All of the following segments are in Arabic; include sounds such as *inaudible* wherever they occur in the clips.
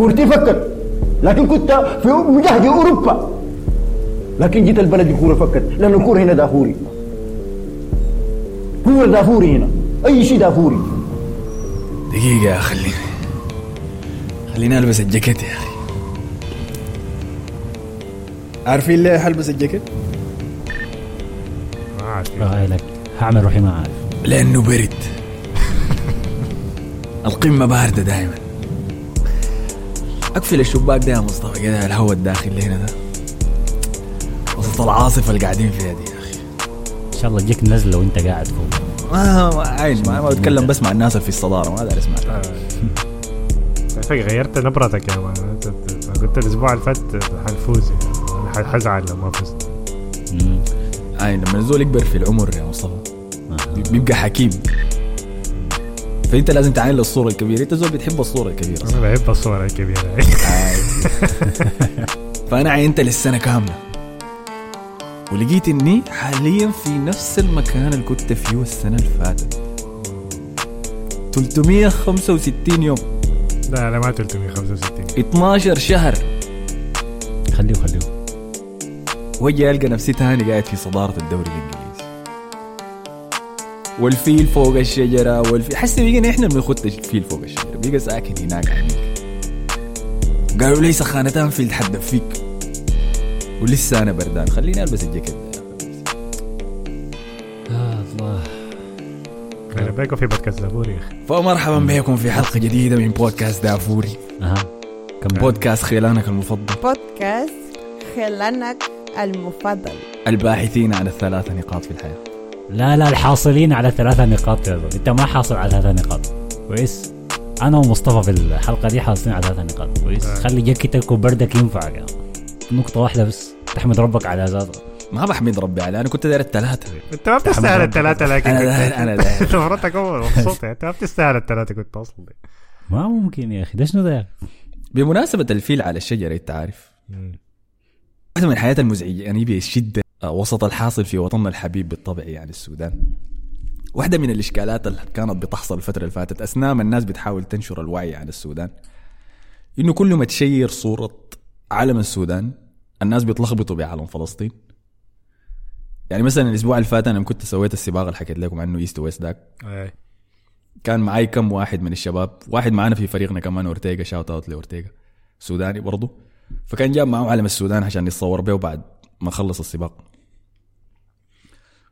كورتي فكت لكن كنت في مجهد أوروبا. لكن جيت البلد الكوره فكت لأن الكورة هنا دافوري. كورة دافوري هنا. أي شيء دافوري. دقيقة يا خليني خليني ألبس الجاكيت يا أخي. عارفين ليه حلبس الجاكيت؟ ما عارف. آه لك هعمل روحي ما عارف لأنه برد. *laughs* القمة باردة دائما أقفل الشباك ده يا مصطفى. كده الهواء الداخلي هنا ده. وسط العاصفة اللي قاعدين فيها دي يا أخي. إن شاء الله تجيك نزلة وأنت قاعد فوق. ما عايش ما, ما بتكلم بس مع الناس اللي في الصدارة ما داري أسمع. فكرة غيرت نبرتك يا مان. قلت الأسبوع اللي فات حنفوز يعني. حزعل لو ما فزت. اي لما الزول يكبر في العمر يا مصطفى آه. بيبقى حكيم. فانت لازم تعاين الصورة الكبيرة. انت زول بتحب الصورة الكبيرة. أنا بحب الصور الكبيرة. *laughs* فأنا عينت للسنة كاملة. ولقيت إني حاليا في نفس المكان اللي كنت فيه السنة اللي فاتت. 365 يوم. لا لا ما 365 12 شهر. خليه خليه وجي ألقى نفسي تاني قاعد في صدارة الدوري الإنجليزي. والفيل فوق الشجرة والفيل. حسي بيجينا إحنا بنخط الفيل فوق الشجرة. بيجي ساكن هناك. عنيك قالوا لي سخانتان فيل تحدف فيك. ولسه أنا بردان. خليني ألبس الجاكيت. ده. آه الله أنا باكو في بودكاست زبور يا أخي. فمرحبا بكم في حلقة جديدة من بودكاست دافوري. أها. كم بودكاست خيلانك المفضل. بودكاست خلانك المفضل. الباحثين عن الثلاث نقاط في الحياة. لا لا الحاصلين على ثلاثة نقاط يا. انت ما حاصل على ثلاثة نقاط. كويس. أنا ومصطفى في الحلقة دي حاصلين على ثلاثة نقاط. كويس. آه. خلي جاكيتك وبردك ينفعك يعني. نقطة واحدة بس. تحمد ربك على ذاتها ما بحمد ربي عليه. أنا كنت داير الثلاثة. انت ما بتستاهل الثلاثة لكن أنا كنت- داير- أنا داير. *laughs* انت مرتك أول مبسوط يعني. انت ما بتستاهل الثلاثة كنت أصلا. ما ممكن يا أخي. ده شنو ده بمناسبة الفيل على الشجرة أنت عارف. واحدة من الحياة المزعجة. يعني بشده وسط الحاصل في وطننا الحبيب بالطبع يعني السودان. واحدة من الإشكالات اللي كانت بتحصل الفترة اللي فاتت أثناء ما الناس بتحاول تنشر الوعي عن السودان إنه كل ما تشير صورة علم السودان الناس بيتلخبطوا بعلم فلسطين. يعني مثلا الأسبوع اللي فات أنا كنت سويت السباق اللي حكيت لكم عنه East West داك أي. كان معي كم واحد من الشباب واحد معنا في فريقنا كمان اورتيغا shout out لاورتيغا سوداني برضه فكان جاب معه علم السودان عشان يتصور به بعد ما خلص السباق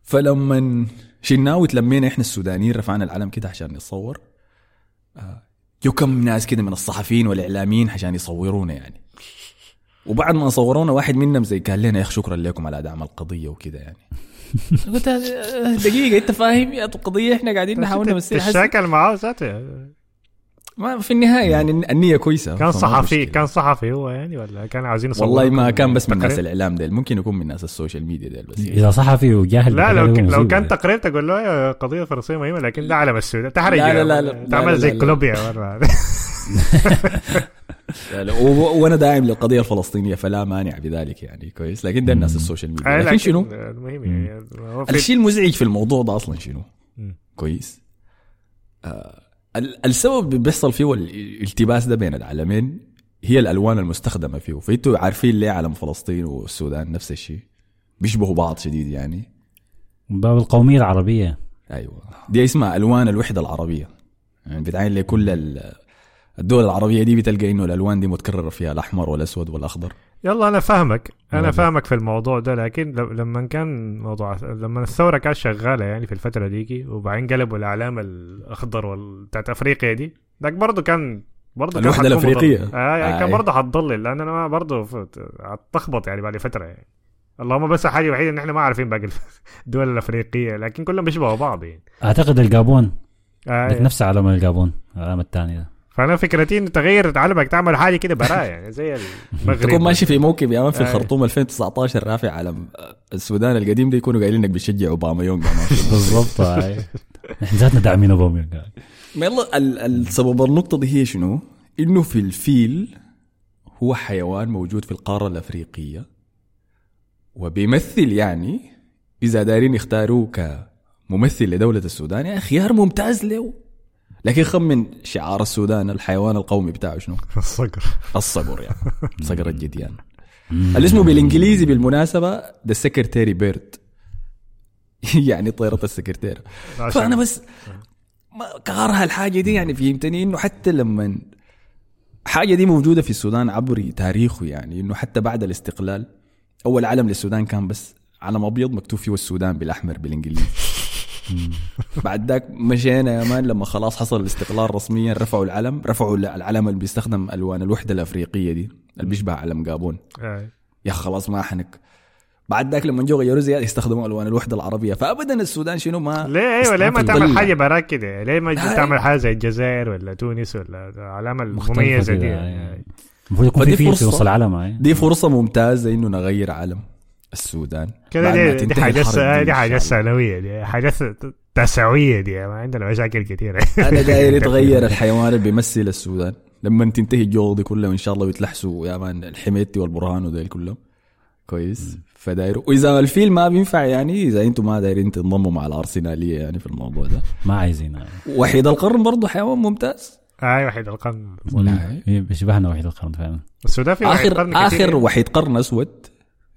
فلما شلناه وتلمينا إحنا السودانيين رفعنا العلم كده عشان نتصور آه، جو كم ناس كده من الصحفيين والإعلاميين عشان يصورونا يعني وبعد ما صورونا واحد منهم زي قال لنا يا أخي شكرا لكم على دعم القضية وكده يعني قلت آه، دقيقة أنت فاهم يا القضية إحنا قاعدين نحاول حسن. تشاكل معاه ذاته يعني. ما في النهاية يعني النية كويسة. كان صحفي مشكلة. كان صحفي هو يعني ولا كان عاوزين يصوروا والله ما كان بس من؟ ناس الإعلام ديل. ممكن يكون من ناس ال social media ديل بس. إذا صحفي وجاهل لا لو. لو كان. تقرير تقول له يا قضية فلسطين مهمة لكن ده علم السودان تحرج لا، لا، لا، لا، لا، تعمل زي *laughs* لا. كولومبيا وأنا داعم للقضية الفلسطينية فلا مانع بذلك يعني كويس. لكن ده الناس ال social media. أي، لكن شنو؟ المهم يعني الشيء المزعج في الموضوع ده أصلا شنو. كويس. آه السبب اللي بيحصل فيه الالتباس ده بين العالمين هي الألوان المستخدمة فيه. فإنتوا عارفين ليه علم فلسطين والسودان نفس الشيء؟ بيشبهوا بعض شديد يعني. من باب القومية العربية. أيوه. دي اسمها ألوان الوحدة العربية. يعني بتعين لكل ال- الدول العربية دي بتلقى إنه الألوان دي متكررة فيها الأحمر والأسود والأخضر. يلا أنا فاهمك أنا. فاهمك في الموضوع ده لكن ل- لما كان موضوع لما الثورة كانت شغالة يعني في الفترة ديكي وبعدين قلبوا الإعلام الأخضر وال- بتاعت أفريقيا دي ذاك برضه كان برضه الأفريقية. مضل. آه يعني آه، كان أي. برضه حتضلل لأن أنا برضه هتلخبط يعني بعد فترة يعني اللهم بس الحاجة الوحيدة إن إحنا ما عارفين باقي *laughs* الدول الأفريقية لكن كلهم بيشبهوا بعض يعني أعتقد الجابون آه لك نفس علم الجابون العلم الثاني ده فانا فكرتي إن تغير علمك تعمل حاجة كده برا يعني زي *laughs* المغرب تكون ماشي في موكب يا مان في. الخرطوم 2019 رافع علم السودان القديم ده يكونوا قايلين إنك بتشجع أوباما يونغ. *laughs* *laughs* بالضبط هاي. نحن ذاتنا داعمين أوباما ما يلا ال- السبب النقطة دي هي شنو؟ إنه في الفيل هو حيوان موجود في القارة الأفريقية وبيمثل يعني إذا دايرين يختاروه كممثل لدولة السودان يا خيار ممتاز له لكن خمن شعار السودان الحيوان القومي بتاعه شنو؟ *laughs* الصقر. الصقر يعني. *laughs* صقر الجديان. اللي اسمه بالإنجليزي بالمناسبة ذا سكرتيري بيرد يعني طيرة السكرتيرة فأنا بس ما كارها الحاجة دي يعني فهمتني؟ إنه حتى لما حاجة دي موجودة في السودان عبر تاريخه يعني إنه حتى بعد الاستقلال أول علم للسودان كان بس علم أبيض مكتوب فيه السودان بالأحمر بالإنجليزي. *laughs* *laughs* بعد ذاك مشينا يا مان لما خلاص حصل الاستقلال رسميا رفعوا العلم. رفعوا العلم اللي بيستخدم ألوان الوحدة الأفريقية دي اللي بيشبه علم جابون. يا خلاص ما حنك. بعد ذاك لما جو غيروا زيادة يستخدموا ألوان الوحدة العربية. فابدا السودان شنو ما ليه؟ أيوه ليه ما تعمل. حاجة براك كده؟ ليه ما. تعمل حاجة زي الجزائر ولا تونس ولا العلامة المميزة دي. المفروض يكون في في وسط العالم. دي فرصة ممتازة إنه نغير علم. السودان. كده دي, دي حاجات دي, حاجات. ثانوية دي حاجات تسعويه دي ما عندنا مشاكل كثيره أنا *laughs* داير يتغير الحيوان اللي بيمثل السودان. لما تنتهي الجوغ دي كلها وإن شاء الله ويتلحسوا يا مان الحميتي والبرهان وديل كلهم. كويس. فداير وإذا الفيل ما بينفع يعني إذا أنتم ما دايرين تنضموا مع الأرسنالية يعني في الموضوع ده. ما عايزين. آه. وحيد القرن برضه حيوان ممتاز. أي وحيد القرن. هي بيشبهنا وحيد القرن فعلا. السودان في وحيد اخر قرن. آخر وحيد قرن أسود.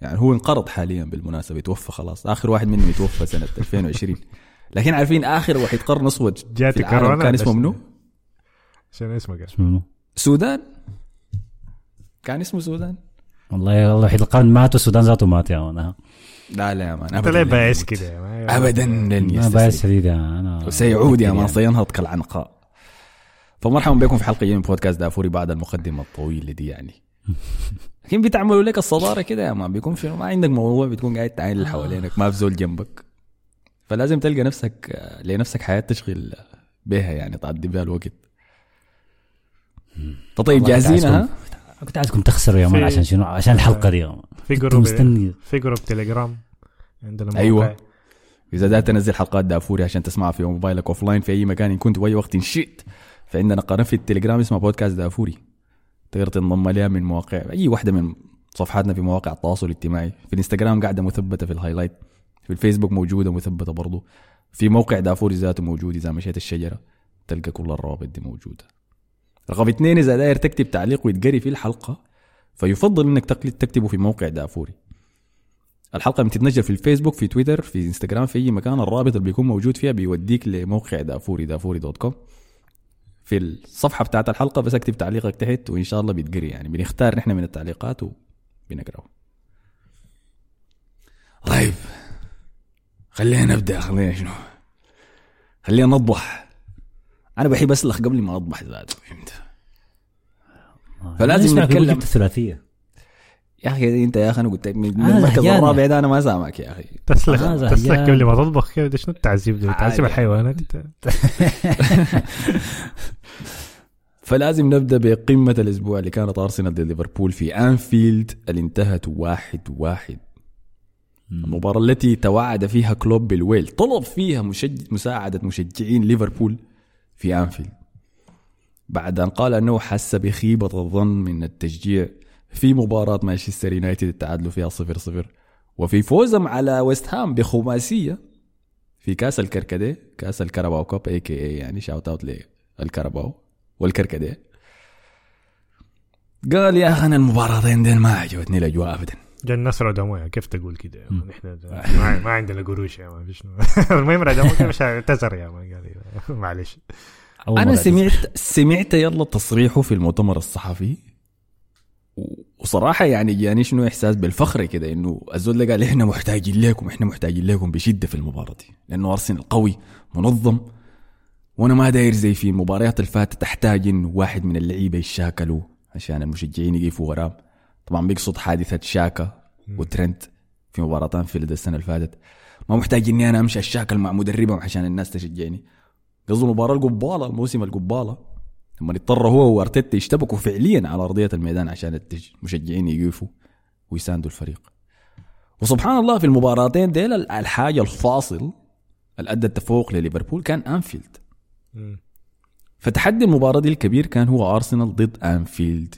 يعني هو انقرض حاليا بالمناسبة توفى خلاص آخر واحد منهم يتوفى سنة *laughs* 2020 لكن عارفين آخر وحيد قرن أسود العالم كورونا كان اسمه؟ منو؟ شنو اسمه قال اسمه منو؟ سودان كان اسمه سودان والله والله وحيد القرن مات والسودان ذاته مات يا مان. لا لا يا مان أنت ابدا ليه بايس. كده يا man؟ ابدا لن ما بايس شديد يا man. أنا وسيعود يا man يعني. سينهض كالعنقاء فمرحبا بكم في حلقة جديده من بودكاست دافوري بعد المقدمة الطويله دي يعني *laughs* لكن بتعملوا لك الصدارة كده يا man بيكون في ما عندك موضوع بتكون قاعد تعاين اللي حوالينك ما في زول جنبك فلازم تلقى نفسك لنفسك حياة تشغل بها يعني تعدي بها الوقت والله جاهزين كنت ها؟ عايزكم- كنت عايزكم تخسروا يا man عشان شنو عشان الحلقة دي. في group مستني في group تليجرام عندنا أيوة. موقع. إذا داير تنزل حلقات دافوري عشان تسمعها في موبايلك offline في أي مكان إن كنت وأي وقت إن شئت فعندنا قناة في التليجرام اسمها بودكاست دافوري تقدر تنضم لها من مواقع أي واحدة من صفحاتنا في مواقع التواصل الاجتماعي. في الإنستغرام قاعدة مثبتة في ال highlight. في الفيسبوك موجودة مثبتة برضو. في موقع دافوري ذاته موجود إذا مشيت الشجرة تلقى كل الروابط دي موجودة. رقم اثنين إذا داير تكتب تعليق ويتقري في الحلقة فيفضل إنك تكتبه في موقع دافوري. الحلقة بتتنشر في الفيسبوك في تويتر في إنستغرام في أي مكان الرابط اللي بيكون موجود فيها بيوديك لموقع دافوري دافوري dot com. في الصفحة بتاعت الحلقة بس اكتب تعليقك تحت وإن شاء الله بيتقري يعني. بنختار نحن من التعليقات وبنقرأه. طيب خلينا نبدأ. خلينا شنو؟ خلينا نطبح. أنا بحب أسلخ قبل ما أطبح ذاته فهمت؟ فلازم نسمع في نتكلم. جبت الثلاثية. يا أخي أنت يا أخي أنا قلت لك من أنا المركز. الرابع ده أنا ما سامعك يا أخي. تسلخ آه، تسلخ زهقان. قبل ما تطبخ كده. ده شنو التعذيب ده؟ عادي. الحيوانات. انت *laughs* *laughs* فلازم نبدأ بقمة الأسبوع اللي كانت أرسنال ضد ليفربول في أنفيلد اللي انتهت واحد واحد. المباراة التي توعد فيها كلوب بالويل طلب فيها مشج... مساعدة مشجعين ليفربول في أنفيلد. بعد أن قال أنه حس بخيبة الظن من التشجيع في مباراة مانشستر يونايتد التعادلوا فيها صفر صفر وفي فوزهم على ويست هام بخماسية في كأس الكركديه كأس الكرباو cup a.k.a. يعني shout out للكرباو. والكركديه. قال يا أخي أنا المباراتين دين ما عجبتني الأجواء ابدا. جا الناس رعد كيف تقول كده؟ إحنا ما, ما عندنا قروش يا مان شنو؟ *laughs* المهم رعد أموية مش اعتذر يا مان قال *laughs* معلش. أنا سمعت سمعت يلا تصريحه في المؤتمر الصحفي. وصراحة يعني جاني شنو إحساس بالفخر كده إنه الزول قال إحنا محتاجين لكم إحنا محتاجين لكم بشدة في المباراة دي. لأنه أرسنال قوي منظم وأنا ما داير زي في المباريات الفاتة تحتاج إنه واحد من اللعيبة يشاكلوا عشان المشجعين يقفوا ورام طبعا بيقصد حادثة شاكا وترنت في مباراتان في السنة اللي فاتت ما محتاج إني أنا أمشي الشاكل مع مدربهم عشان الناس تشجعني. قصده المباراة القبالة الموسم القبالة لما اضطر هو وأرتيتا يشتبكوا فعليا على أرضية الميدان عشان المشجعين يقفوا ويساندوا الفريق. وسبحان الله في المباراتين ديل ال- الحاجة الفاصل اللي ادى التفوق لليفربول كان أنفيلد. فتحدي المباراة دي الكبير كان هو أرسنال ضد أنفيلد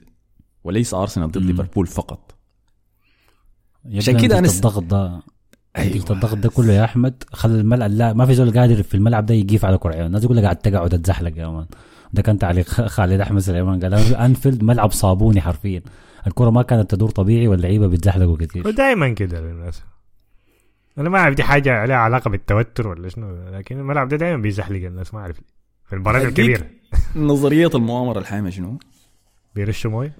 وليس أرسنال ضد. ليفربول فقط. عشان كده أنا الضغط ده نتيجة الضغط ده كله يا أحمد خلى الملعب لا ما في زول قادر في الملعب ده يقيف على كرعينه الناس يقول لك قاعد تقعد تزحلق يا man. ده كان تعليق *laughs* خالد أحمد سليمان قال أنفيلد ملعب صابوني حرفيا. الكرة ما كانت تدور طبيعي واللعيبة بيتزحلقوا كثير ودائما كده للناس أنا ما أعرف دي حاجة عليها علاقة بالتوتر ولا شنو لكن الملعب ده دائما بيزحلق الناس ما أعرف في المباريات الكبيره نظرية المؤامرة الحامه شنو؟ بيرشوا مويه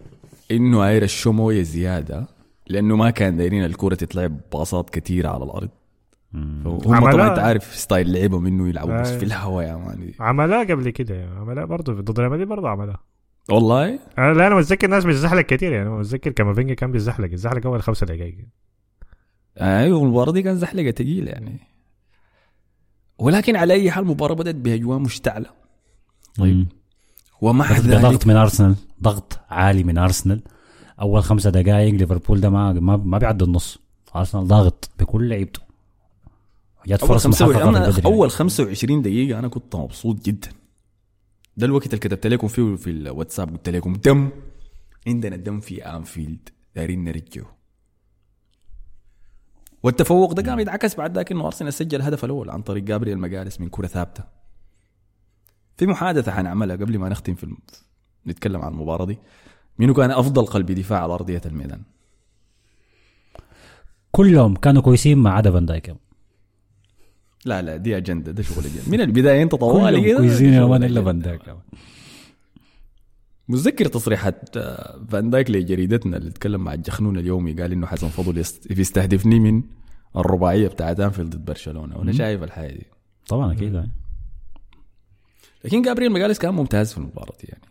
إنه عاير مويه زيادة لأنه ما كان دايرين الكوره تتلعب باصات كثيره على الأرض. هم طبعا أنت عارف style لعبهم إنه يلعبوا بس. في الهواء يا man. عملها قبل كده عملها برضه ضد ريال مدريد برضه عملها والله؟ أنا لا أنا متذكر الناس بتزحلق كثير يعني متذكر كامافينجا كان بيزحلق الزحلق أول خمسة دقائق أيوه المباراه دي كان زحلقة ثقيله يعني. ولكن على أي حال المباراه بدأت بأجواء مشتعلة. طيب. ومع ضغط ذلك من أرسنال ضغط عالي من أرسنال. أول خمسة دقائق ليفربول ده ما ما, بيعدي النص. أرسنال ضاغط بكل لعيبته جات فرص محققة 25 من أنا بدري. أول 25 دقيقة أنا كنت مبسوط جدا. ده الوقت اللي كتبت لكم فيه في الواتساب قلت لكم دم. عندنا دم في أنفيلد. دايرين نرجعه. والتفوق ده قام يتعكس بعد ذاك انه أرسنال سجل الهدف الأول عن طريق جابرييل مجالس من كرة ثابتة. في محادثة حنعملها قبل ما نختم في الم... نتكلم عن المباراة دي. مين كان أفضل قلب دفاع على أرضية الميدان. كلهم كانوا كويسين ما عدا فان دايك. لا لا دي أجندة ده شغل اجنده من البداية أنت طوالي كلهم كويسين يا man إلا. فان دايك. متذكر تصريحات آه، فان دايك لجريدتنا اللي اتكلم مع الجخنون اليومي قال إنه حسن فضل يست- بيستهدفني من الرباعية بتاعت أنفيلد ضد برشلونة. وأنا شايف الحاجة دي. طبعا أكيد لكن جابرييل ماجالهايس كان ممتاز في المباراة دي يعني.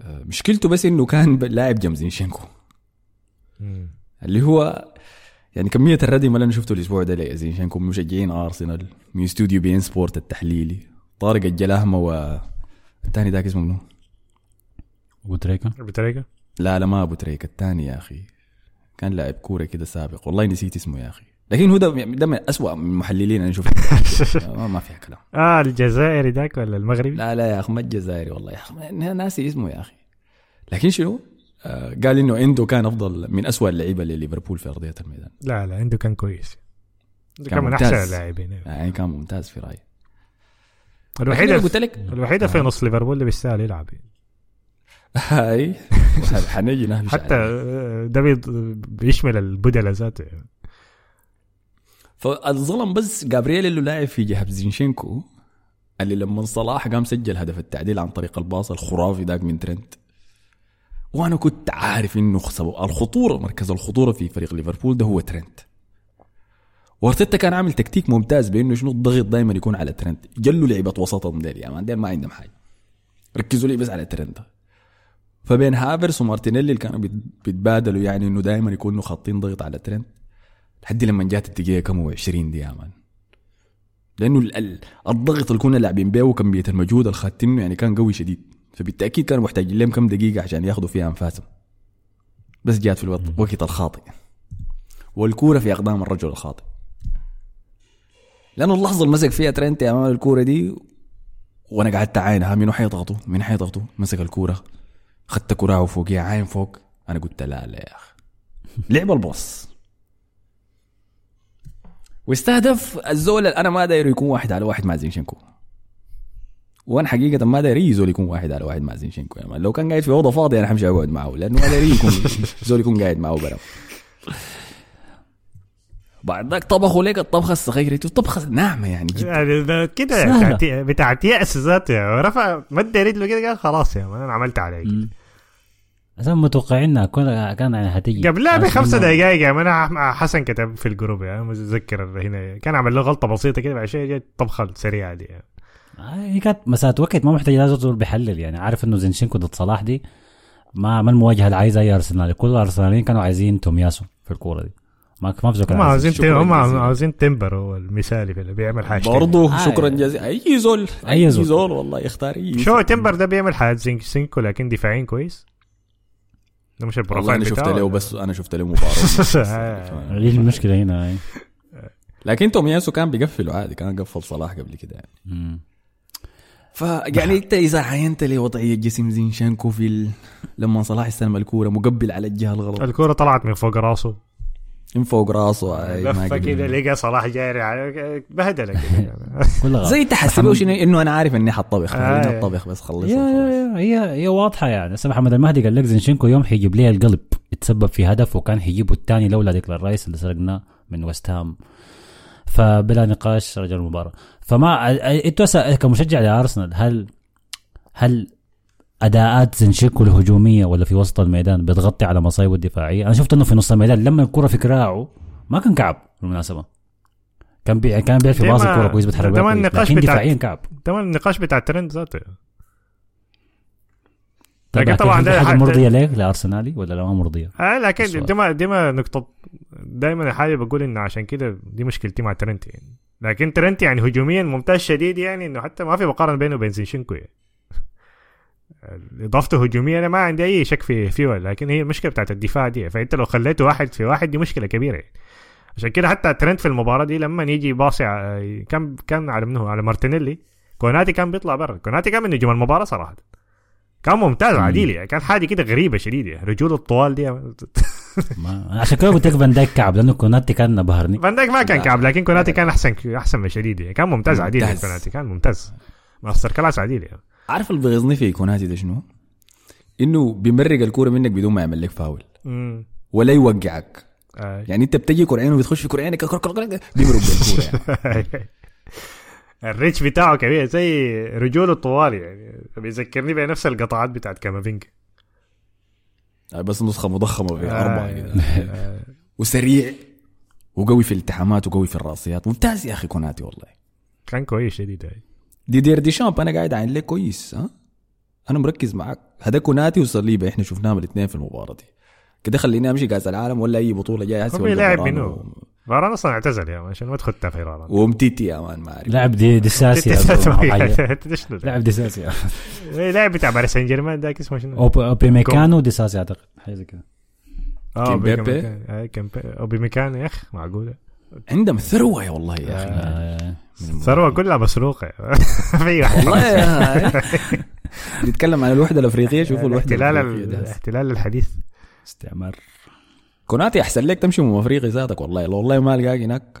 آه، مشكلته بس إنه كان لاعب جنب زينشينكو اللي هو يعني كمية الردم اللي أنا شفته الأسبوع ده لزينشينكو من مشجعين أرسنال من استوديو بي ان سبورت التحليلي طارق الجلاهمة والثاني ذاك اسمه منو؟ أبو تريكة أبو تريكة لا لا ما ابو تريكة الثاني يا أخي. كان لاعب كوره كده سابق. والله نسيت اسمه يا أخي. لكن هو ده ده من اسوء من المحللين أنا شفته *laughs* ما, ما فيها كلام. آه الجزائري ذاك ولا المغربي؟ لا لا يا أخي ما الجزائري والله يا أخي. ناسي اسمه يا أخي. لكن شنو؟ آه قال إنه إندو كان أفضل من اسوء اللعيبة لليفربول في أرضية الميدان. لا لا عنده كان كويس. كان كان من. أحسن اللاعبين. يعني كان ممتاز في رأيي. أنا قلت لك. الوحيدة في نص ليفربول اللي بيستاهل يلعب. *laughs* هاي *laughs* حنجي حتى. آه، ده بيشمل البدله ذاته. يعني. فالظلم بس جابرييل اللي لاعب في جهة زينشينكو اللي لما صلاح قام سجل هدف التعديل عن طريق ال pass الخرافي ذاك من ترنت. وأنا كنت عارف إنه الخطورة مركز الخطورة في فريق ليفربول ده هو ترنت. وأرتيتا كان عامل تكتيك ممتاز بإنه شنو الضغط دائما يكون على ترنت. جلوا لعيبة وسطهم ديل ديل ما عندهم حاجة. ركزوا لي بس على ترنت. فبين هافرس ومارتينيلي اللي كانوا بيت- بيتبادلوا يعني إنه دائما يكونوا خاطين ضغط على ترنت. لحد لما جات الدقيقة كم و20 دي يا man. لأنه ال- ال- الضغط اللي كنا لاعبين بيه وكميه المجهود اللي يعني كان قوي شديد. فبالتأكيد كانوا محتاجين لهم كم دقيقة عشان ياخذوا فيها أنفاسهم. بس جات في الوقت وقت الخاطئ. والكورة في أقدام الرجل الخاطئ. لأنه اللحظة اللي مسك فيها ترنت أمام الكورة دي وأنا قعدت عاين ها منو حيضغطوا؟ مين حيضغطوا؟ مسك الكورة خدت كراعه فوقيها عاين فوق. أنا قلت لا لا يا أخي. *laughs* لعب الباص. واستهدف الزول أنا ما داير يكون واحد على واحد مع زينشينكو وأنا حقيقة ما داير أي زول يكون واحد على واحد مع زينشينكو يعني لو كان قاعد في أوضة فاضية أنا حمشي أقعد معه لأنه ما داير يكون *laughs* زول يكون قاعد معه برا. بعد ذاك طبخوا لك الطبخة الصغيرة طبخة ناعمة يعني جدا. يعني ده كده. بتاعت يأس ذاته. رفع مد رجله كده قال خلاص يا man أنا عملت عليك. أصلا متوقعين كان يعني هتيجي قبلها بخمسة إنه- دقائق يا man أنا حسن كتب في ال group يعني متذكر هنا. كان عمل له غلطة بسيطة كده بعد شوية جت الطبخه السريعه دي يعني. آه، هي كانت مساله وقت ما محتاج لازم زول بيحلل يعني. عارف إنه زينشينكو ضد صلاح دي؟ ما ما المواجهة اللي عايزها أي ارسنال كل الأرسناليين كانوا عايزين تومياسو في الكورة دي. ما ما في زول هم عايز. عاوزين شكراً هم. عاوزين تمبر هو المثالي في اللي بيعمل حاجة برضه آه، شكرا يعني. جزيلا. أي زول أي أي زول. زول والله يختار أي شو تمبر ده بيعمل حاجات زين سينكو لكن دفاعيا كويس؟ ده مش ال profile أنا شفت له بس أنا شفت له مباراة. دي *laughs* *laughs* المشكلة هنا هاي. لكن تومياسو كان بيقفله عادي كان قفل صلاح قبل كده يعني. فيعني انت إذا عينت لي وضعية جسم زينشانكو في ال... لما صلاح استلم الكورة مقبل على الجهة الغلط الكورة طلعت من فوق راسه من فوق راسه لفه. كده لقى صلاح جاري على- بهدلة كده. *laughs* زي تحسبه شنو انه أنا عارف إني حطبخ آه. خليني أطبخ بس خلص يا يا يا هي هي واضحة يعني هسه محمد المهدي قال لك زنشينكو يوم حيجيب لي القلب يتسبب في هدف وكان حيجيبه الثاني لولا ديكلان رايس اللي سرقناه من ويست هام فبلا نقاش رجل المباراه فما إنتوا هسه كمشجع لأرسنال هل هل أداءات زنشينكو الهجومية ولا في وسط الميدان بتغطي على مصايبه الدفاعية؟ أنا شفت إنه في نص الميدان لما الكرة في كراعه ما كان كعب بالمناسبة. كان بي... كان بيعرف ما- الكوره كويس بيتحرك بيها كويس النقاش لكن بتاع- دفاعيا كعب. ده النقاش بتاع ترنت ذاته. طيب لكن طبعا ده حاجة مرضية ليك لأرسنالي ولا لا؟ ما مرضية؟ آه لكن. دي ما دي ما نقطة دائما حاجة بقول انه عشان كده دي مشكلتي مع ترنت يعني. لكن ترنت يعني هجوميا ممتاز شديد يعني إنه حتى ما في مقارنة بينه وبين زينشينكو يعني. اضافته هجوميا أنا ما عندي أي شك في فيه لكن هي المشكلة بتاعت الدفاع دي. فأنت لو خليته واحد في واحد دي مشكلة كبيرة. يعني. عشان كده حتى ترنت في المباراة دي لما يجي باصي ع- كان كان على منه على مارتينيلي. كوناتي كان بيطلع برا. كوناتي كان من نجوم المباراة صراحة. كان ممتاز عديل يعني. كان حاجة كده غريبة شديدة. يعني رجوله الطوال دي. *laughs* ما عشان كده قلت لك فان دايك كعب لأنه كوناتي كان مبهرني فان دايك ما كان. كعب لكن كوناتي كان احسن أحسن من شديد يعني. كان ممتاز. عديل يعني. كوناتي. كان ممتاز. masterclass عديل يعني. عارف اللي بيغيظني في كوناتي ده شنو؟ إنه بيمرق الكورة منك بدون ما يعمل لك فاول. ولا يوقعك. آه. يعني أنت بتجي كرعين وبتخش في كرعينك كر- كر- كر- بيمرق بالكورة يعني. *laughs* الريتش بتاعه كبير زي رجوله الطوال يعني. بيذكرني بنفس القطعات بتاعت كامافينجا بس نسخة مضخمة في أربعة كده. آه. وسريع وقوي في الالتحامات وقوي في الرأسيات. ممتاز يا أخي كوناتي والله. كان كويس شديد يعني. دي دير دي شامب. أنا قاعد عين لك كويس ها؟ أنا مركز معك هذا كوناتي وصليبه إحنا شفناهم الاثنين في المباراة دي. كده خليني أمشي كاس العالم ولا أي بطولة جاية؟ هسه هو ولا لاعب منو؟ فاران أصلا اعتزل يا man عشان ما تخدها في فاران أومتيتي يا man ما أعرف. لاعب دي ديساسي *laughs* لاعب ديساسي *laughs* لاعب بتاع باريس سان جيرمان ذاك اسمه شنو؟ اوبي ميكانو ديساسي أعتقد حاجة زي كده. آه كيمبيبي؟ بيكا- آه، اوبي يا اخ معقولة. عندهم ثروة يا والله يا أخي. آه، ثروة كلها مسروقة. *laughs* في واحد. والله يا *laughs* بنتكلم عن الوحدة الأفريقية شوفوا الوحدة الاحتلال. الاحتلال الحديث. استعمار كوناتي أحسن لك تمشي من أفريقيا ذاتك والله. والله ما ألقاك هناك.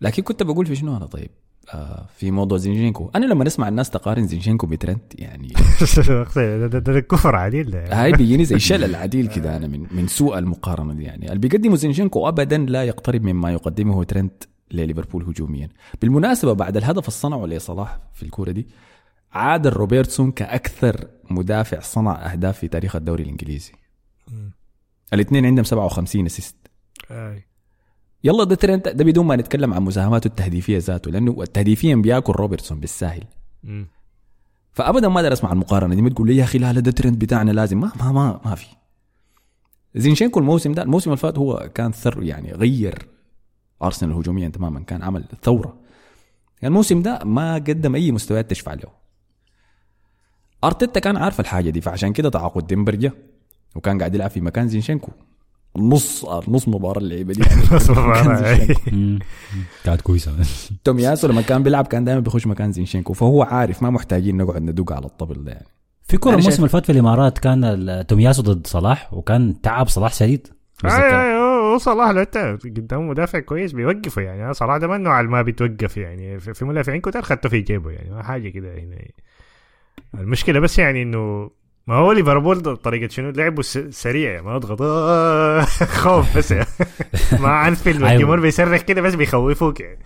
لكن كنت بقول في شنو أنا طيب؟ في موضوع زينشينكو. أنا لما نسمع الناس تقارن زينشينكو بترنت يعني *laughs* ده, كفر عديل هاي *laughs* بيجيني زي شلل عديل كده أنا من من سوء المقارنة دي يعني. اللي بيقدمه زينشينكو ابدا لا يقترب مما يقدمه ترنت لليفربول هجوميا. بالمناسبة بعد الهدف الصنعه لصلاح في الكورة دي عاد روبرتسون كأكثر مدافع صنع أهداف في تاريخ الدوري الإنجليزي. الاثنين عندهم 57 assist. يلا ده ترنت ده بدون ما نتكلم عن مساهماته التهديفية ذاته لأنه التهديفيا بياكل روبرتسون بالساهل. فابدا ما أقدر اسمع المقارنة. دي ما تقول لي يا أخي لا ده ترنت بتاعنا لازم. ما ما ما, ما في. زينشينكو الموسم ده الموسم اللي فات هو كان ثر يعني غير أرسنال هجوميا تماما. كان عمل ثورة. يعني الموسم ده ما قدم أي مستويات تشفع له. أرتيتا كان عارف الحاجة دي فعشان كده تعاقد تيمبر جا وكان قاعد يلعب في مكان زينشينكو. نص نص مباراة اللعيبة دي. *laughs* يعني نص. مم. كانت كويسة. تومياسو لما كان بيلعب كان دائما بيخش مكان زينشينكو فهو عارف ما محتاجين نقعد ندق على الطبل ده يعني. في أنا الموسم اللي فات في الإمارات كان تومياسو ضد صلاح وكان تعب صلاح شديد. أي بتذكر. أي هو صلاح لو أنت قدامه مدافع كويس بيوقفه يعني. صلاح ده ما النوع اللي ما بيتوقف يعني. في مدافعين كتار خدته في جيبه يعني. ما حاجة كده يعني. المشكلة بس يعني إنه ما هو ليفربول طريقة شنو؟ لعبه س- سريع ما اضغط آه، خوف بس يعني. ما عارف. الجمهور بيصرخ كده بس بيخوفوك يعني.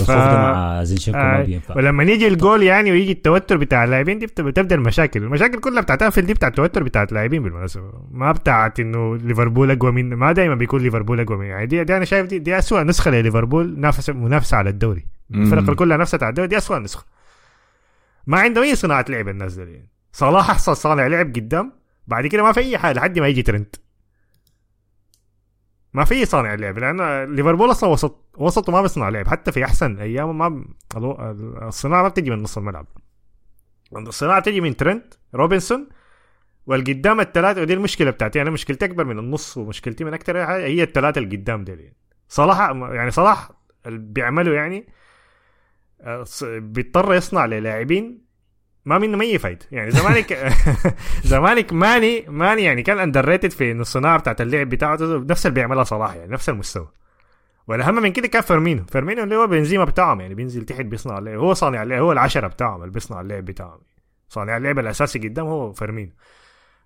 الخوف ده مع زينشينكو ما آه، بينفع. ولما يجي الجول يعني ويجي التوتر بتاع اللاعبين دي بت- بتبدأ المشاكل. المشاكل كلها بتاعت أنفيلد دي بتاعت التوتر بتاعت اللاعبين بالمناسبة. ما بتاعت إنه ليفربول أقوى من ما دايما بيكون ليفربول أقوى من يعني دي, دي أنا شايف دي, دي اسوء نسخة لليفربول نافس منافسة على الدوري. الفرق كلها نفسها على الدوري دي اسوء نسخة. ما عنده أي صناعة لعب الناس دي يعني. صلاح احسن صانع لعب قدام بعد كده ما في أي حاجة لحد ما يجي ترنت ما في صانع لعب لأن ليفربول أصلا وسط وسطه ما بيصنع لعب حتى في أحسن أيامه ما الصناعة ما بتجي من نص الملعب الصناعة بتجي من ترنت روبنسون والقدام الثلاثه ودي المشكلة بتاعتي أنا مشكلتي أكبر من النص ومشكلتي من أكثر حاجة هي الثلاثه اللي قدام دي يعني. صلاح يعني صلاح اللي بيعمله يعني آه، بيضطر يصنع للاعبين ما منه اي فايده يعني زمانك زمانك *laughs* *laughs* ماني ماني يعني كان underrated في الصناعه بتاعت اللعب بتاعته نفس اللي بيعملها صلاح يعني نفس المستوى. والاهم من كده كان فيرمينو. فيرمينو اللي هو بنزيما بتاعهم يعني بينزل تحت بيصنع اللعب. هو صانع اللعب هو العشرة بتاعهم اللي بيصنع اللعب بتاعهم. صانع اللعب الأساسي قدام هو فيرمينو.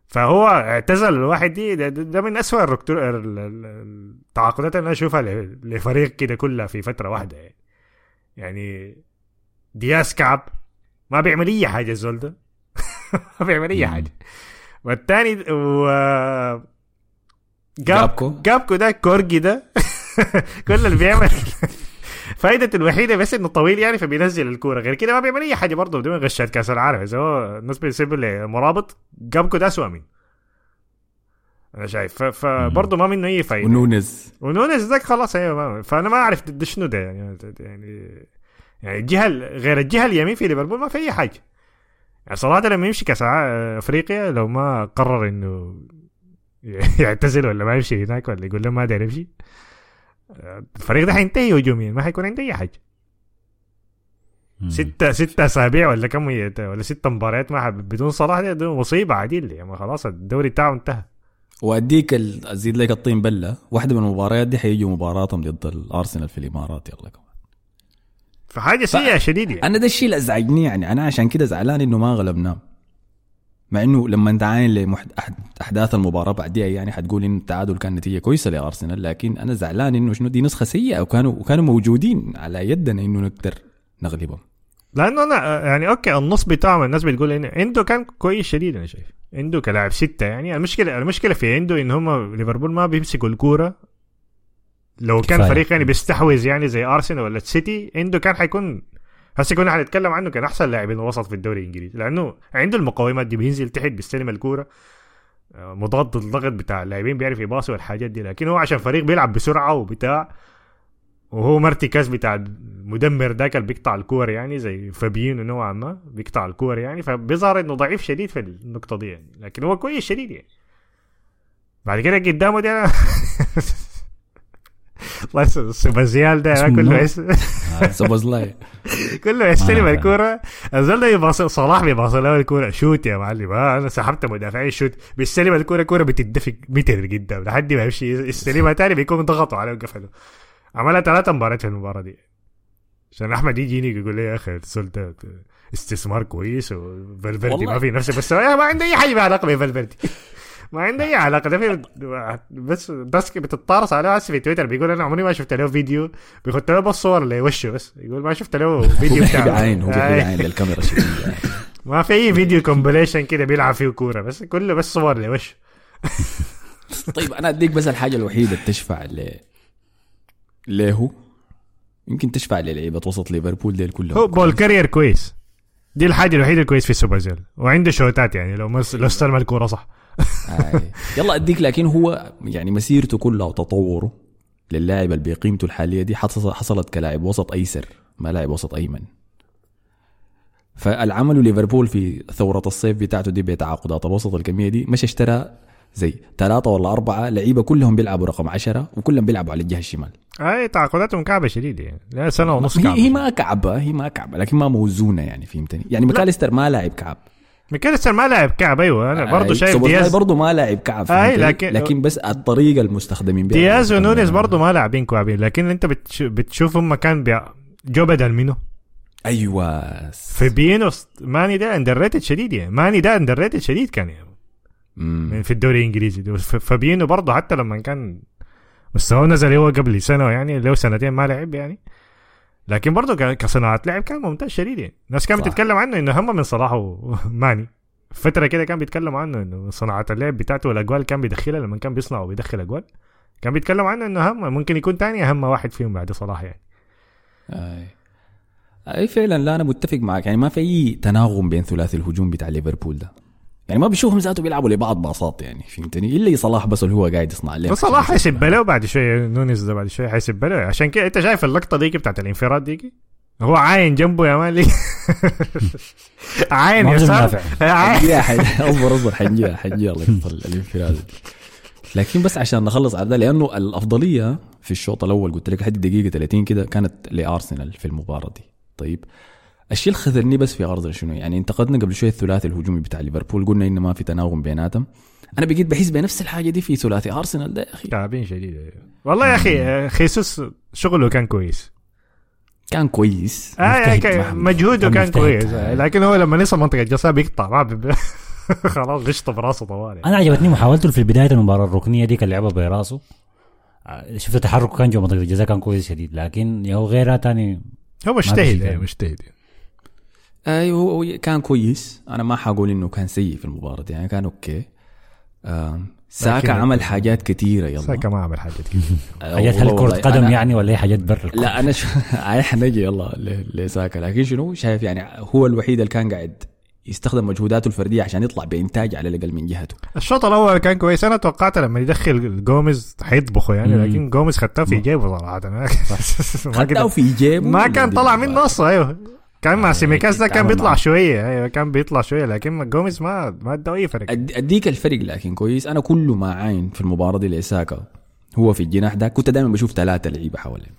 فهو اعتزل الواحد دي ده, ده من اسوء التعاقدات اللي أنا أشوفها لفريق كده كلها في فترة واحدة يعني. يعني دياس كعب ما بيعمل أي حاجة الزول ده *laughs* ما بيعمل أي حاجة. والثاني و جابكو. جابكو ده كورجي ده. *laughs* كل اللي بيعمل *laughs* فايدته الوحيدة بس إنه طويل يعني فبينزل الكورة. غير كده ما بيعمل أي حاجة برضه. بدون غشات كأس العالم. إذا هو الناس بيسيبوا مرابط جابكو ده اسوء منه. أنا شايف. فبرضه ما منه أي فايدة. ونونز ونونز ذاك خلاص أيوه فأنا ما أعرف شنو ده يعني. يعني يعني الجهة ال- غير الجهة اليمين في ليفربول ما في أي حاجة. يعني صراحة لما يمشي كاس ع- أفريقيا لو ما قرر إنه *laughs* يعتزل ولا ما يمشي هناك ولا يقول لهم ما داير يمشي الفريق ده حينتهي هجوميا ما حيكون عنده أي حاجة. ستة ستة أسابيع ولا كم ولا ستة مباريات ما بدون صلاح ده مصيبة عديل. يعني خلاص الدوري بتاعه انتهى. وأديك ال- أزيد لك الطين بلة. واحدة من المباريات دي حيجوا مباراتهم ضد الأرسنال في الإمارات. يلا كمان فحاجة سيئة شديد يعني. أنا ده الشيء اللي أزعجني يعني. أنا عشان كده زعلان إنه ما غلبناه مع إنه لما تعاين لاحداث المباراة بعديها يعني حتقول إن التعادل كان نتيجة كويسة لأرسنال لكن أنا زعلان إنه شنو؟ دي نسخة سيئة وكانوا وكانوا موجودين على يدنا إنه نقدر نغلبهم. لأنه أنا يعني أوكي النص بتاعهم الناس بتقول إنه عنده كان كويس شديد أنا شايف. عنده كلاعب ستة يعني. المشكلة المشكلة في عنده إن هم ليفربول ما بيمسكوا الكورة لو كان كفاية. فريق يعني بيستحوذ يعني زي أرسنال ولا السيتي عنده كان حيكون هسه كنا حنتكلم عنه كان أحسن لاعب الوسط في الدوري الإنجليزي لأنه عنده المقومات دي بينزل تحت بيستلم الكورة آه، مضاد الضغط بتاع اللاعبين بيعرف يباصي والحاجات دي لكن هو عشان فريق بيلعب بسرعة وبتاع وهو مرتكز بتاع المدمر ذاك اللي بيقطع الكور يعني زي فابينو نوعا ما بيقطع الكور يعني فبيظهر إنه ضعيف شديد في النقطة دي يعني لكن هو كويس شديد يعني بعد كده قدامه ده *laughs* الله سبازيال ده كله منو؟ يس... سوبوزلاي كله يستلم. الكوره الزول ده يباصي صلاح بيباصي له الكوره شوت يا معلم آه أنا سحبت مدافعين شوت بيستلم الكوره الكوره بتدفق متر قدام لحد ما يمشي يستلمها تاني بيكون ضغطوا عليه وقفلوا عملها ثلاثة مباريات في المباراه دي عشان احمد يجيني يقول لي يا أخي الزول استثمار كويس وفالفيردي. ما في نفسه بس ما عنده اي حاجة علاقه بفالفيردي ما عنده أي علاقة. ده في بس بس بتتطارص عليه هسه في تويتر بيقول أنا عمري ما شفت له فيديو بيحط له بس صور لوشه بس؟ يقول ما شفت له *laughs* فيديو بيحب بتاعه عين هو بيحب *laughs* آي. عين للكاميرا. *laughs* ما في أي فيديو كومبليشن كده بيلعب فيه كورة بس كله بس صور لوشه طيب أنا أديك بس الحاجة الوحيدة اللي تشفع ل ليه يمكن تشفع للعيبه وسط ليفربول ديل كلهم. هو بول كارير كويس. دي الحاجة الوحيدة الكويس في سوبرزيل وعنده شوتات يعني لو مس... لو استلم الكورة صح. يلا أديك لكن هو يعني مسيرته كلها وتطوره للاعب اللي بقيمته الحالية دي حصل- حصلت كلاعب وسط ايسر ما لاعب وسط ايمن فالعمل ليفربول في ثورة الصيف بتاعته دي بتعاقدات الوسط الكمية دي مش اشترى زي ثلاثة ولا أربعة لعيبة كلهم بيلعبوا رقم عشرة وكلهم بيلعبوا على الجهة الشمال. اي تعاقداتهم كعبة شديدة يعني سنة ونص هي, كعبة هي ما كعبة هي ما كعبة لكن ما موزونة يعني فهمتني؟ يعني ماكاليستر ما لاعب كعب. ميكاليستر ما لعب كعب أيوه أنا برضه آي، شايف دياز برضه ما لاعب كعب آي، فهمتني؟ لكن- لكن بس الطريقة المستخدمين بها دياز ونونيز برضه ما لاعبين كوابين لكن أنت بتش... بتشوف هم كان بيع... جو بدل منه أيوه فابينو ماني ده اندر ريتد شديد يعني ماني ده اندر ريتد شديد كان يعني مم. في الدوري الإنجليزي ده. ف- فابينو برضه حتى لما كان مستواه نزل هو قبل سنة يعني له سنتين ما لعب يعني لكن برضه كصناعة لعب كان ممتاز شديد يعني. الناس كانت. بتتكلم عنه إنه هم من صلاح وماني. فترة كده كان بيتكلم عنه إنه صناعة اللعب بتاعته والأجوال كان بيدخلها لما كان بيصنع وبيدخل أجوال. كان بيتكلم عنه إنه هم ممكن يكون تاني أهم واحد فيهم بعد صلاح يعني. أي. أي فعلا لا أنا متفق معك. يعني ما في أي تناغم بين ثلاثي الهجوم بتاع ليفربول ده. يعني ما بيشوفهم ذاته بيلعبوا لبعض باصات يعني فهمتني؟ إلا صلاح بس اللي هو قاعد يصنع لهم صلاح حيسب له بعد شوية نونيز ده بعد شوية حيسب له عشان كده أنت شايف اللقطة ديك بتاعت الانفراد ديك هو عاين جنبه يا مالي. *laughs* عاين يسار *laughs* اصبر اصبر حنجيها حنجيها الله الانفراد. لكن بس عشان نخلص على ده لأنه الأفضلية في الشوط الأول قلت لك حد دقيقة 30 كده كانت لأرسنال في المباراة دي. طيب الشيء اللي خذلني بس في ارسنال شنو يعني انتقدنا قبل شوية الثلاثي الهجومي بتاع ليفربول قلنا إنه ما في تناغم بيناتهم أنا بقيت بحس بنفس الحاجة دي في ثلاثي أرسنال ده يا أخي تعبين شديد. والله يا أخي آه، خيسوس شغله كان كويس كان كويس آه محمد. مجهوده كان كان. كويس آه، لكن هو لما يصل منطقة الجزاء بيقطع ما بي... *laughs* خلاص غشطه براسه طوال يعني. أنا عجبتني محاولته في بدايه المباراة الركنية دي كان لعبها براسه آه، شفت تحركه كان جوا منطقة الجزاء كان كويس شديد لكن يا هو غيرها تاني هو مجتهد يعني تاني. مجتهد أيوه هو كان كويس. أنا ما حقول إنه كان سيء في المباراة يعني كان أوكي. ساكا عمل حاجات كثيره يلا. ساكا ما عمل حاجات آه، *laughs* حاجات هل كرة قدم يعني ولا هي حاجات برا؟ لا أنا ش... هاي حنجي يلا لساكا لكن شنو؟ شايف يعني هو الوحيد اللي كان قاعد يستخدم مجهوداته الفردية عشان يطلع بإنتاج على الأقل من جهته. الشوط الأول كان كويس. أنا توقعت لما يدخل جوميز حيطبخه يعني مم. لكن جوميز خدته في جيبه صراحة. *laughs* خدته في جيبه؟ ما كان طلع منه أصلا أيوه. كان مع سيميكاس ده كان بيطلع معه. شوية أيوه كان بيطلع شوية لكن جوميز ما ما ادى اي فرق أديك الفرق لكن كويس. أنا كل ما عاين في المباراة دي لساكا هو في الجناح ده. كنت دائما بشوف ثلاثة لعيبة حواليه.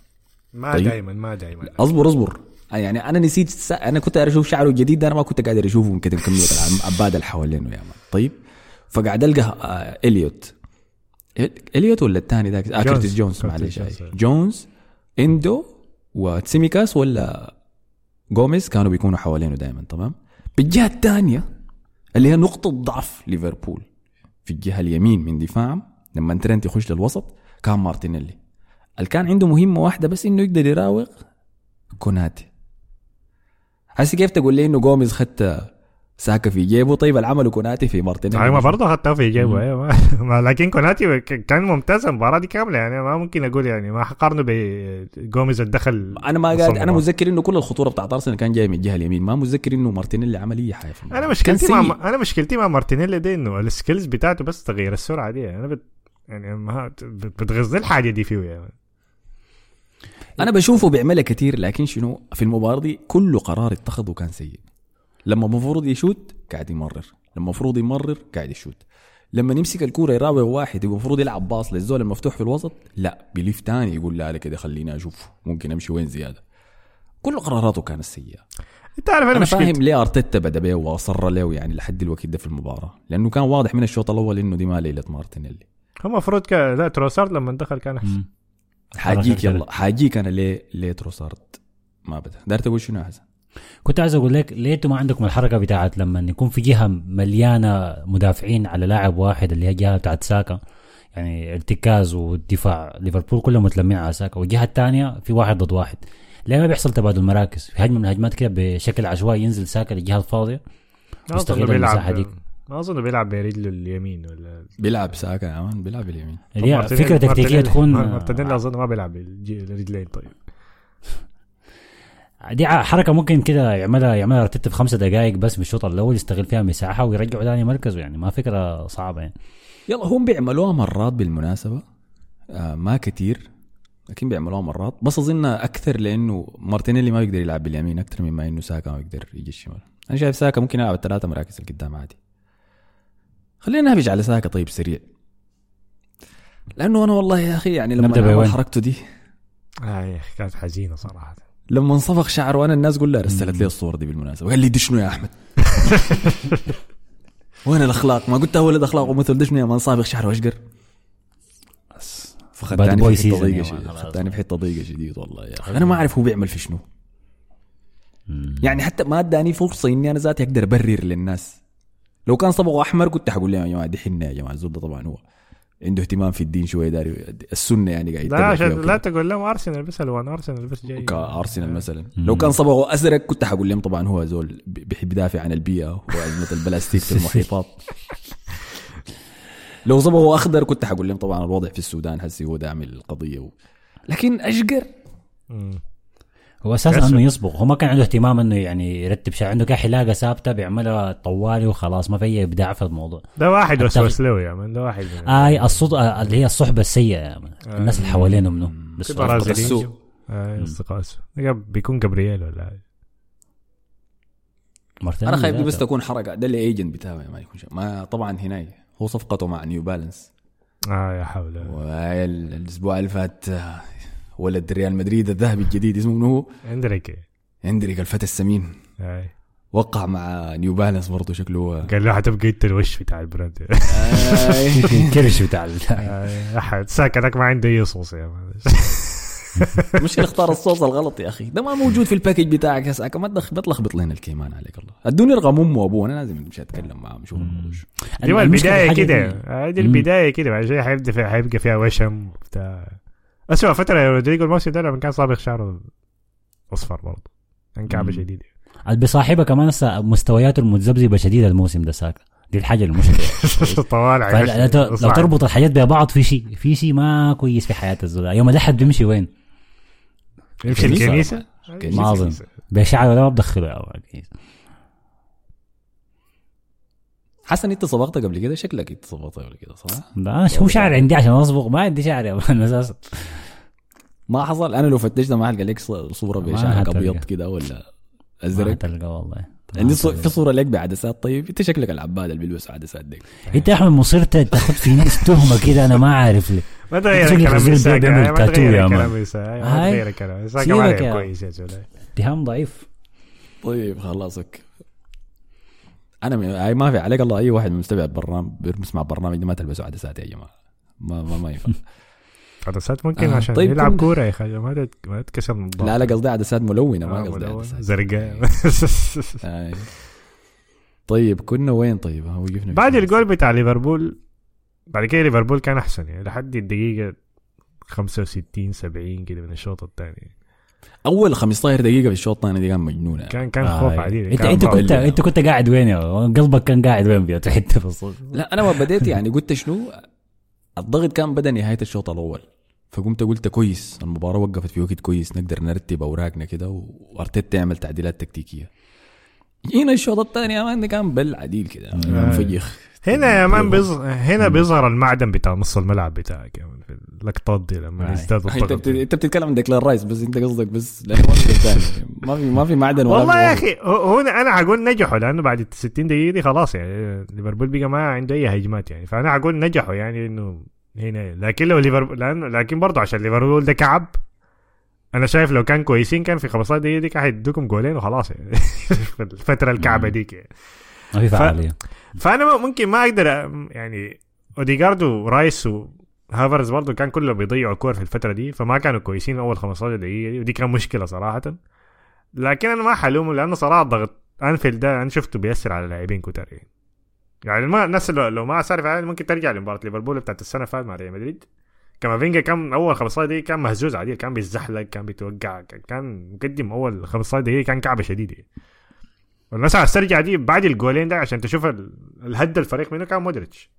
ما طيب. دائما ما دائما أصبر أصبر. يعني أنا نسيت سا... أنا كنت أشوف شعره الجديد ده أنا ما كنت قاعد أشوفه كده كمية العباد اللي حوالينه يا مان. طيب. فقاعد ألقى آه، إليوت. إليوت ولا الثاني ذاك؟ آه. كرتيس جونز معلش. آه. جونز. إندو وتسيميكاس ولا جوميز كانوا بيكونوا حوالينه دائما تمام؟ بالجهة الثانية اللي هي نقطة ضعف ليفربول في الجهة اليمين من دفاعهم لما ترنت يخش للوسط كان مارتينيلي. اللي كان عنده مهمة واحدة بس إنه يقدر يراوغ كوناتي. هسه كيف تقول لي إنه جوميز خدت ساكا في جيبه. طيب العمل كوناتي في مارتينيلي. أيوه برضه خدته في جيبه أيوه. *laughs* لكن كوناتي كان ممتاز المباراة دي كاملة يعني ما ممكن أقول يعني ما حقارنه بجوميز الدخل أنا ما قاعد أنا. متذكر إنه كل الخطورة بتاعت أرسنال كان جاي من الجهة اليمين. ما متذكر إنه مارتينيلي عمل أي حاجة. أنا مشكلتي. مع أنا مشكلتي مع مارتينيلي دي إنه ال skills بتاعته بس تغيير السرعة دي أنا بت يعني ما بت- بتغز الحاجة دي فيه يعني. أنا بشوفه بيعملها كثير لكن شنو؟ في المباراة دي كل قرار اتخذه كان سيء. لما المفروض يشوت قاعد يمرر. لما المفروض يمرر قاعد يشوت. لما يمسك الكورة يراوغ واحد المفروض يلعب باص للزول المفتوح في الوسط لا بيلف تاني يقول لا لا كده خليني أشوف ممكن أمشي وين زيادة. كل قراراته كانت سيئة. أنت عارف أنا مشكلتي. فاهم ليه أرتيتا بدأ بيه وأصر له يعني لحد الوقت ده في المباراة. لأنه كان واضح من الشوط الأول إنه دي ما ليلة مارتينيلي. هو المفروض كان لا تروسارد لما دخل كان أحسن. حاجيك يلا حاجيك أنا ليه ليه تروسارد؟ ما بدأ. دار تقول شنو يا حسن؟ كنت عايز أقول لك ليه أنتوا ما عندكم الحركة بتاعت لما يكون في جهة مليانة مدافعين على لاعب واحد اللي هي الجهه بتاعت ساكا؟ يعني ارتكاز ودفاع. ليفربول كلهم متلمين على ساكا والجهة الثانية في واحد ضد واحد. ليه ما بيحصل تبادل مراكز؟ في هجمة من الهجمات كده بشكل عشوائي ينزل ساكا للجهة الفاضية؟ ما يستغل بيلعب دي. ما أظن بيلعب برجله اليمين ولا بيلعب ساكا يا مان بيلعب اليمين. فكرة تكتيكية تكون مارتينيلي أظن ما بيلعب بالرجلين طيب. دي حركة ممكن كده يعملها يعملها ارتيتا في خمسة دقائق بس بالشوط الأول يستغل فيها مساحة ويرجعوا ثاني مركزه يعني ما فكرة صعبة يعني. يلا هم بيعملوها مرات بالمناسبة. آه ما كتير لكن بيعملوها مرات. بس أظن أكثر لأنه مارتينيلي ما بيقدر يلعب باليمين أكثر مما إنه ساكا ما بيقدر يجي الشمال. أنا شايف ساكا ممكن يلعب الثلاثة مراكز اللي قدام عادي. خلينا نهبج على ساكا طيب سريع. لأنه أنا والله يا أخي يعني لما؟ حركته دي. آه يا أخي كانت حزينة صراحة. لما انصفخ شعره أنا الناس كلها رسلت لي الصور دي بالمناسبة. قال لي دي شنو يا أحمد. *laughs* وين الأخلاق؟ ما قلت ولد اخلاق ومثل دي شنو يا مان صابغ شعره اشقر بس. فخدتني في حتة ضيقة شديد. خدتني في حتة ضيقة شديد والله يا أخي. أنا ما أعرف هو بيعمل في شنو. يعني حتى ما أداني فرصة إني أنا ذاتي أقدر أبرر للناس. لو كان صبغه أحمر كنت حقول لهم يا جماعة دي حنه يا جماعة الزول ده طبعا هو. عنده اهتمام في الدين شوية داري السنة يعني قاعد لا عشان. لا تقول لهم ارسنال بس الوان ارسنال بس جاي. كارسنال مثلا. لو كان صبغه أزرق كنت حقول لهم طبعا هو زول بيحب يدافع عن البيئة وازمه البلاستيك في المحيطات *laughs* *laughs* لو صبغه أخضر كنت حقول لهم طبعا الوضع في السودان هسي هو داعم القضية و... لكن أشقر. مم. هو أساسا. إنه يصبغ. هو ما كان عنده اهتمام إنه يعني يرتب شيء. عنده كان حلاقة ثابتة بيعملها طوالي وخلاص. ما في أي إبداع في الموضوع. ده واحد التغ- وسوس له يا مان ده واحد. من آي الصوت آه، اللي هي الصحبة السيئة يا من. الناس اللي حوالينه منه بس. جو. آه، أصدقاء بيكون جابرييل ولا؟ مارتينيلي أنا خايف دي بس. تكون حركة. ده اللي ايجنت بتاعه ما يكون شيء. ما طبعا هنا هو صفقته مع نيو بالانس آه يا حول. والاسبوع اللي فات آه، ولد ريال مدريد الذهبي الجديد اسمه منو هو؟ إندريكي. هندريك الفتى السمين. آي. وقع مع نيو بالانس برضه شكله قال له حتبقى أنت الوش بتاع البراند الكرش *laughs* بتاع أحد. ساكنك ما عنده أي صوص يا *laughs* المشكلة اختار الصوص الغلط يا أخي. ده ما موجود في الباكج بتاعك يا ساكا ما تلخبط لنا الكيمان عليك الله. ادوني رقم امه وأبوه. أنا لازم امشي أتكلم معاهم شوف الموضوع شو. البداية كده. هذه. البداية كده. بعد شوي حيبدأ حيبقى فيها وشم بتاع اسوء فترة رودريجو الموسم ده لما كان صابغ شعره أصفر برضه كان كعبة مم. شديدة اللي بيصاحبها كمان هسه مستوياته المتذبذبة شديدة الموسم ده ساكا دي الحاجة المشكلة *laughs* طوال. لو تربط الحاجات ببعض في شيء في شيء ما كويس في حياة الزول يوم الاحد بيمشي وين؟ يمشي كنيسة. الكنيسة. ما اظن بشعر ولا ما بدخله يا ولد. حسن أنت صبغت قبل كده؟ شكلك أنت صبغت قبل كده صح؟ أنا هو شعر عندي عشان أصبغ. ما عندي شعر يا مان أساسا. ما حصل. أنا لو فتشت ما حلقى لك صورة ما بشعرك. أبيض كده ولا ما أزرق؟ تلقى والله. عندي صو... في صورة لك بعدسات. طيب أنت شكلك العباد اللي بيلبسوا عدسات ديك. أنت يا أحمد مصر تاخذ في ناس تهمة كده أنا ما عارف ليه. ما تغير شكلك الكلام بيعمل ما تاتو تغير يا مان. ما. تغير الكلام. ما كويس يا زول اتهام ضعيف. طيب خلاص أوكي. أنا ما في عليك الله أي واحد مستمع البرنامج بيسمع برنامج ما تلبسوا عدسات يا جماعة. ما ما, ما ينفع. *laughs* عدسات ممكن آه، عشان طيب يلعب كم- كورة يا أخي ما ما تتكسر من الضغط. لا لا قصدي عدسات ملونة ما آه، قصدي. عدسات. زرقاء. آي. *laughs* طيب كنا وين؟ طيب وقفنا بعد الجول بتاع ليفربول بعد كده ليفربول كان أحسن يعني لحد الدقيقة 65 70 كده من الشوط الثاني. أول 15 دقيقة في الشوط الثاني دي كان مجنونة. كان كان آه، خوف. عديد انت أنت. كنت أنت كنت قاعد وين يا قلبك كان قاعد وين بيوت حتة في الصوت؟ لا أنا ما بديت يعني قلت شنو؟ الضغط كان بدأ نهاية الشوط الأول. فقمت قلت كويس المباراة وقفت في وقت كويس نقدر نرتب أوراقنا كده وأرتيتا يعمل تعديلات تكتيكية. هنا الشوط الثاني يا مان كان بل عديل كده منفجخ هنا يا مان بيظ... هنا بيظهر المعدن بتاع نص الملعب بتاعك مان. في اللقطات دي لما. يزداد انت الضغط انت بتتكلم عن ديكلان رايس بس انت قصدك بس ما في ما في معدن ولا والله يا. أخي هنا أنا حقول نجحوا لأنه بعد ال 60 دقيقة دي خلاص يعني ليفربول بقى ما عنده أي هجمات يعني. فأنا حقول نجحوا يعني إنه هنا. لكن لو ليفربول لأنه لكن برضه عشان ليفربول ده كعب أنا شايف لو كان كويسين كان في 15 دقيقة دي كان حيدوكم جولين وخلاص يعني. *laughs* في الفترة الكعبة ديك يعني. ما في فعالية. فأنا ممكن ما أقدر يعني اوديجارد ورايس وهافرز برضه كان كلهم بيضيعوا كور في الفترة دي فما كانوا كويسين أول 15 دقيقة دي ودي كان مشكلة صراحة. لكن أنا ما حلومه لأنه صراحة ضغط أنفيلد ده أنا شفته بيأثر على اللاعبين كتار. يعني يعني ما الناس لو, لو ما صار فعلا ممكن ترجع لمباراة ليفربول بتاعت السنة اللي فاتت مع ريال مدريد. كامافينجا كان أول 15 دقيقة كان مهزوز عديل كان بيتزحلق كان بيتوقع كان مقدم أول 15 دقيقة كان كعبة شديدة. عايز ترجع دي بعد الجولين ده عشان تشوف ال- الهد الفريق منه كان مودريتش.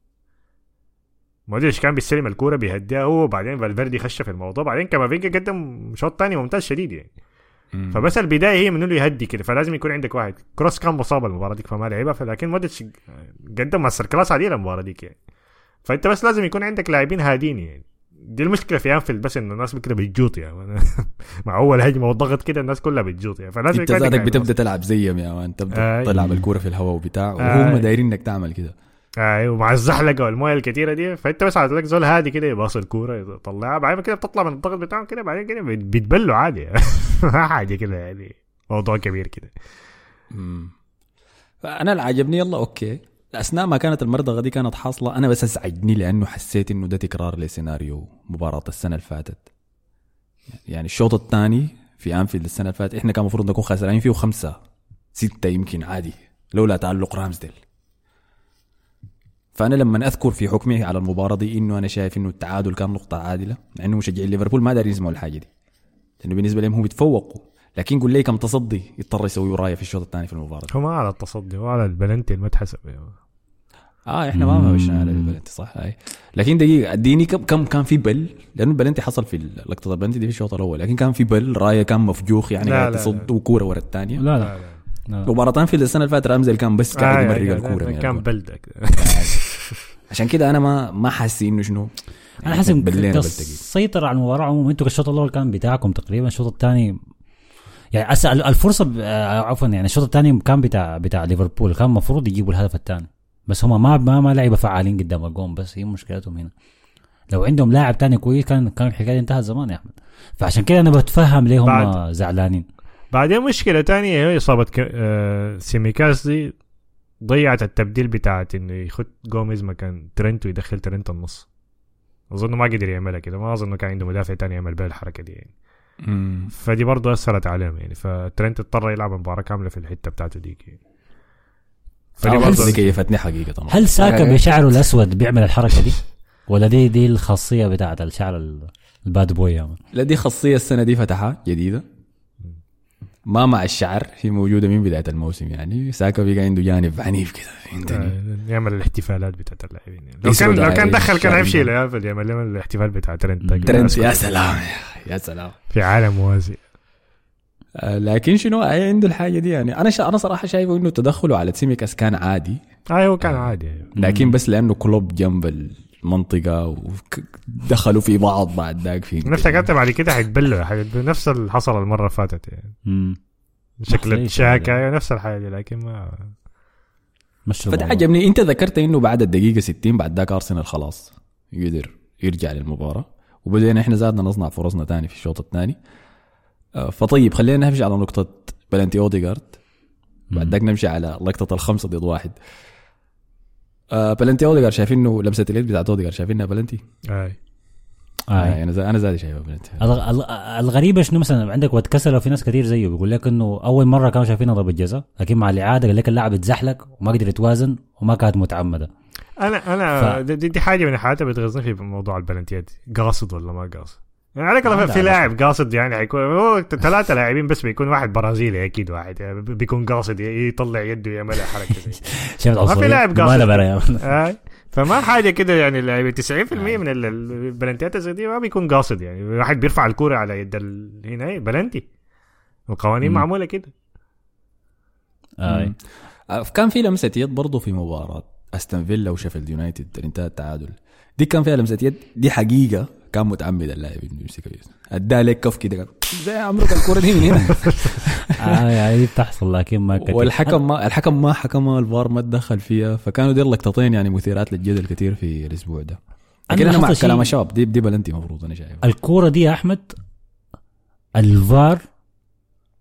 مودريتش كان بيستلم الكورة بيهديها هو وبعدين فالفيردي خش في الموضوع. بعدين كامافينجا قدم شوط تاني ممتاز شديد يعني. مم. فبس البداية هي من إنه يهدي كده فلازم يكون عندك واحد. كروس كان مصاب المباراة ديك فما لعبها. فلكن مودريتش قدم masterclass عديل المباراه ديك يعني. فأنت بس لازم يكون عندك لاعبين هادين يعني. دي المشكلة في أنفيلد بس انه الناس كده بتجوط يعني *laughs* مع أول هجمة والضغط كده الناس كلها بتجوط يعني. فلازم أنت ذاتك بتبدأ تلعب زيهم يا مان. تبدا آي. تلعب الكورة في الهواء وبتاع. وهم دايرين إنك تعمل كده. أيوه ومع الزحلقة والموية الكثيره دي فأنت بس لك زول هادي كده يباص الكورة يطلعها. بعدين كده بتطلع من الضغط بتاعهم كده بعدين كده بيت- بيتبلوا عادي *laughs* ما حاجة كده يعني. موضوع كبير كده. مم. فانا اللي عجبني يلا okay. أثناء ما كانت المرضغة دي كانت حاصلة أنا بس ازعجني لأنه حسيت إنه ده تكرار لسيناريو مباراة السنة اللي فاتت. يعني الشوط الثاني في أنفيلد السنة اللي فاتت إحنا كان المفروض نكون خسرانين فيه خمسه ستة يمكن عادي لولا تالق رامزديل. فأنا لما أذكر في حكمي على المباراة دي إنه أنا شايف إنه التعادل كان نقطة عادلة مع انه مشجعين ليفربول ما دارين يسمعوا الحاجة دي. لأنه بالنسبة لهم هم بيتفوقوا. لكن قول لي كم تصدي يضطر يسوي ورايا في الشوط الثاني في المباراة؟ هو ما على التصدي هو على البلنتي ما تحسب. يعني. آه إحنا ما مشينا على البلنتي صح؟ هاي لكن دقيقة اديني كم كم كان في بل؟ لأنه البلنتي حصل في لقطه البلنتي دي في الشوط الأول لكن كان في بل رأيه كان مفجوخ يعني لا، قاعد لا، تصد لا. وكورة ورا الثانية. لا لا. لا. مباراتين في السنة اللي فاتت رامزل كان بس قاعد آه، يمرق آه، الكورة كان. بلدك *laughs* عشان كده أنا ما ما حاسس إنه شنو. أنا حاسس انك بلتقي. تسيطر على المباراة عموما. أنتوا الشوط الأول كان بتاعكم تقريبا الشوط الثاني يعني أسا الفرصة آه، عفوا يعني الشوط الثاني كان بتاع بتاع ليفربول كان المفروض يجيبوا الهدف الثاني. بس هم ما ما ما لعيبة فعالين قدام الجون بس هي مشكلتهم هنا. لو عندهم لاعب تاني كويس كان كان الحكاية انتهت زمان يا أحمد. فعشان كده أنا بتفهم ليه هم بعد- زعلانين. بعدين مشكلة تانية هي إصابة ك... آه سيميكاس دي ضيعت التبديل بتاعت إنه يخد جوميز مكان ترنت ويدخل ترنت النص. اظن ما قدر يعملها كده. ما اظن كان عنده مدافع تاني يعمل بها الحركة دي يعني. مم. فدي برضه أثرت عليهم يعني. فترنت اضطر يلعب مباراة كاملة في الحتة بتاعته ديك يعني. فدي برضه كيفتني حقيقة هل ساكا بشعره الأسود بيعمل الحركة دي؟ ولا دي دي الخاصية بتاعت الشعر ال- ال bad boy يا man لا دي خاصية السنة دي فتحها جديدة. ما مع الشعر هي موجودة من بداية الموسم يعني. ساكا بيقى عنده جانب عنيف كده فهمتني؟ آه، يعمل الاحتفالات بتاعت اللاعبين يعني. لو كان لو كان دخل كان الشعب. يمشي ليافل يعمل الاحتفال بتاع ترنت. ترنت يا سلام يا سلام. في عالم موازي. لكن شنو هي عنده الحاجة دي يعني أنا شا... أنا صراحة شايفه إنه تدخله على تسيميكاس كان عادي هو كان عادي. لكن بس لأنه كلوب جنب المنطقة ودخلوا في بعض بعد ذاك في أنا افتكرت بعد كده حيتبلوا نفس اللي حصل المرة اللي فاتت يعني مم. شكل تشاكا يعني؟ يعني نفس الحاجة دي لكن ما مشوا فده. عجبني أنت ذكرت إنه بعد الدقيقة 60 بعد ذاك أرسنال خلاص يقدر يرجع للمباراة وبدينا إحنا زادنا نصنع فرصنا تاني في الشوط الثاني آه، فطيب خلينا نمشي على نقطة بلانتي اوديجارد بعد ذاك نمشي على لقطة الخمسة ضد واحد. آه بلانتي اوديجارد شايفين إنه لمسة اليد بتاعت اوديجارد شايفينها بلانتي آي. آه. آه. أنا زي أنا زادي شايفها الغ- الغريبة شنو مثلا؟ عندك وقت كسر في ناس كثير زيه بيقول لك إنه أول مرة كانوا شايفينها ضربة جزاء لكن مع الاعاده قال لك اللاعب اتزحلق وما قدر يتوازن وما كانت متعمدة. أنا أنا ف- دي, دي حاجة من الحاجات اللي بتغزني في موضوع البلنتيات. قاصد ولا ما قاصد؟ يعني على كلام في. لاعب قاصد يعني حيكون هو ثلاثة لاعبين بس بيكون واحد برازيلي أكيد واحد يعني بيكون قاصد يطلع يده يعمل حركة زي *laughs* ما في؟ لاعب قاصد. آه. فما حاجة كده يعني اللعيبه 90% من ال- البلنتيات زي دي ما بيكون قاصد يعني واحد بيرفع الكوره على يد. هنا بلنتي القوانين. معمولة كده آه. آه، كان في لمسة يد برضه في مباراة أستون فيلا وشيفيلد يونايتد اللي انتهى التعادل دي كان فيها لمسة يد دي حقيقة كان متعمد اللاعب انه يمسكها ادى لك كف كده. زي عمرك الكورة دي من هنا. *laughs* آه يعني بتحصل لكن ما كتير والحكم ما الحكم ما حكمها الفار ما تدخل فيها. فكانوا دي اللقطتين يعني مثيرات للجدل كثير في الأسبوع ده. لكن أنا مع كلام الشباب دي دي بلنتي المفروض أنا شايف الكورة دي يا أحمد الفار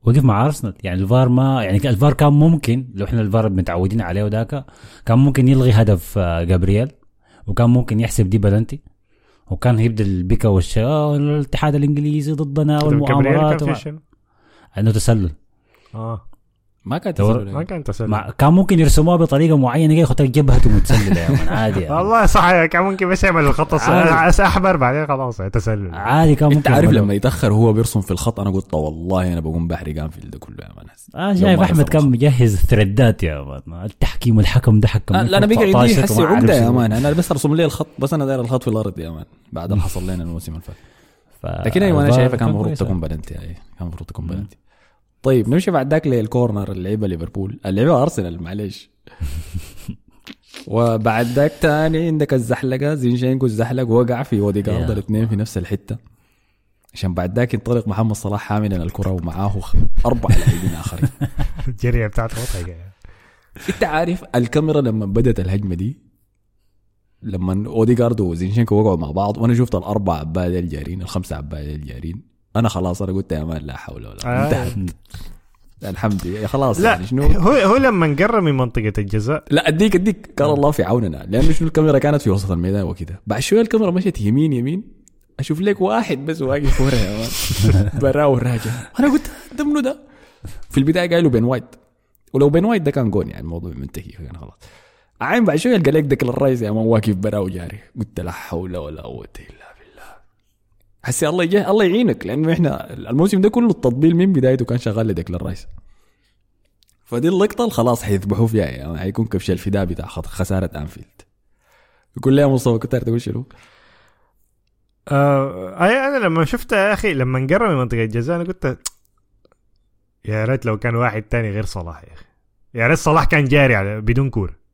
وقف مع أرسنال. يعني الفار ما يعني الفار كان ممكن لو إحنا الفار متعودين عليه وذاك كان ممكن يلغي هدف آه، جابرييل وكان ممكن يحسب دي بلنتي. وكان هيبدا البكا والش آه، الاتحاد الإنجليزي ضدنا والمؤامرات شنو؟ انه تسلل آه ما كانت دور- تسلل ما يعني. كان تسلل مع كان ممكن يرسموها بطريقة معينة كده يخطك جبهته متسلله يا man *laughs* عادي يعني. والله صح كان ممكن بس يعمل الخط. احمر بعدين خلاص تسلل عادي كان ممكن انت عارف. لما يتأخر وهو بيرسم في الخط أنا قلت والله أنا بقوم بحرق انفيلد ده كله يا man آه شايف أحمد كان. مجهز ثريدات يا man التحكيم والحكم ده حكم لا لا، أنا بقى عندي 19 حسي وما عارف عقده يا. مان أنا بس أرسم لي الخط بس أنا داير الخط في الأرض يا man بعد اللي حصل لنا الموسم اللي فات لكن أيوه أنا شايفها كان المفروض. تكون بلنتي كان المفروض تكون بلنتي طيب نمشي بعد ذاك لل corner اللي لعبها ليفربول. اللي لعبها أرسنال معلش *laughs* وبعد ذاك تاني عندك الزحلقة زينشينكو الزحلق وقع في اوديجارد الاثنين في نفس الحتة. عشان بعد ذاك ينطلق محمد صلاح حاملا الكرة ومعاه أربع لاعبين آخرين. *laughs* الجريه بتاعته مضحكه انت عارف الكاميرا لما بدت الهجمة دي لما اوديجارد وزينشينكو وقعوا مع بعض وأنا شفت الأربع عباية الجارين الخمسة عباية الجارين أنا خلاص أنا قلت يا man لا حول ولا قوة. آه. انتهت *laughs* الحمد لله. خلاص لا يعني شنو؟ هو هو لما قرب من منطقة الجزاء. لا أديك أديك. كان الله في عوننا. لأنه شنو؟ الكاميرا كانت في وسط الميدان وكده بعد شوية الكاميرا مشت يمين يمين. أشوف لك واحد بس واقف ورا يا man. *laughs* براه راجع أنا قلت ده منو ده؟ في البداية قايله بن وايت ولو بن وايت ده كان جون يعني الموضوع منتهي. كان خلاص. عين بعد شوية القى لك ديكلان رايس يا man واقف براه جاري. قلت لا حول ولا قوة إلا حسي الله يجي الله يعينك لأنه إحنا الموسم ده كله التطبيل من بدايته كان شغال لديكلان الرئيس فدي اللقطة اللي خلاص حيذبحوا فيها يعني حيكون كبش الفداء بتاع خسارة أنفيلد. يقول لي يا مصطفى كنت تقول شنو؟ آه أنا لما شفتها يا أخي لما قرب من منطقة الجزاء أنا قلت يا ريت لو كان واحد تاني غير صلاح يا أخي. يا ريت صلاح كان جاري على بدون كوره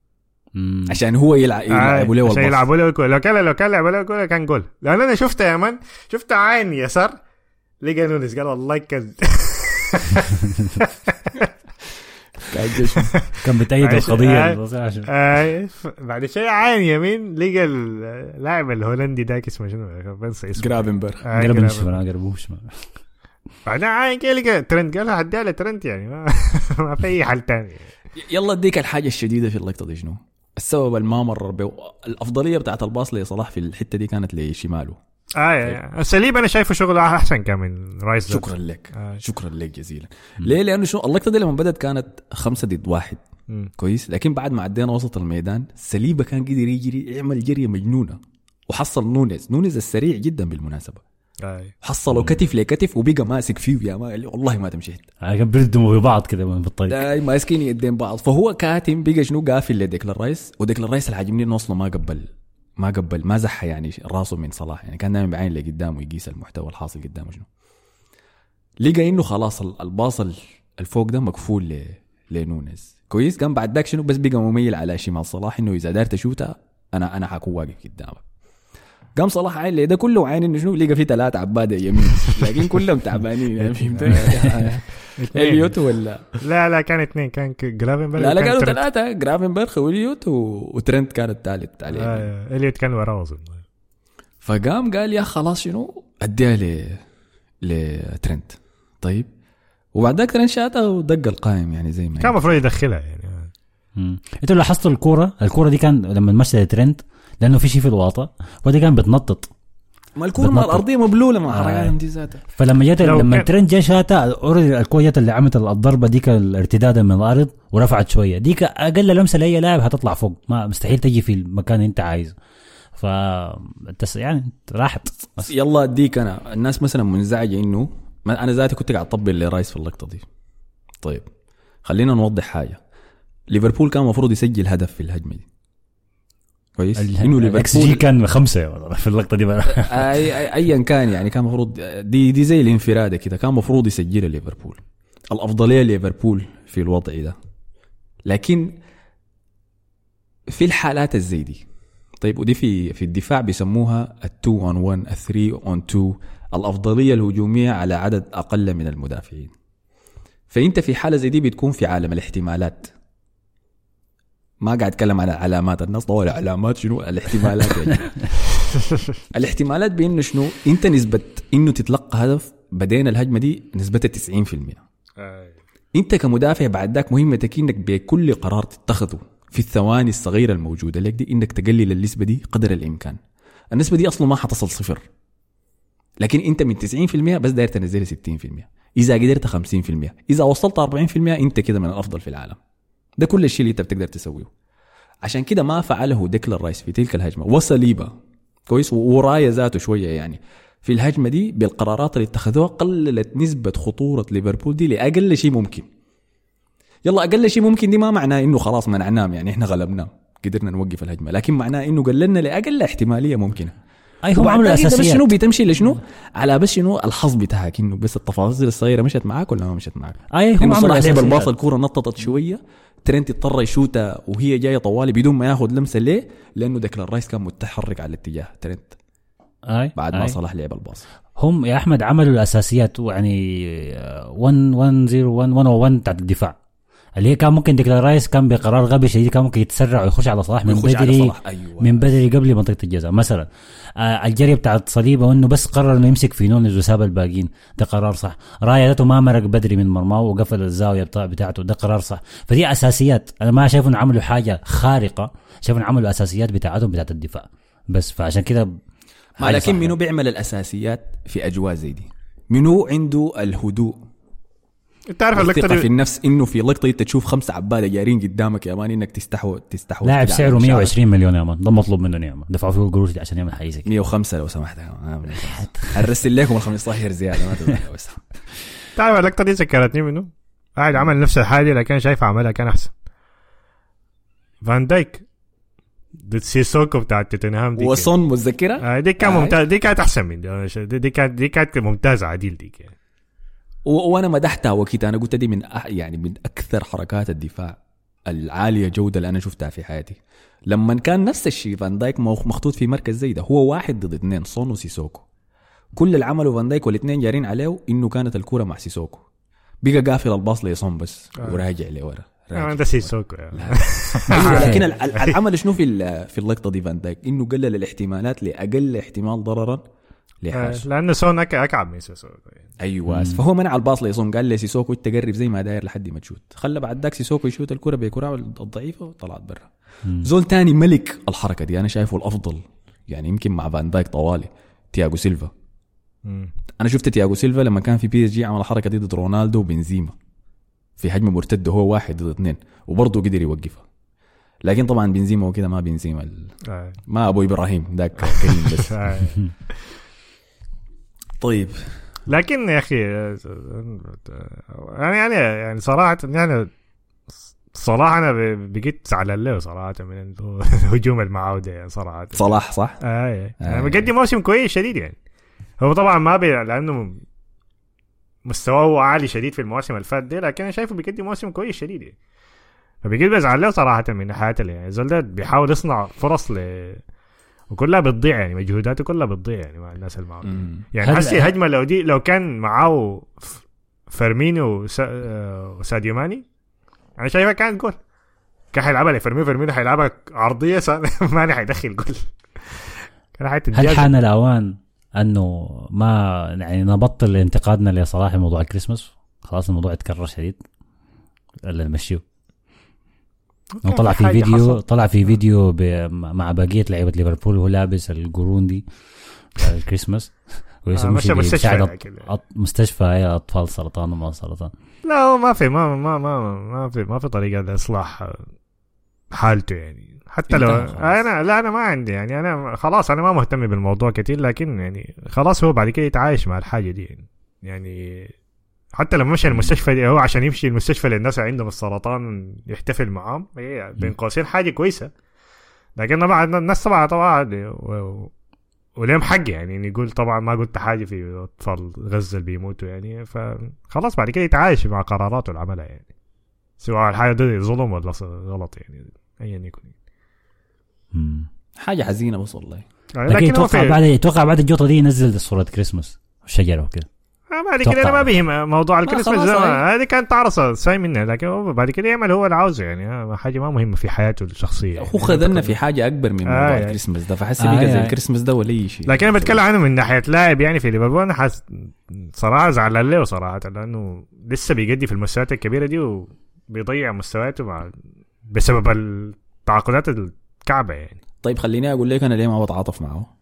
مم. عشان هو يلعب يلعبوا له عشان. يلعبوا له الكورة. لو كان لو كان لعبوا له الكورة كان جول لأن أنا شفتها يا man شفتها عين يسار لقى نونيز قال والله *laughs* كان كان بتأيد معلش، القضية آه. آه بعد شوي عين يمين لقى اللاعب الهولندي داك اسمه شنو بنسى اسمه جرافنبرغ آه،. نشوف أنا قربوش بعدين عاين كده لقى ترند قال هديها لترند يعني ما, *laughs* ما في أي حل تاني يلا أديك الحاجة الشديدة في اللقطة دي شنو؟ السبب اللي ما مرر به الأفضلية بتاعت ال pass لصلاح في الحتة دي كانت لشماله. آه يعني صليبا أنا شايفه شغله أحسن كان من ذاته. شكرا لك. آه. شكرا لك جزيلا. ليه؟ لأنه شنو اللقطه دي لما بدأت كانت خمسة ضد واحد. مم. كويس؟ لكن بعد ما عدينا وسط الميدان صليبا كان قدر يجري يعمل جرية مجنونة. وحصل نونيز. نونيز السريع جدا بالمناسبة. آه. حصله كتف لكتف وبقى ماسك فيه يا man والله ما تمشي. كان بيردموا في بعض كده من بالطريق داي ماسكين يدين بعض. فهو كاتم بقى شنو؟ قافل لديكلان رايس. وديكلان رايس اللي عاجبني انه أصلا ما قبل ما قبل ما زح يعني راسه من صلاح. يعني كان دائما بعين لقدامه يقيس المحتوى الحاصل قدامه شنو. لقى إنه خلاص ال- ال pass ال- الفوق ده مقفول ل... لنونيز كويس؟ قام بعد ذاك شنو؟ بس بقى مميل على شمال صلاح إنه إذا دار تشوتها أنا أنا حكون واقف قدامك. قام صلاح عين ده كله عين إنه شنو؟ لقى فيه ثلاثة عبادة يمين. لكن كلهم تعبانين. *laughs* *laughs* يعني فهمت اليوت ولا؟ لا لا كان اثنين. كان ك- جرافنبرغ لا لا كانوا ترنت. ثلاثة. جرافنبرغ وإليوت. وترنت كان الثالث عليه. آه. إليوت كان وراه أظن. فقام قال يا خلاص شنو؟ أديها ل لترنت طيب. وبعد ذاك ترنت شاتها ودق القائم يعني زي ما كان المفروض يدخلها يعني. أنتوا لاحظتوا الكورة؟ الكورة دي كان لما مشى ترند لأنه في شيء في الواطة ودي كان بتنطط. ما الكورة ما بتنطط. الأرضية مبلولة مع آه. حركاتهم دي ذاتها. فلما جت لما كان- ترند جا شاتا already الكوره جت اللي عملت الضربة ديك الارتدادا من الأرض ورفعت شوية. ديك أقل لمسة لأي لاعب هتطلع فوق. ما مستحيل تجي في المكان اللي أنت عايزه. ف يعني راحت. بس. يلا أديك أنا. الناس مثلا منزعجة إنه أنا ذاتي كنت قاعد أطبل لرايس في اللقطة دي. طيب خلينا نوضح حاجة. ليفربول كان المفروض يسجل هدف في الهجمة دي. كويس. انه الاكس جي ليفربول كان خمسة في اللقطة دي ايا كان يعني كان المفروض دي دي زي الانفرادة كده كان المفروض يسجلها ليفربول. الأفضلية ليفربول في الوضع ده. لكن في الحالات الزي دي طيب ودي في في الدفاع بيسموها ال 2 on 1 ال 3 on 2 الأفضلية الهجومية على عدد أقل من المدافعين. فأنت في حالة زي دي بتكون في عالم الاحتمالات. ما قاعد أتكلم عن العلامات الناس طول علامات شنو؟ الاحتمالات يعني. *laughs* الاحتمالات بانه شنو؟ أنت نسبة إنه تتلقى هدف بدينا الهجمة دي نسبتها 90% أنت كمدافع بعد ذاك مهمتك إنك بكل قرار تتخذه في الثواني الصغيرة الموجودة. لك دي إنك تقلل النسبة دي قدر الإمكان. النسبة دي أصلا ما حتصل صفر. لكن أنت من 90% بس داير تنزلها 60% إذا قدرت 50% إذا وصلت 40% أنت كده من الأفضل في العالم. ده كل الشيء اللي انت بتقدر تسويه. عشان كده ما فعله ديكلان رايس في تلك الهجمة. وصليبة. كويس؟ ورايا ذاته شوية يعني. في الهجمة دي بالقرارات اللي اتخذوها قللت نسبة خطورة ليفربول دي لأقل شيء ممكن. يلا أقل شيء ممكن دي ما معناه إنه خلاص منعناه يعني إحنا غلبناه قدرنا نوقف الهجمة. لكن معناه إنه قللنا لأقل احتمالية ممكنة. أي هم عملوا ذاك انت بس أساسيات. شنو؟ بتمشي لشنو؟ على بس شنو؟ الحظ بتاعك إنه بس التفاصيل الصغيرة مشت معاك ولا ما مشت معاك؟ أي هم عملوا صلاح لعب الباص اساسيات الكورة نططت شوية. ترنت اضطر يشوتها وهي جاية طوالي بدون ما ياخذ لمسة ليه؟ لأنه ديكلان رايس كان متحرك على الاتجاه ترنت أي بعد ما أي. صلاح لعب ال pass هم يا أحمد عملوا الأساسيات يعني 1 1 0 1 1 بتاعت الدفاع اللي هي كان ممكن ديكلان رايس كان بقرار غبي شديد كان ممكن يتسرع ويخش على صلاح من بدري صلاح أيوه. من بدري قبل منطقة الجزاء. مثلا آه الجري بتاعت صليبا وإنه بس قرر إنه يمسك في نونيز وساب الباقيين. ده قرار صح. رايا ذاته ما مرق بدري من مرماه وقفل الزاوية بتاع بتاعته. ده قرار صح. فدي أساسيات. أنا ما شايف انه عملوا حاجة خارقة. شايف انه عملوا أساسيات بتاعتهم بتاعت الدفاع. بس فعشان كده لكن. منو بيعمل الأساسيات في أجواء زي دي؟ منو عنده الهدوء؟ انت عارف اللقطة في دي النفس إنه في لقطة انت تشوف خمسه عباده جارين قدامك يا مان إنك تستحوذ تستحوذ لاعب سعره المشاعر. 120 مليون يا مان. ده مطلوب منه نعمه دفعوا فيه قروش عشان يعمل حاجة زي كده 105 لو سمحت. *laughs* أرسل لكم ال 15 زيادة ما *laughs* تعرف اللقطة دي ذكرتني منه؟ قاعد عمل نفس الحاجة لكن شايف عملها كان أحسن. فان دايك. ضد سيسوكو بتاعت توتنهام دي وصون متذكرة؟ آه دي كان آه. ممتاز. دي كانت أحسن من دي دي, دي كانت دي كانت ممتازة عديل ديك. يعني. وأنا مدحتها وقتها. أنا قلت دي من أح يعني من أكثر حركات الدفاع العالية جودة اللي أنا شفتها في حياتي. لما كان نفس الشيء فان دايك مخ- مخطوط في مركز زي ده هو واحد ضد اثنين سون وسيسوكو كل اللي عمله فان دايك والاثنين جارين عليه إنه كانت الكورة مع سيسوكو. بقى قافل ال pass لسون بس آه. وراجع لورا. آه. ده سيسوكو يعني. *laughs* لكن ال- ال- العمل شنو في في اللقطة دي فان دايك؟ إنه قلل الاحتمالات لأقل احتمال ضررا لحاجه لأنه سون أك- أكعب من سيسوكو يعني. أيوه مم. فهو منع ال pass لسون. قال لي سيسوكو أنت قرب زي ما داير لحد ما تشوت. خلى بعد ذاك سيسوكو يشوت الكرة بكراعه الضعيفة وطلعت برا. مم. زول تاني ملك الحركة دي أنا شايفه الأفضل. يعني يمكن مع فان دايك طوالي. تياغو سيلفا. أنا شفت تياغو سيلفا لما كان في PSG عمل الحركه دي ضد رونالدو وبنزيما. في هجمه مرتده هو واحد ضد اثنين. وبرضه قدر يوقفها. لكن طبعا بنزيما وكده ما بنزيما ال- آه. ما أبو إبراهيم ذاك *laughs* كريم بس. آه. *laughs* طيب. لكن يا أخي يعني يعني يعني صراحة يعني صراحة أنا بقيت زعلان له صراحة من *laughs* الهجوم المعاودة يعني صراحة. صلاح صح؟ آه يعني آه. بقدم موسم كويس شديد يعني. هو طبعا ما بي لأنه مستواه عالي شديد في المواسم اللي فات دي لكن أنا شايفه بيقدم موسم كويس شديد يعني. فبقيت بزعل له صراحة من ناحية اللي يعني الزول ده بيحاول يصنع فرص ل وكلها بتضيع يعني مجهوداته كلها بتضيع يعني مع الناس اللي معاه. يعني هل- حسي هجمة لو دي لو كان معاه فيرمينو آه، وساديو ماني أنا شايفها كانت جول. كان حيلعبها لفيرمينو فيرمينو حيلعبها عرضية *laughs* ماني حيدخل جول. كان هل حان الأوان أنه ما يعني نبطل انتقادنا لصلاح موضوع الكريسماس؟ خلاص الموضوع اتكرر شديد. ولا نمشيه. كان طلع في فيديو حصل. طلع في فيديو مع بقية لعيبة ليفربول وهو لابس القرون دي بتاع *laughs* الكريسماس. آه، ويسوي مشى مستشفى يعني مستشفى هي أطفال سرطان وما سرطان. لا هو ما في ما ما ما ما في ما في طريقة لإصلاح حالته يعني. حتى لو. أنا لا أنا ما عندي يعني. أنا خلاص أنا ما مهتم بالموضوع كتير لكن يعني خلاص هو بعد كده يتعايش مع الحاجة دي يعني. يعني حتى لما مشى المستشفى دي هو عشان يمشي المستشفى للناس اللي عندهم السرطان يحتفل معاهم هي بين قوسين حاجة كويسة. لكن طبعا الناس طبعا طبعا و- و- وليهم حق يعني يقول طبعا ما قلت حاجة في أطفال غزة اللي بيموتوا يعني فخلاص بعد كده يتعايش مع قراراته اللي عملها يعني. سواء الحاجة دي ظلم ولا غلط يعني ايا يكن مم. حاجة حزينة بس والله. يعني لكن لكن يتوقع بعد يتوقع بعد الجوطة دي ينزل صورة كريسماس شجرة وكده. آه، بعد كده أنا ما بيهم موضوع الكريسماس ده هاي. ما- هذه كانت تعرصه ساي منها لكن بعد كده يعمل هو اللي عاوزه يعني آه، حاجة ما مهمة في حياته الشخصية يعني. هو خذلنا في حاجة أكبر من موضوع آه، آه يعني. الكريسماس ده فحس آه، زي آه. الكريسماس ده ولا اي شيء لكن أنا بتكلم عنه من ناحية لاعب يعني في ليفربول أنا حاس صراحة زعلان له صراحة لأنه لسه بيجدي في المستويات الكبيرة دي وبيضيع مستوياته مع بسبب التعاقدات الكعبة يعني طيب خليني أقول لك أنا ليه ما بتعاطف معه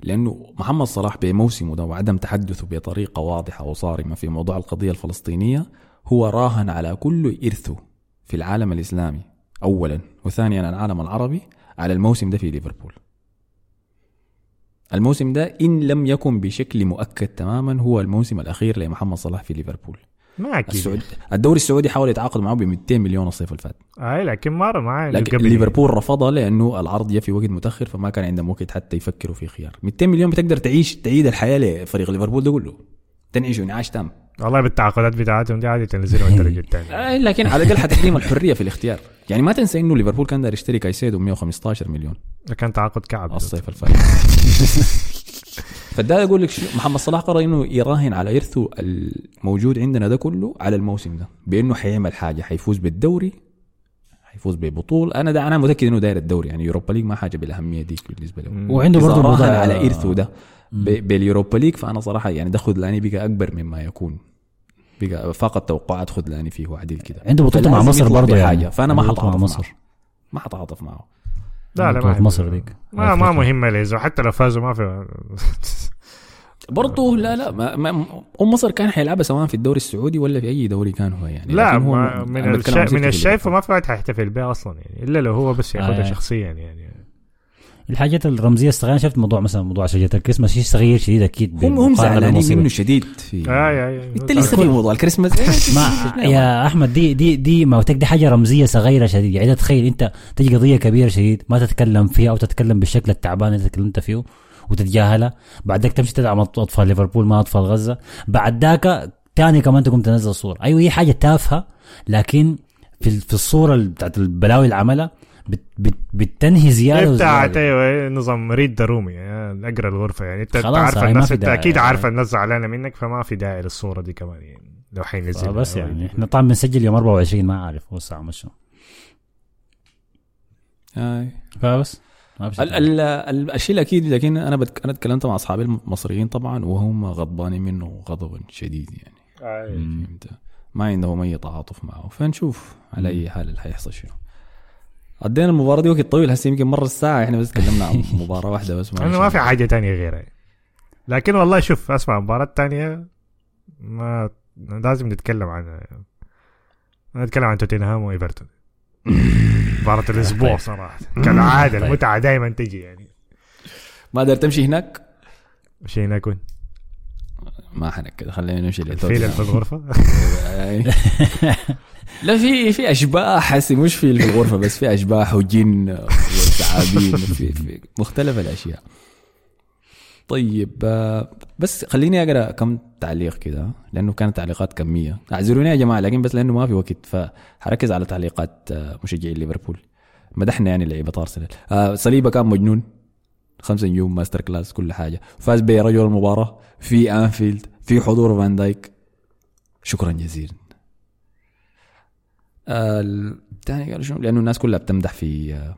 لأنه محمد صلاح بموسمه ده وعدم تحدثه بطريقة واضحة وصارمة في موضوع القضية الفلسطينية هو راهن على كل إرثه في العالم الإسلامي اولا وثانيا العالم العربي على الموسم ده في ليفربول. الموسم ده إن لم يكن بشكل مؤكد تماما هو الموسم الأخير لمحمد صلاح في ليفربول. ما أكيد السعودي الدوري السعودي حاول يتعاقد معه ب 200 مليون الصيف اللي فات اي لكن مره معاه لكن قبل- ليفربول رفضها لأنه العرض جاء في وقت متأخر فما كان عندهم وقت حتى يفكروا في خيار. 200 مليون بتقدر تعيش تعيد الحياة لفريق ليفربول ده كله. تنعيش انعاش تام. والله بالتعاقدات بتاعتهم دي عادي تنزلوا *laughs* الدرجه الثانية لكن على الأقل حتديهم الحرية في الاختيار. يعني ما تنسى إنه ليفربول كان داير يشتري كايسيدو ب 115 مليون. ده كان تعاقد كعب. الصيف الفات *laughs* فده أقول لك شو محمد صلاح قرر إنه يراهن على ارثه الموجود عندنا ده كله على الموسم ده بإنه حيعمل حاجة حيفوز بالدوري حيفوز ببطولة. أنا ده أنا متأكد إنه داير الدوري يعني يوروبا ليج ما حاجة بالأهمية ديك بالنسبة له. وعنده برضه على إرثه ده باليوروبا ليج فأنا صراحة يعني ده خذلاني بقى أكبر مما يكون. بقى فقط توقعات خذلاني فيه عديل كده. عنده بطولته مع مصر برضه يعني. فأنا ما بطولة حتعاطف مع مصر. ما حتعاطف معه. لا لا بطولة ما مصر ديك ما ما. مهمه ليزو حتى لو فازوا ما في *laughs* برضه لا لا ما ما أم مصر كان حيلعبها سواء في الدوري السعودي ولا في أي دوري كان هو يعني. لا هو ما من أنا بتكلم الشا... عن من الشايف ما في واحد حيحتفل بها أصلا يعني إلا لو هو بس ياخذها آه. شخصيا يعني. الحاجات الرمزية الصغيرة شفت موضوع مثلا موضوع شجرة الكريسماس شيء صغير شديد أكيد هم هم زعلانين. منه شديد في آه أنت لسه في موضوع الكريسماس؟ *laughs* ما يا أحمد دي دي دي ما دي حاجة رمزية صغيرة شديد. يعني تخيل أنت تجي قضية كبيرة شديد ما تتكلم فيها أو تتكلم بالشكل التعبان اللي تكلمت فيه وتتجاهلها بعد ذاك تمشي تدعم أطفال ليفربول ما أطفال غزة. بعد ذاك تاني كمان تقوم تنزل صورة. أيوه هي حاجة تافهة لكن في في الصورة بتاعت البلاوي اللي عملها بت بت بتنهي زيادة بتاعت وزيادة. أيوه إيه، نظام ريد درومي يعني اقرا الغرفة. يعني أنت عارف الناس أنت. أكيد عارف الناس زعلانة منك فما في داعي للصورة دي كمان يعني لو حينزل بس يعني إحنا طبعا بنسجل يوم 24 ما عارف هو الساعة مش آه. فبس الشيء الأكيد لكن أنا بتك... أنا تكلمت مع أصحابي المصريين طبعا وهم غضبانين منه غضبا شديد يعني. فهمت؟ ما عندهم أي تعاطف معه. فنشوف على أي حال اللي حيحصل شنو. قضينا المباراة دي وقت طويل هسه يمكن مر الساعة إحنا بس تكلمنا عن *laughs* مباراة واحدة بس أنا ما في حاجة تانية غيرها. لكن والله شوف أسمع مباراة تانية ما لازم نتكلم عنها نتكلم عن توتنهام وإيفرتون. *laughs* مباراة الأسبوع صراحة. كالعادة المتعة دائما تجي يعني. ما قدرت تمشي هناك؟ شيء نكون ما حنكد خلينا نمشي الفيل في الغرفة؟ أي. *laughs* لا في في أشباح حسي مش في في الغرفة بس في أشباح وجن وثعابين في, في مختلف الأشياء. طيب بس خليني أقرأ كم تعليق كده لأنه كانت تعليقات كمية. اعذروني يا جماعة لكن بس لأنه ما في وقت فحركز على تعليقات مشجعين ليفربول. مدحنا يعني لعيبة أرسنال. آه، صليبة كان مجنون. خمسة نجوم master class كل حاجة. فاز برجل المباراة في أنفيلد في حضور فان دايك. شكرا جزيلا. الثاني قالوا شنو؟ لأنه الناس كلها بتمدح في آه،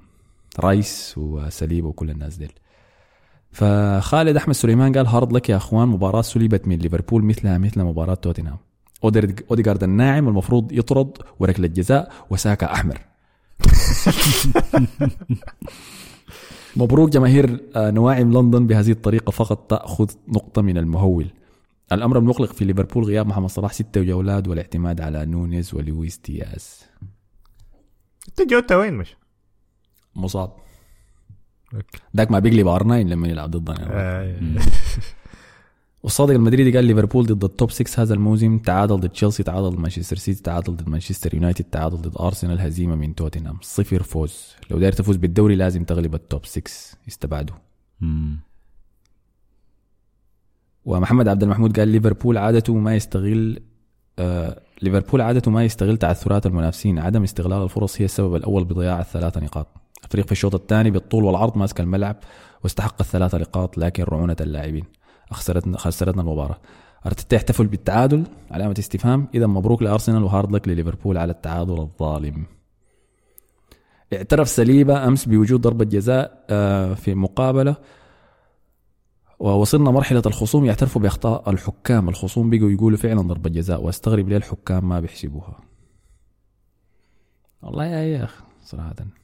رايس وساليبا وكل الناس ديل. فخالد أحمد سليمان قال hard luck يا أخوان مباراة سلبت من ليفربول مثلها مثل مباراة توتنهام. اوديجارد الناعم المفروض يطرد وركلة جزاء وساكا أحمر. *laughs* مبروك جماهير آه، نواعم لندن بهذه الطريقة فقط تأخذ نقطة من المهول. الأمر المقلق في ليفربول غياب محمد صلاح ستة جولات والاعتماد على نونيز ولويس دياز. انت جوتا وين مش؟ مصاب. ذاك ما بيقلب R9 لما يلعب ضدنا. آه، *laughs* والصادق المدريدي قال ليفربول ضد ال top 6 هذا الموسم تعادل ضد تشيلسي تعادل ضد مانشستر سيتي تعادل ضد مانشستر يونايتد تعادل ضد أرسنال هزيمة من توتنهام. صفر فوز. لو داير تفوز بالدوري لازم تغلب ال top 6 يستبعدوا. مم. ومحمد عبد المحمود قال ليفربول عادته ما يستغل آه ليفربول عادته ما يستغل تعثرات المنافسين. عدم استغلال الفرص هي السبب الأول بضياع الثلاثه نقاط. الفريق في الشوط الثاني بالطول والعرض ماسك الملعب واستحق الثلاثه نقاط لكن رعونة اللاعبين. خسرتنا خسرتنا المباراة. أرتيتا يحتفل بالتعادل علامه استفهام. إذا مبروك لأرسنال وهارد لك لليفربول على التعادل الظالم. اعترف سليبه أمس بوجود ضربة جزاء آه، في مقابلة. ووصلنا مرحلة الخصوم. يعترفوا بأخطاء الحكام. الخصوم بقوا يقولوا فعلا ضربة جزاء. وأستغرب ليه الحكام ما بيحسبوها. والله يا يا أخ صراحة.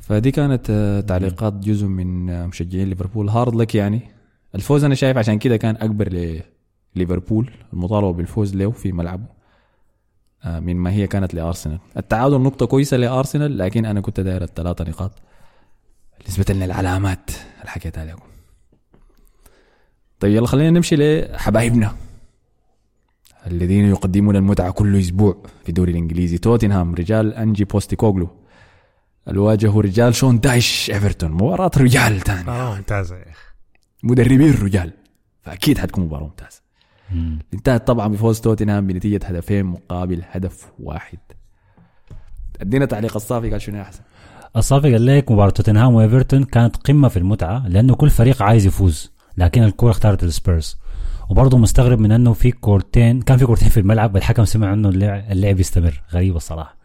فدي كانت آه، تعليقات جزء من آه، مشجعين ليفربول. هارد لك يعني. الفوز أنا شايف عشان كده كان أكبر لليفربول المطالبة بالفوز له في ملعبه آه، من ما هي كانت لأرسنال. التعادل نقطة كويسة لأرسنال لكن أنا كنت داير الثلاثة نقاط. نسبة للعلامات اللي حكيتها لكم طيب يلا خلينا نمشي لحبايبنا الذين يقدمون المتعة كل أسبوع في الدوري الإنجليزي. توتنهام رجال أنجي بوستيكوغلو. الواجهوا رجال شون دايش إيفرتون مباراة رجال تاني. مباراة ممتازة يا أخي. مدربين رجال فأكيد حتكون مباراة ممتازة. مم. انتهت طبعا بفوز توتنهام بنتيجة هدفين مقابل هدف واحد. أدينا تعليق الصافي قال شنو يا حسن؟ الصافي قال لك مباراة توتنهام وإيفرتون كانت قمة في المتعة لأنه كل فريق عايز يفوز لكن الكورة اختارت السبيرز. وبرضه مستغرب من إنه في كورتين كان في كورتين في الملعب الحكم سمع إنه اللعب, اللعب يستمر. غريب الصراحة.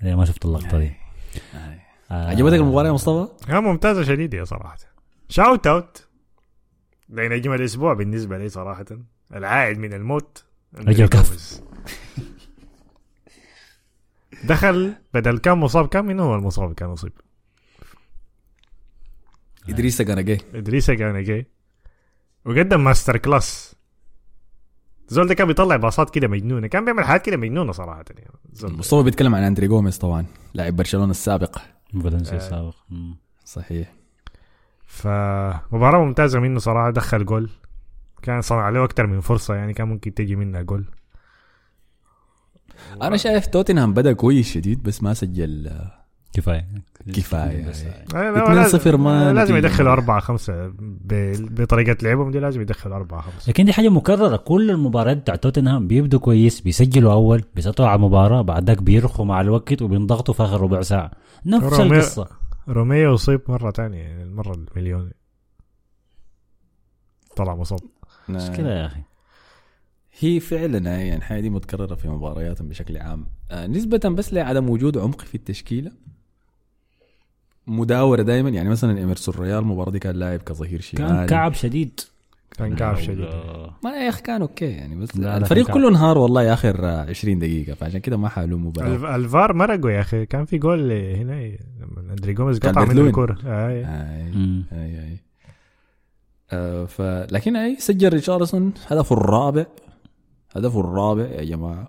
يعني ما شفت اللقطة دي. آه. عجبتك المباراة يا مصطفى؟ هي ممتازة شديدة يا صراحة. shout out لنجم الأسبوع بالنسبة لي صراحة. العائد من الموت. رجل كف. دخل بدل كان مصاب. كان من هو المصاب؟ كان مصيب. ادريسا جاي ادريسا جانا جاي. وقدم master class. زول ده كان بيطلع باصات كده مجنونة كان بيعمل حاجات كده مجنونة صراحة يعني. مصطفى بيتكلم عن أندري جوميز طبعا لاعب برشلونة السابق. فالنسيا السابق مم. صحيح. فمباراة ممتازة منه صراحة دخل جول. كان صنع له أكتر من فرصة يعني كان ممكن تجي منها جول. أنا شايف توتنهام بدأ كويس شديد بس ما سجل كفاية. كفاية. *laughs* بس- يعني. 2-0 ما لازم. يدخل أربعة خمسة ب- بطريقة لعبهم دي لازم يدخل أربعة خمسة. لكن دي حاجة مكررة. كل المباريات بتاع توتنهام بيبدوا كويس بيسجلوا أول بيسيطروا على المباراة بعد ذاك بيرخوا مع الوقت وبينضغطوا في آخر ربع ساعة. نفس روميو- القصة. روميو أصيب مرة تانية يعني المرة المليون طلع مصاب. مشكلة يا أخي. هي فعلا يعني الحياة دي متكررة في مبارياتهم بشكل عام. آه، نسبة بس لعدم وجود عمق في التشكيلة. مداورة دائما يعني مثلا ايمرسون رويال المباراة دي كان لاعب كظهير شمال كان كعب شديد كان كعب شديد ما يا أخي كان okay يعني بس لا، لا، الفريق كله انهار والله اخر آه، 20 دقيقة فعشان كده ما حالوا مباراة الف- الفار مرقوا يا أخي كان في جول هنا لما أندري جوميز قطع من. الكورة آي. آي. آي آي آه ف لكن أي سجل ريتشارلسون هدفه الرابع هدفه الرابع يا جماعة.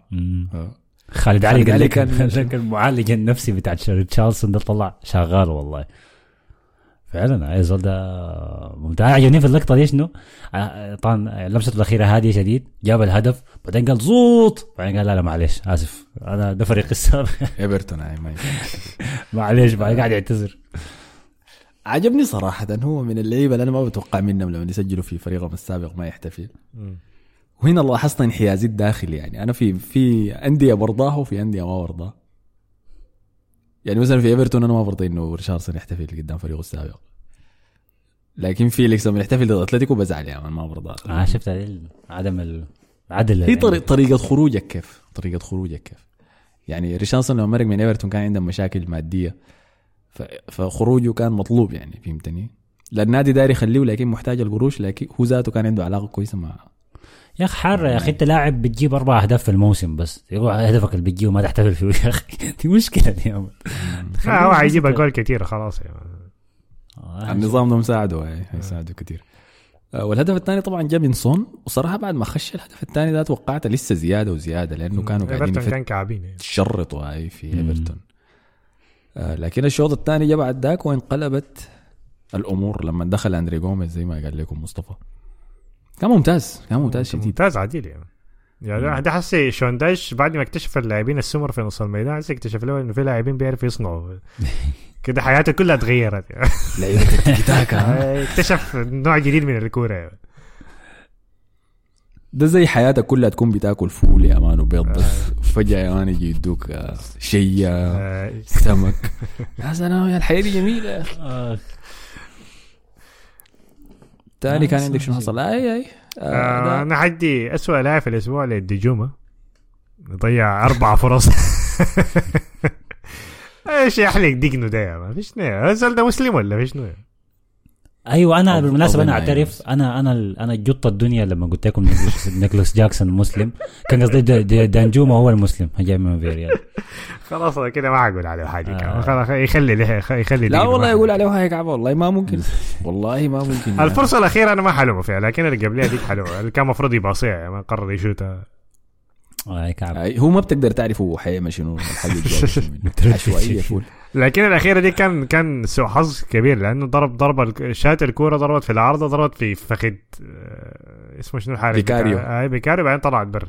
آه. خالد علي قال لك *laughs* كان- المعالج النفسي بتاع ريتشارلسون ده طلع شغال والله. فعلا اي زول ده ممتاز. عجبني في اللقطة دي شنو؟ آه، طبعا لمسته الأخيرة هادية شديد جاب الهدف بعدين قال زوط! بعدين قال لا لا معلش آسف. أنا ده فريقي السابق. *laughs* إيفرتون. معلش بعدين قاعد يعتذر. عجبني صراحة هو من اللعيبة اللي أنا ما بتوقع منهم لما يسجلوا في فريقهم السابق ما يحتفل. وهنا لاحظت انحيازي الداخلي يعني. أنا في في أندية برضاها وفي أندية ما برضاها. يعني مثلا في إيفرتون أنا ما برضى إنه ريتشارلسون يحتفل قدام فريقه السابق لكن فيليكس لما يحتفل ضد أتلتيكو بزعل مان ما برضى. آه شفت عدم العدل هي طريق طريقة خروجك كيف؟ طريقة خروجك كيف؟ يعني ريشاردسون لما مرق من إيفرتون كان عندهم مشاكل مادية. فخروجه كان مطلوب يعني فهمتني؟ لا النادي داير يخليه لكن محتاج القروش لكن هو ذاته كان عنده علاقة كويسة مع يا أخي حارة يا أخي أنت لاعب بتجيب أربع أهداف في الموسم بس. هدفك اللي بتجيبه ما تحتفل فيه. *laughs* يا أخي دي مشكلة دي هو حيجيب اجوال كثيره خلاص يعني. آه، النظام ده مساعده هيساعده كثير آه، والهدف الثاني طبعا جاء من سون. وصراحة بعد ما خش الهدف الثاني ده توقعت لسه زيادة وزيادة لأنه كانوا قاعدين إيفرتون كان كعبين يعني. يتشرطوا هاي في. إيفرتون. آه، لكن الشوط الثاني جاء بعد ذاك وانقلبت الأمور لما دخل أندري جوميز زي ما قال لكم مصطفى. كان ممتاز كان ممتاز شديد. ممتاز عديل يعني. يعني ده حسي شون دايش بعد ما اكتشف اللاعبين السمر في نص الميدان حسي اكتشف له إنه في لاعبين بيعرفوا يصنعوا. *laughs* كده حياته كلها تغيرت يعني. لعيبه التيكي تاكا. *laughs* اكتشف نوع جديد من الكورة يعني. ده زي حياتك كلها تكون بتاكل فول يا مان وبيض. بس *laughs* فجأة يا مان يجي يدوك آه، شيا آه، سمك. يا سلام يا الحياة دي جميلة. آه، تاني كان عندك شنو. حصل؟ أي أي. آه، آه، أنا حدي اسوء لاعب في الأسبوع للدجومه ضيع أربع *laughs* فرص. *laughs* إيش يحلق دقنه ده مان فيش نية الزول ده مسلم ولا فيش نية أيوه أنا بالمناسبة أنا أظن أعترف أنا أنا ال- أنا جط الدنيا لما قلت لكم نيكلاس- *laughs* جاكسون مسلم. كان قصدي دانجوما هو المسلم جاي من فيريال خلاص كده ما أقول عليه حاجة آه. خلاص يخلي له يخلي لا والله يقول عليه هاي كعبه والله ما ممكن. *laughs* والله ما ممكن. الفرصة الأخيرة أنا ما حلومه فيها لكن اللي قبلها ديك حلوة. اللي كان المفروض يباصيها يعني ما قرر يشوتها. آه، كعب هو ما بتقدر تعرف هو حيعمل شنو الحاجة. عشوائية full لكن الأخيرة دي كان كان سوء حظ كبير لأنه ضرب ضرب الك- شات الكورة ضربت في العارضة ضربت في فخذ آه، اسمه شنو الحارس فيكاريو. بتاع- أي فيكاريو بعدين طلعت بر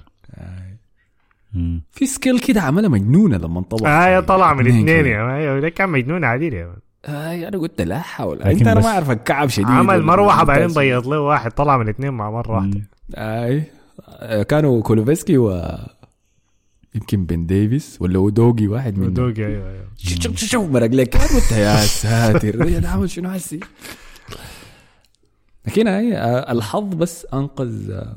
مم. في skill كده عملها مجنونة لما انطبع اي طلع من *laughs* اثنين. يا أيوه ده كان مجنون عديل يا man. اي أنا قلت لا حول أنت أنا ما اعرف الكعب شديد عمل مروحة بعدين. بيض له واحد طلع من اثنين مع مرة واحدة. اي آه، كانوا كولوسيفسكي و يمكن بن ديفيس ولا أودوجي واحد منهم. دوقي أيوه أيوه. شو شو مرق لك؟ قلت *laughs* يا ساتر. يا عامل شنو هسي لكن هي آه، الحظ بس أنقذ آه،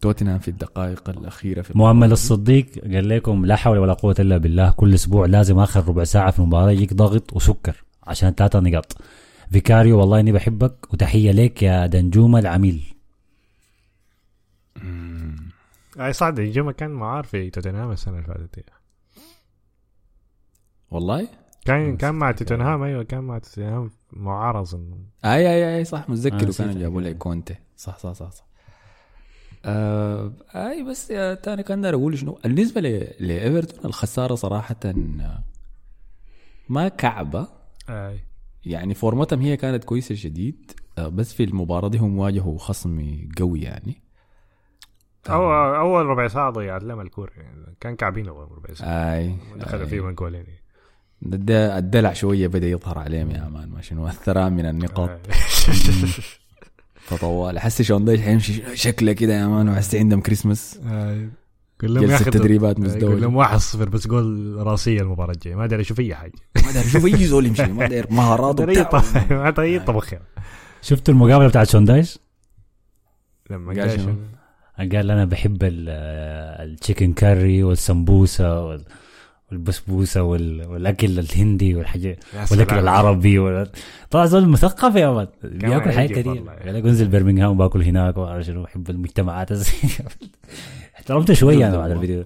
توتنهام في الدقائق الأخيرة في مؤمل الصديق قال لكم لا حول ولا قوة إلا بالله كل أسبوع لازم آخر ربع ساعة في المباراة يجيك ضغط وسكر عشان ثلاثة نقاط. فيكاريو والله إني بحبك وتحية لك يا دانجوما العميل. أي صح الجمعة كان معار في توتنهام السنة اللي فاتت. والله؟ كان كان مع توتنهام أيوه كان مع توتنهام معار اظن اي اي أي صح متذكر وكانوا نسيت. جابوا لي كونتي. صح صح صح صح. آه أي بس يا تاني كان داير أقول شنو؟ بالنسبة ل- لإيفرتون الخسارة صراحة ما كعبة. أي. يعني فورمتهم هي كانت كويسة شديد آه، بس في المباراة دي هم واجهوا خصم قوي يعني. أول, أول ربع ساعة ضيعت لهم الكورة. يعني كان كعبين اول ربع ساعة. أي. دخلوا. فيهم جولين. الد- الدلع شوية بدأ يظهر عليهم يا مان. ما شنو الثراء من النقاط. فطوال *laughs* حسي شون دايش حيمشي شكله كده يا مان. وحسي عندهم كريسماس. قول لهم جلسة تدريبات آي، قول مزدوجه لهم 1-0 بس جول راسية المباراة الجاية. ما داير أشوف أي حاجة. ما داير أشوف أي زول يمشي. ما داير مهاراته داير ما داير يطبخ يعني. شفتوا المقابلة بتاعت شون دايش لما قال قال أنا بحب ال- ال chicken curry والسمبوسة وال... والبسبوسة وال... والأكل الهندي والحاجة يا والأكل. العربي وال... طبعا زول مثقف يا man بياكل حاجات كثير. قال لك انزل برمنغهام باكل هناك وعارف شنو بحب المجتمعات *laughs* الزي- احترمت شوية أنا بعد الفيديو.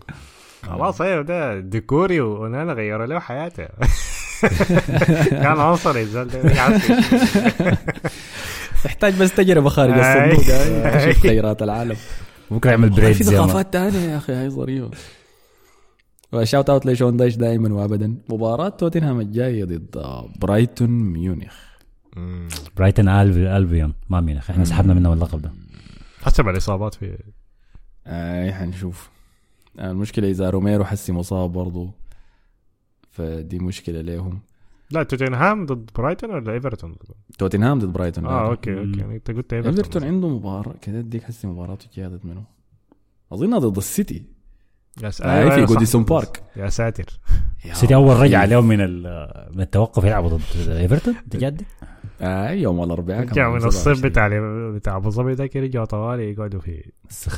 خلاص أيوه ده ديكوري ونانا غيروا له حياته *laughs* كان عنصري الزول *laughs* تحتاج بس تجربة خارج. الصندوق. تشوف خيرات العالم بكره يعمل بريد في ثقافات تانية يا أخي هاي ظريفه و shout out لشون دايش دائما وابدا. مباراة توتنهام الجاية ضد آه، برايتون ميونخ. برايتن ألب... البيون ما مينخ إحنا سحبنا منهم اللقب ده. حسب الإصابات في اي حنشوف آه، المشكلة إذا روميرو حسي مصاب برضو فدي مشكلة ليهم. لا توتنهام ضد برايتون ولا ايفرتون توتنهام ضد برايتون آه لا. أوكي أوكي. يعني أنت قلت ايفرتون ايفرتون عنده مباراة كده اديك حسي مباراته جادت منه. اظنها ضد السيتي. يا س- آه، في. جوديسون بارك يا ساتر. يا سيتي أول رجع. عليهم من ال- من التوقف يلعبوا ضد ايفرتون تجد *laughs* آه يوم الأربعاء كان رجعوا من الصيف 27. بتاع بتاع أبو ظبي ده كده رجعوا طوالي يقعدوا في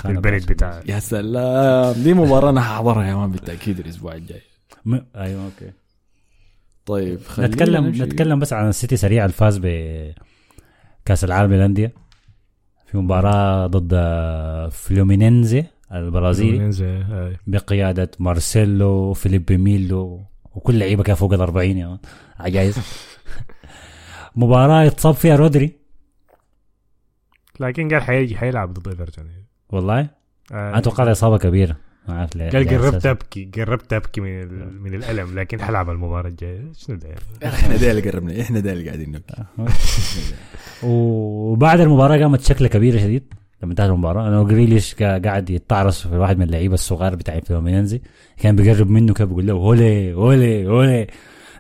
البرد بتاع يا سلام دي مباراة أنا حاضرها يا man بالتأكيد الأسبوع الجاي. م... أيوه أوكي. طيب خلينا نتكلم نمشي. نتكلم بس عن السيتي سريع الفاز بكاس العالم للأندية في مباراة ضد فلومينينزي البرازيلي. بقيادة مارسيلو فيليب ميلو وكل لعيبة كان فوق ال 40 يا مان. عجايز *laughs* مباراة يتصاب فيها رودري لكن قال حيجي حيلعب ضد إيفرتون والله آه. أنا أتوقع إصابة كبيرة ما اعرف ليه قال قربت. أبكي قربت أبكي من ال- من الألم لكن حلعب المباراة الجاية. شنو ده إحنا ده اللي قربنا إحنا ده اللي قاعدين نبكي. وبعد المباراة قامت شكله كبيرة شديد لما انتهت المباراة. أنا جريليش قا- قاعد يتعرص في واحد من اللعيبة الصغار بتاع فلومينينزي كان بيقرب منه كان بيقول له هولي هولي هولي.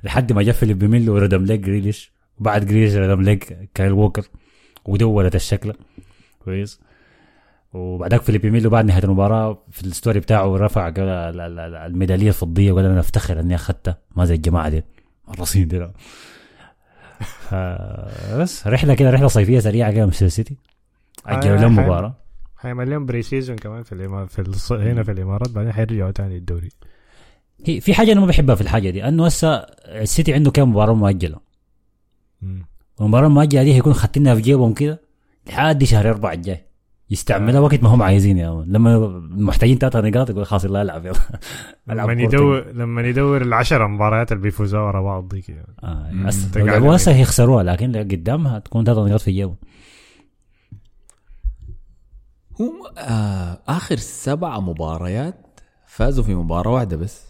لحد ما جا فيليب ميلو وردم لك جريليش وبعد جريليش ردم لك كايل ووكر. ودورت الشكله كويس. وبعدك فيليب ميلو بعد نهاية المباراة في ال story بتاعه رفع الميدالية الفضية وقال أنا أفتخر إني أخذتها ما زي الجماعة دي. الرصين دي ف- *laughs* بس رحلة كده رحلة صيفية سريعة كده مانشستر سيتي. اجلوا آه، لهم. مباراة. حيعمل لهم pre season كمان في في الص... هنا في الإمارات بعدين حيرجعوا تاني الدوري. هي في حاجة أنا ما بحبها في الحاجة دي إنه هسه السيتي عنده كم مباراة مؤجلة؟ والمباراة المؤجلة دي هيكون خاتينها في جيبهم كده لحد شهر أربعة الجاي. يستعملها وقت ما هم عايزين يا man. لما محتاجين ثلاثة نقاط يقول خلاص الله العب يلا لما يدور لما يدور العشر مباريات اللي بيفوزوا ورا بعض دي كده آه. هسه لو لعبوها. هيخسروها لكن قدامها تكون ثلاثة نقاط في جيبهم هم آه آخر سبع مباريات فازوا في مباراة واحدة بس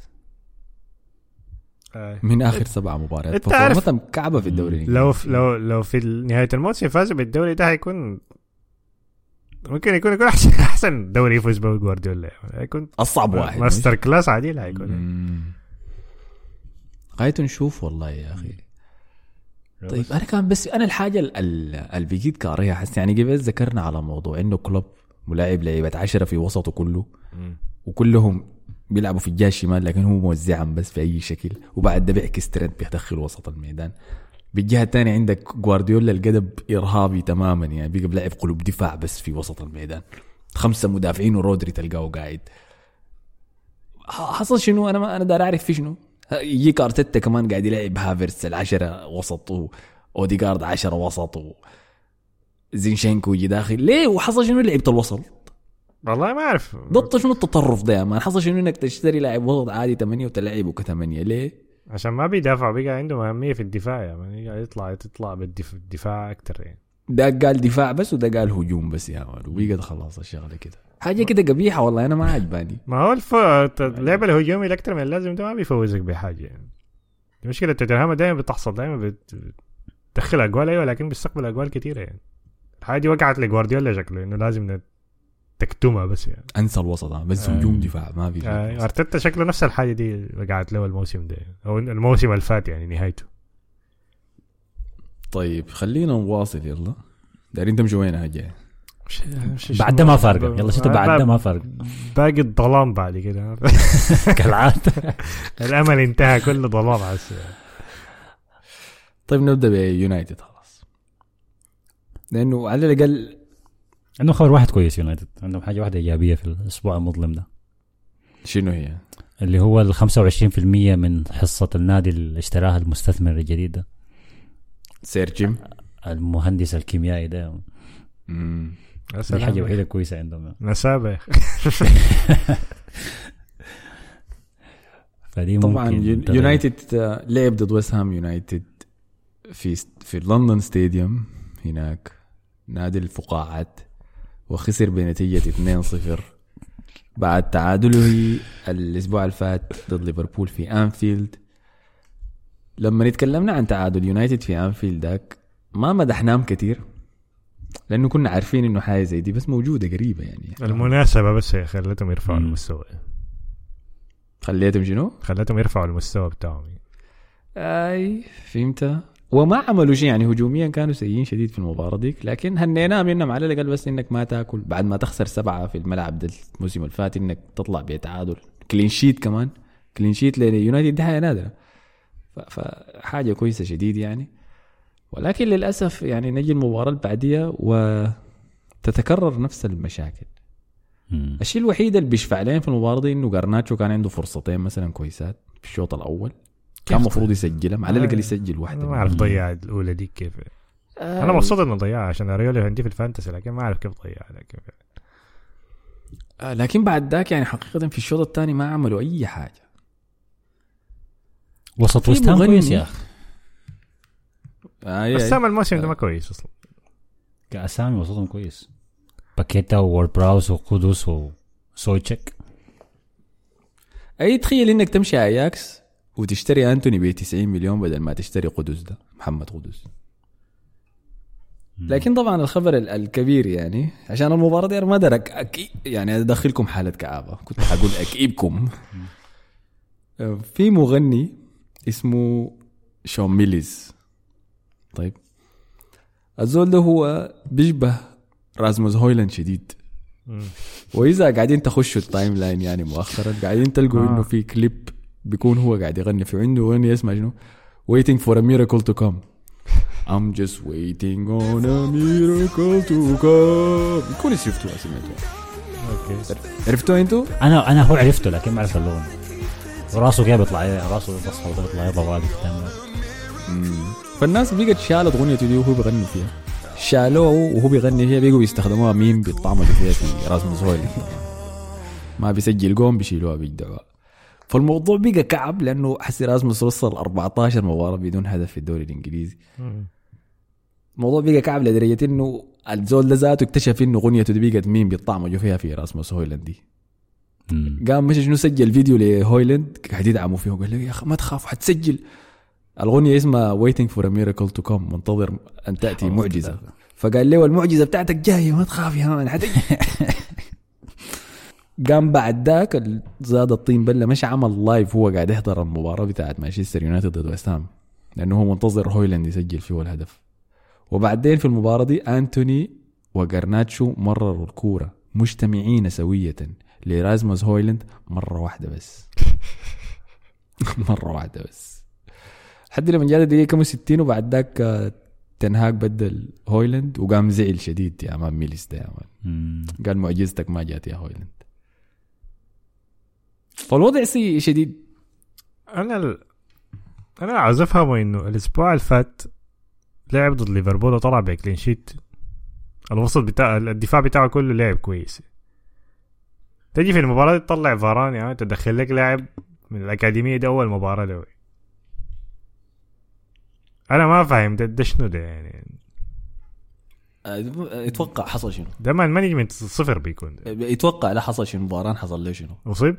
من آخر سبع مباريات عارف- فورمتهم كعبة في الدوري. لو في لو لو في نهاية الموسم فازوا بالدوري ده هيكون ممكن يكون يكون احسن *laughs* أحسن دوري يفوز به جوارديولا. هيكون أصعب واحد. master class عديل هيكون مم. غايته نشوف والله يا أخي. طيب أنا كان بس أنا الحاجة ال- ال- اللي بقيت كارهها حس يعني قبل ذكرنا على موضوع إنه كلوب ملاعب لعيبة عشرة في وسطه كله وكلهم بيلعبوا في الجهة الشمال لكن هو موزعهم بس في أي شكل وبعد ده بيعكس ترند بيدخل وسط الميدان. بالجهة الثانية عندك جوارديولا القدب إرهابي تماما يعني بيقى بيلعب قلوب دفاع بس في وسط الميدان. خمسة مدافعين ورودري تلقاه قاعد. حصل شنو؟ أنا ما أنا دار أعرف في شنو. يجيك ارتيتا كمان قاعد يلعب هافرتس العشرة وسط و- اوديجارد عشرة وسط زينشينكو يجي داخل. ليه؟ وحصل شنو لعبة الوسط؟ والله ما أعرف. ضبط شنو التطرف ده man؟ حصل شنو إنك تشتري لاعب وسط عادي 8 وتلعبه كثمانية ليه؟ عشان ما بيدافع بقى عنده أهمية في الدفاع يعني. يطلع يطلع بالدفاع أكثر يعني. ده قال دفاع بس وده قال هجوم بس يا man وبقى خلاص الشغلة كده. حاجة كده قبيحة والله أنا ما عجباني. ما هو الف... اللعب الهجومي الاكثر من اللازم ده ما بيفوزك بحاجة يعني. المشكلة توتنهام دائما بتحصل دائما بت... بتدخل أجوال أيوه لكن بيستقبل أجوال كثيره يعني. الحاجة دي وقعت لجوارديولا شكله إنه لازم نت- تكتمها بس يعني. أنسى الوسط آه، بس هجوم دفاع ما في آه،. أرتيتا شكله نفس الحاجة دي وقعت له الموسم ده أو الموسم اللي فات يعني نهايته. طيب خلينا نواصل يلا. دايرين تمشوا وين هاجي بعد ما فرق. يلا شفت بعد ده ما فرق. باقي الظلام بعد كده. *laughs* كالعادة. *laughs* الأمل انتهى كله ظلام طيب نبدأ بيونايتد خلاص. لأنه على الأقل عندهم خبر واحد كويس يونايتد عندهم حاجة واحدة إيجابية في الأسبوع المظلم ده شنو هي؟ اللي هو ال 25% من حصة النادي اللي اشتراها المستثمر الجديد ده سير جيم المهندس الكيميائي ده مم. يا دي. حاجة وحيدة كويسة عندهم نسابة يا أخي. *laughs* فدي طبعا. يونايتد آه، لعب ضد ويست هام يونايتد في في لندن ستاديوم هناك نادي الفقاعات وخسر بنتيجة 2-0 بعد تعادله الأسبوع الفات ضد ليفربول في أنفيلد. لما نتكلمنا عن تعادل يونايتد في أنفيلد داك ما مدحناهم كتير لأنه كنا عارفين إنه حاجة زي دي بس موجودة قريبة يعني. المناسبة بس هي خلتهم يرفعوا. المستوى. خليتهم شنو؟ خلتهم يرفعوا المستوى بتاعهم. آي فهمت. وما عملوا شيء. يعني هجوميا كانوا سيئين شديد في المباراة ديك لكن هنيناه منهم على الأقل بس إنك ما تاكل. بعد ما تخسر سبعة في الملعب ده الموسم اللي فات إنك تطلع بتعادل. clean sheet كمان. clean sheet ليونايتد حاجة نادرة. فحاجه كويسة شديد يعني. ولكن للأسف يعني نجي المباراة اللي بعديها وتتكرر نفس المشاكل. الشيء الوحيد اللي بيشفع لين في المباراة دي إنه جارناتشو كان عنده فرصتين مثلا كويسات في الشوط الأول. كان المفروض يسجلهم على الأقل يسجل واحدة ما أعرف ضيع الأولى دي كيف. أنا مبسوط إنه ضيعها عشان اريولا عندي في ال fantasy لكن ما أعرف كيف ضيعها لكن آه، لكن بعد ذاك يعني حقيقة في الشوط الثاني ما عملوا أي حاجة. وسط في ويست هام مغني. كويس يا أخي. آه سام الموسم ده ما كويس أصلا. كأسامي وسطهم كويس. باكيتا وورد براوس وقدس وسويتشيك. أي تخيل إنك تمشي أياكس؟ وتشتري أنتوني ب 90 مليون بدل ما تشتري قدس ده محمد قدس لكن طبعا الخبر ال- الكبير يعني عشان المباراة دي ما ادرك أكي يعني أدخلكم حالة كآبة. كنت حقول *laughs* اكئبكم آه، في مغني اسمه شون ميليز. طيب. الزول ده هو بيشبه رازموس هويلاند شديد. وإذا قاعدين تخشوا ال timeline يعني مؤخرا قاعدين تلقوا آه. إنه في كليب بيكون هو قاعد يغني في عنده أغنية اسمها شنو؟ Waiting for a miracle to come. I'm just waiting on a miracle to come. يكون شفتوها سمعتوها. okay. عرفتوها أنتوا؟ أنا أنا هو عرفته لكن ما اعرف اللون وراسه كده بيطلع؟ راسه بصفر وده بيطلع قدام فالناس بقت شالت اغنيته دي وهو بيغني فيها. شالوه وهو بيغني فيها بيقوا يستخدموها ميم بيطعموا فيها في راسموس هويلاند ما بيسجل جون بيشيلوها بيجدعوها. فالموضوع بقى كعب لأنه حسي راسموس وصل 14 مباراة بدون هدف في الدوري الإنجليزي. الموضوع بقى كعب لدرجة إنه الزول ده ذاته اكتشف إنه اغنيته دي بقت ميم بيطعموا فيها في راسموس هويلاند دي. قام مشى شنو سجل فيديو لهويلاند قاعد يدعموا فيه وقال له يا أخي ما تخاف حتسجل. الاغنيه اسمها waiting for a miracle to come منتظر أن تأتي معجزة. فقال له المعجزة بتاعتك جاية ما تخاف يا مان *laughs* قام بعد ذاك زاد الطين بله مش عمل live هو قاعد يحضر المباراة بتاعت مانشستر يونايتد ضد ويست هام لأنه هو منتظر هويلاند يسجل فيه الهدف. وبعدين في المباراة دي انتوني وجرناتشو مرروا الكورة مجتمعين سوية لرازموس هويلاند مرة واحدة بس. *laughs* مرة واحدة بس. لحد لما جات الدقيقة كم 60 وبعد ذاك آه، تنهاك بدل هويلاند وقام زعل شديد يا man ميليس ده يا man. قال معجزتك ما جات يا هويلاند. فالوضع سيء شديد. أنا ال... أنا عاوز افهمه إنه الأسبوع اللي فات لعب ضد ليفربول وطلع ب clean sheet الوسط بتاع الدفاع بتاعه كله لعب كويس. تجي في المباراة دي تطلع فاران يعني تدخل لك لاعب من الأكاديمية دي أول مباراة له. أنا ما فاهم ده, ده شنو ده يعني. يتوقع حصل شنو؟ ده ما ال management صفر بيكون ده. يتوقع لا حصل شنو مباراة حصل له شنو؟ أصيب؟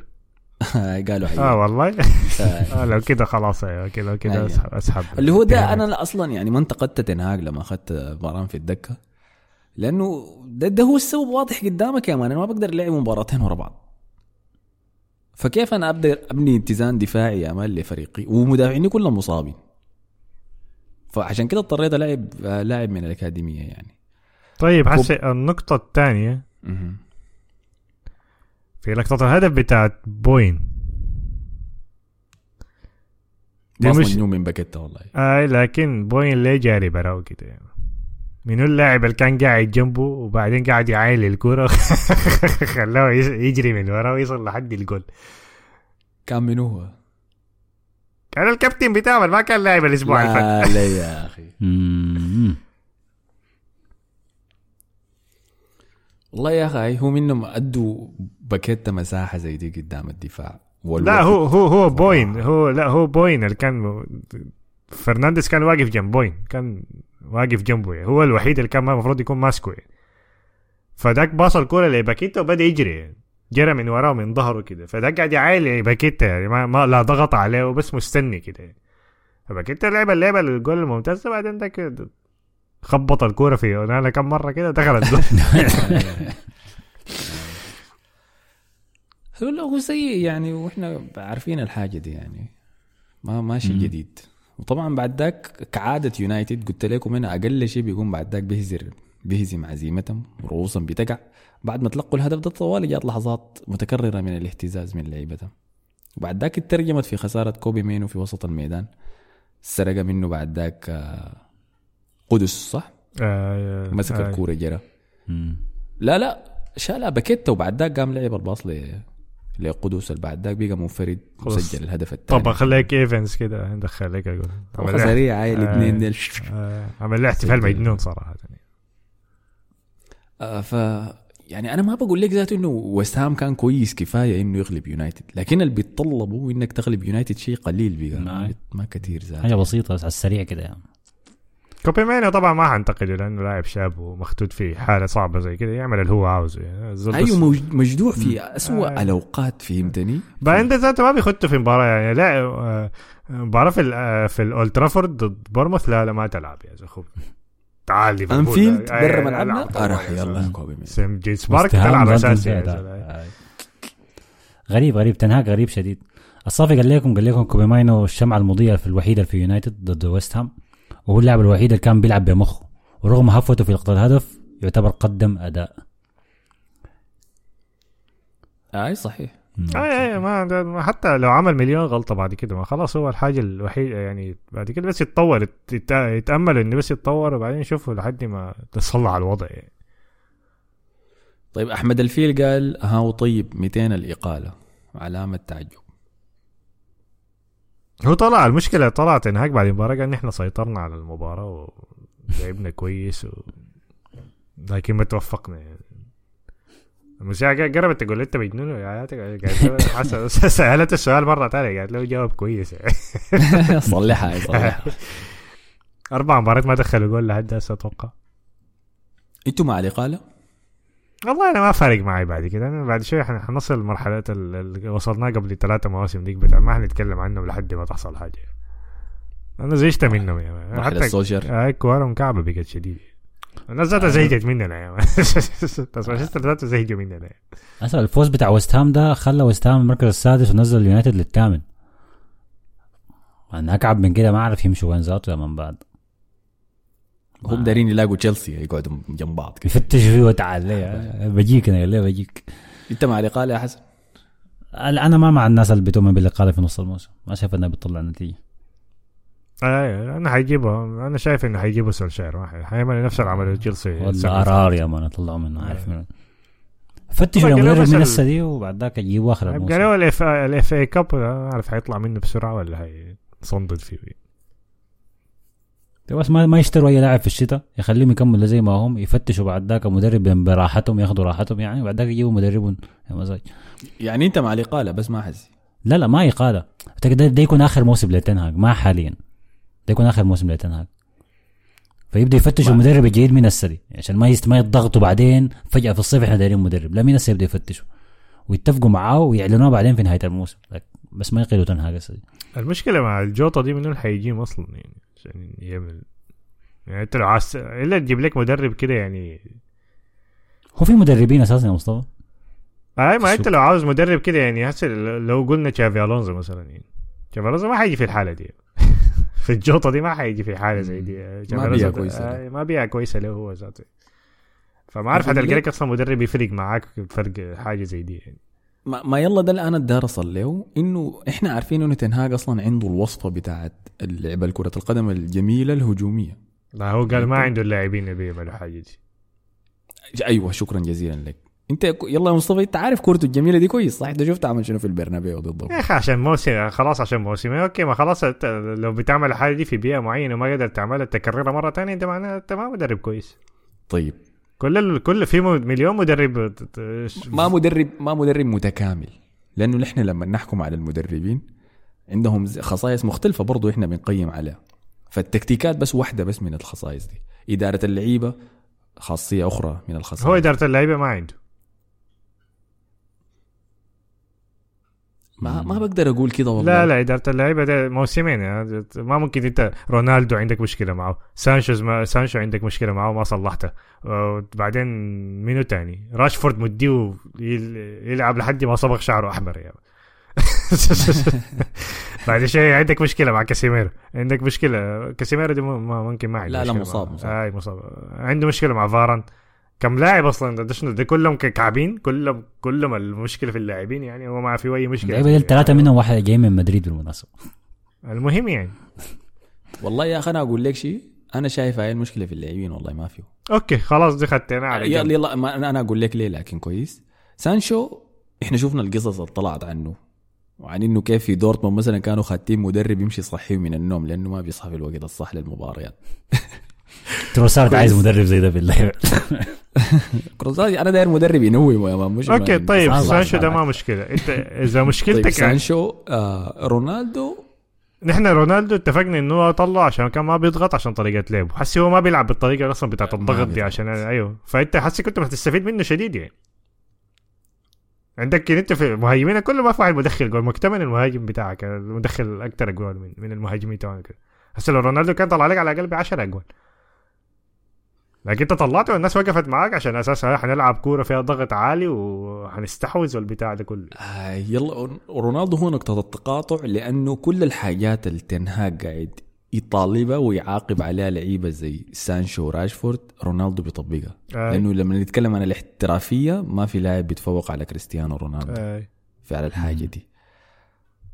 *laughs* قالوا حقيقي. آه والله آه. آه لو كده خلاص أيوة كده كده أيوة. أسحب, أسحب اللي هو ده. أنا لا أصلا يعني ما انتقدت تنهاج لما أخذت فاران في الدكة لأنه ده, ده هو السبب واضح قدامك يا man أنا ما بقدر ألعب مباراتين ورا بعض فكيف أنا أبدأ أبني اتزان دفاعي يا man لفريقي ومدافعيني كلهم مصابين فعشان كده اضطريت العب لاعب من الأكاديمية يعني طيب حسي النقطة الثانية مهم. في لقطة الهدف بتاعت بوين. دي مش من باكيتا والله. اي لكن بوين ليه جاري براو كده يعني منو اللاعب اللي كان قاعد جنبه وبعدين قاعد يعاين الكرة *laughs* خلاه يجري من وراه ويصل لحد الجول. كان من هو؟ كان الكابتن بتاعه ما كان لاعب الأسبوع اللي فات. لا لا يا أخي. *laughs* والله يا أخي هو منهم أدوا باكيتا مساحة زي دي قدام الدفاع لا هو هو هو بوين هو لا هو بوين اللي كان فرنانديز كان واقف جنب بوين كان واقف جنبه يعني. هو الوحيد اللي كان المفروض يكون ماسكه يعني. فداك باص الكوره لباكيتا وبدأ يجري يعني. جرى من وراه من ظهره كده فداك قاعد يعايل باكيتا يعني ما, ما لا ضغط عليه وبس مستني كده يعني. فباكيتا لعب اللعبة الجول الممتاز بعدين داك خبط الكوره في أنا كم مرة كده دخلت *laughs* *laughs* جول هو هو سيء يعني وإحنا عارفين الحاجة دي يعني. ما ماشي جديد. وطبعا بعد ذاك كعادة يونايتد قلت لكم هنا أقل شيء بيكون بعد ذاك بيهزر بيهزم عزيمتهم ورؤوسا بتقع. بعد ما تلقوا الهدف ده طوالي جات لحظات متكررة من الاهتزاز من لعيبتهم. وبعد ذاك اترجمت في خسارة كوبي مينو في وسط الميدان. سرق منه بعد ذاك آه، قدس صح؟ آه، مسك آه. الكورة جرى. لا لا شالها باكيتا وبعد ذاك قام لعب الباص لقدوس اللي بعد ذاك بقى منفرد خلاص. وسجل الهدف الثاني طب خليك ايفنز كده ندخل لك أقول سريع هاي آه. الاثنين ديل آه، عمل له احتفال. مجنون صراحة آه، ف يعني أنا ما بقول لك ذاته إنه ويست هام كان كويس كفاية إنه يغلب يونايتد لكن اللي بيتطلبوا إنك تغلب يونايتد شيء قليل بقى نعم. ما, ما كثير زاد حاجة بسيطة بس على السريع كده يعني كوبي مينو طبعا ما حنتقده لأنه لاعب شاب ومخطوط في حالة صعبة زي كده يعمل اللي هو عاوزه يعني أيوه مجدوع في اسوء آه. الأوقات فهمتني انت ذاته ما بيخطوا في مباراة يعني لا آه، مباراة في ال- آه، في الأولد ترافورد ضد بورنموث لا لا ما تلعب يا زخوف تعال. أنفيلد برا ملعبنا يا يلا. كوبي مينو. سيم بارك تلعب اساسي. غريب غريب تنهاك غريب شديد الصافي قال لكم قال لكم كوبي ماينو الشمعة المضيئة في الوحيدة في يونايتد ضد ويست هام وهو اللاعب الوحيد اللي كان بيلعب بمخه. ورغم هفوته في لقطة الهدف يعتبر قدم أداء. أي صحيح. أي أي ما حتى لو عمل مليون غلطة بعد كده ما خلاص هو الحاجة الوحيده يعني بعد كده بس يتطور يت- يت- يتأمل إنه بس يتطور وبعدين يشوفه لحد ما تصلح الوضع. يعني طيب أحمد الفيل قال ها طيب 200 الإقالة علامة تعجب. هو طلع المشكلة طلعت إنهاك بعد المباراة قال نحن سيطرنا على المباراة ولعبنا كويس و... لكن ما توفقنا يعني المذيعة قربت تقول أنت مجنون يا *laughs* سالته السؤال مرة ثانية قالت له جاوب كويس. *laughs* صلحها *laughs* صلحها أربع مباريات ما دخلوا جول لحد هسه أتوقع أنتوا مع الإقالة؟ والله أنا ما فارق معي بعد كده. أنا بعد شوي حن- حنصل مرحلة ال- اللي وصلناه قبل ثلاثة مواسم ديك بتاع ما حنتكلم عنهم لحد ما تحصل حاجة. أنا زهجت منهم يا man. مرحلة ال social هاي كورتهم كعبة بقت شديد الناس ذاتها زهجت مننا يا man. *laughs* بس مانشستر ذاته زهجوا مننا. أسأل الفوز بتاع ويست هام ده خلى ويست هام المركز السادس ونزل اليونايتد للثامن. أنا أكعب من كده ما أعرف يمشوا وين ذاته يا من بعد. هم دارين يلاقوا تشيلسي يقعدوا جنب بعض كده. يفتش فيه وتعال ليه؟ بجيك أنا ليه بجيك؟ أنت مع الإقالة يا حسن؟ أنا ما مع الناس اللي بتؤمن بالإقالة في نص الموسم. ما شايف انها بتطلع نتيجة. اي أنا حيجيبه. أنا شايف إنه حيجيبوا سولشاير واحد. حيعمل نفس اللي عمله تشيلسي ارار يا مان طلعوا منه عارف منه فتشوا طبعاً المدرب بس من ال- السنة دي وبعد ذاك يجيبوا آخر الموسم. له الاف اي كاب ما أعرف حيطلع منه بسرعة ولا حيصندد فيه. بس ما ما يشتروا أي لاعب في الشتاء يخليهم يكملوا زي ما هم يفتشوا بعد ذاك مدرب براحتهم ياخذوا راحتهم يعني بعد ذاك يجيبوا مدربهم يا مزاج يعني أنت مع الإقالة بس ما حزي لا لا ما إقالة. ده, ده يكون آخر موسم لتنهاج ما حاليا. ده يكون آخر موسم لتنهاج فيبدأ يفتشوا المدرب الجديد من السري عشان ما ما يتضغطوا بعدين فجأة في الصيف إحنا دايرين مدرب. لا من السري يبدأ يفتشوا. ويتفقوا معاه ويعلنوه بعدين في نهاية الموسم. بس ما يقيلوا تنهاج السري. المشكلة مع الجوطة دي منو اللي حيجيهم أصلا يعني؟ عشان يعمل يعني انت لو عايز إلا تجيب لك مدرب كده يعني. هو في مدربين أساسا يا مصطفى؟ أي ما أنت. لو عاوز مدرب كده يعني هسه لو قلنا تشافي ألونزو مثلا يعني. تشافي ألونزو ما حيجي في الحالة دي. *laughs* في الجوطة دي ما حيجي في حالة زي دي. ألونزو- كويسة له. آي، ما بيئة كويسة له هو ذاته. فما أعرف حتلقى لك أصلا مدرب يفرق معاك فرق حاجة زي دي يعني. ما, ما يلا ده اللي أنا الدار اصل له إنه إحنا عارفين إنه تنهاج أصلا عنده الوصفة بتاعت اللعبة كره القدم الجميلة الهجومية. لا هو قال ما عنده اللاعبين اللي بيعملوا حاجة دي أيوه شكرا جزيلا لك. أنت يلا يا مصطفى أنت عارف كورته الجميلة دي كويس صح؟ أنت شفت عمل شنو في البرنابيو ضدهم يا أخي عشان موسم خلاص عشان موسم. okay ما خلاص لو بتعمل الحاجة دي في بيئة معينة وما قدرت تعملها تكررها مرة تانية أنت معناها أنت ما مدرب كويس. طيب. كل ال... كل في مليون مدرب ما مدرب ما مدرب متكامل. لأنه نحن لما نحكم على المدربين عندهم خصائص مختلفة برضو إحنا بنقيم عليها. فالتكتيكات بس واحدة بس من الخصائص دي. إدارة اللعيبة خاصية أخرى من الخصائص. هو إدارة اللعيبة ما عنده. ما, ما بقدر أقول كده والله. لا لا إدارة اللعيبة ده موسمين. يعني ما ممكن أنت رونالدو عندك مشكلة معه. سانشوز ما سانشو عندك مشكلة معه ما صلحتها وبعدين منو تاني؟ راشفورد مديه يل- يلعب لحد ما صبغ شعره أحمر يعني *laughs* بعد شيء عندك مشكلة مع كاسيميرو. عندك مشكلة؟ كاسيميرو دي ممكن ما عنده لا، لا، مصاب-. مصاب. أي مصاب. عنده مشكلة مع فاران. كم لاعب أصلا؟ ده شنو؟ ده كلهم كعبين؟ كلهم كلهم المشكلة في اللاعبين يعني؟ هو ما في أي مشكلة. اللعيبة الثلاثه منهم واحد جاي من مدريد بالمناسبة. المهم يعني. والله يا أخي أنا أقول لك شيء. أنا شايف هاي المشكلة في اللاعبين والله ما فيه. okay خلاص دي خدتنا على يلا جنب. يلا ما أنا أنا أقول لك ليه لكن كويس. سانشو إحنا شفنا القصص اللي طلعت عنه وعن إنه كيف في دورتموند مثلا كانوا خاتين مدرب يمشي يصحيه من النوم لأنه ما بيصحى في الوقت الصح للمباريات تروسارد عايز مدرب زي ده بالله *laughs* كروزاتي أنا داير مدرب ينوم يا man مش okay طيب سانشو ده. ما مشكلة. أنت إذا طيب مشكلتك يعني سانشو آه رونالدو نحن رونالدو اتفقنا إنه هو طلع عشان كان ما بيضغط عشان طريقة لعبه. حسي هو ما بيلعب بالطريقة أصلا بتاعت الضغط دي. عشان أيوه. فأنت حسي كنت هتستفيد منه شديد يعني. عندك أنت في مهاجمين كله ما في واحد مدخل جول مكتمل المهاجم بتاعك مدخل أكثر جول من, من المهاجمين تبعك هسه لو رونالدو كان طلع لك على الأقل ب 10 جول لكن انت طلعته والناس وقفت معاك عشان أساسا حنلعب كورة فيها ضغط عالي وحنستحوذ والبتاع ده كله آه يلا رونالدو هو نقطة التقاطع لأنه كل الحاجات اللي تنهاج قاعد يطالبها ويعاقب عليها لعيبة زي سانشو وراشفورد رونالدو بيطبقها آه. لأنه لما نتكلم عن الاحترافية ما في لاعب بيتفوق على كريستيانو رونالدو آه. في على الحاجة دي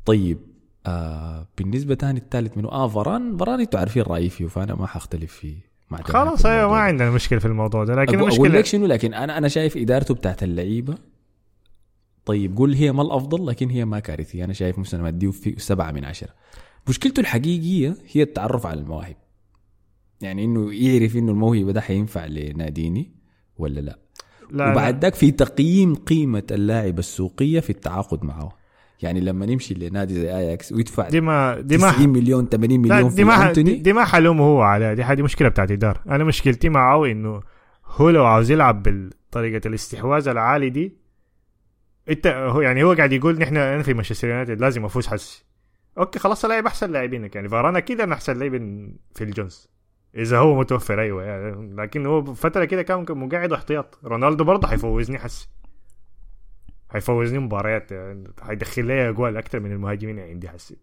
طيب آه بالنسبة تاني الثالث منه آه فران فران أنتوا عارفين رأيي فيه فأنا ما حختلف فيه خلاص أيوه ما. عندنا مشكلة في الموضوع ده لكن أقول, أقول المشكلة لك شنو؟ لكن أنا أنا شايف إدارته بتاعت اللعيبة طيب قول هي ما الأفضل لكن هي ما كارثية. أنا شايف مثلا اديه في سبعة من عشرة. مشكلته الحقيقية هي التعرف على المواهب. يعني إنه يعرف إنه الموهبة ده حينفع لناديني ولا لا, لا. وبعد. ذاك في تقييم قيمة اللاعب السوقية في التعاقد معه. يعني لما نمشي لنادي زي اياكس ويدفع دي ما دي 90 ما مليون 80 لا مليون دي في ما دي, أنتوني؟ دي ما حلومه هو عليها دي هذه مشكلة بتاعت إدارة. أنا مشكلتي معه إنه هو لو عاوز يلعب بطريقه الاستحواذ العالي دي انت هو يعني هو قاعد يقول نحن أنا في مانشستر يونايتد لازم أفوز حسي أوكي خلاص لاعب أحسن لاعبينك. يعني فاران أكيد أنا أحسن لاعب في الجونز إذا هو متوفر أيوه. يعني لكن هو فترة كده كان مقعد احتياط رونالدو برضه حيفوزني حسي حيفوزني مباريات حيدخل لي اجوال أكثر من المهاجمين عندي حسي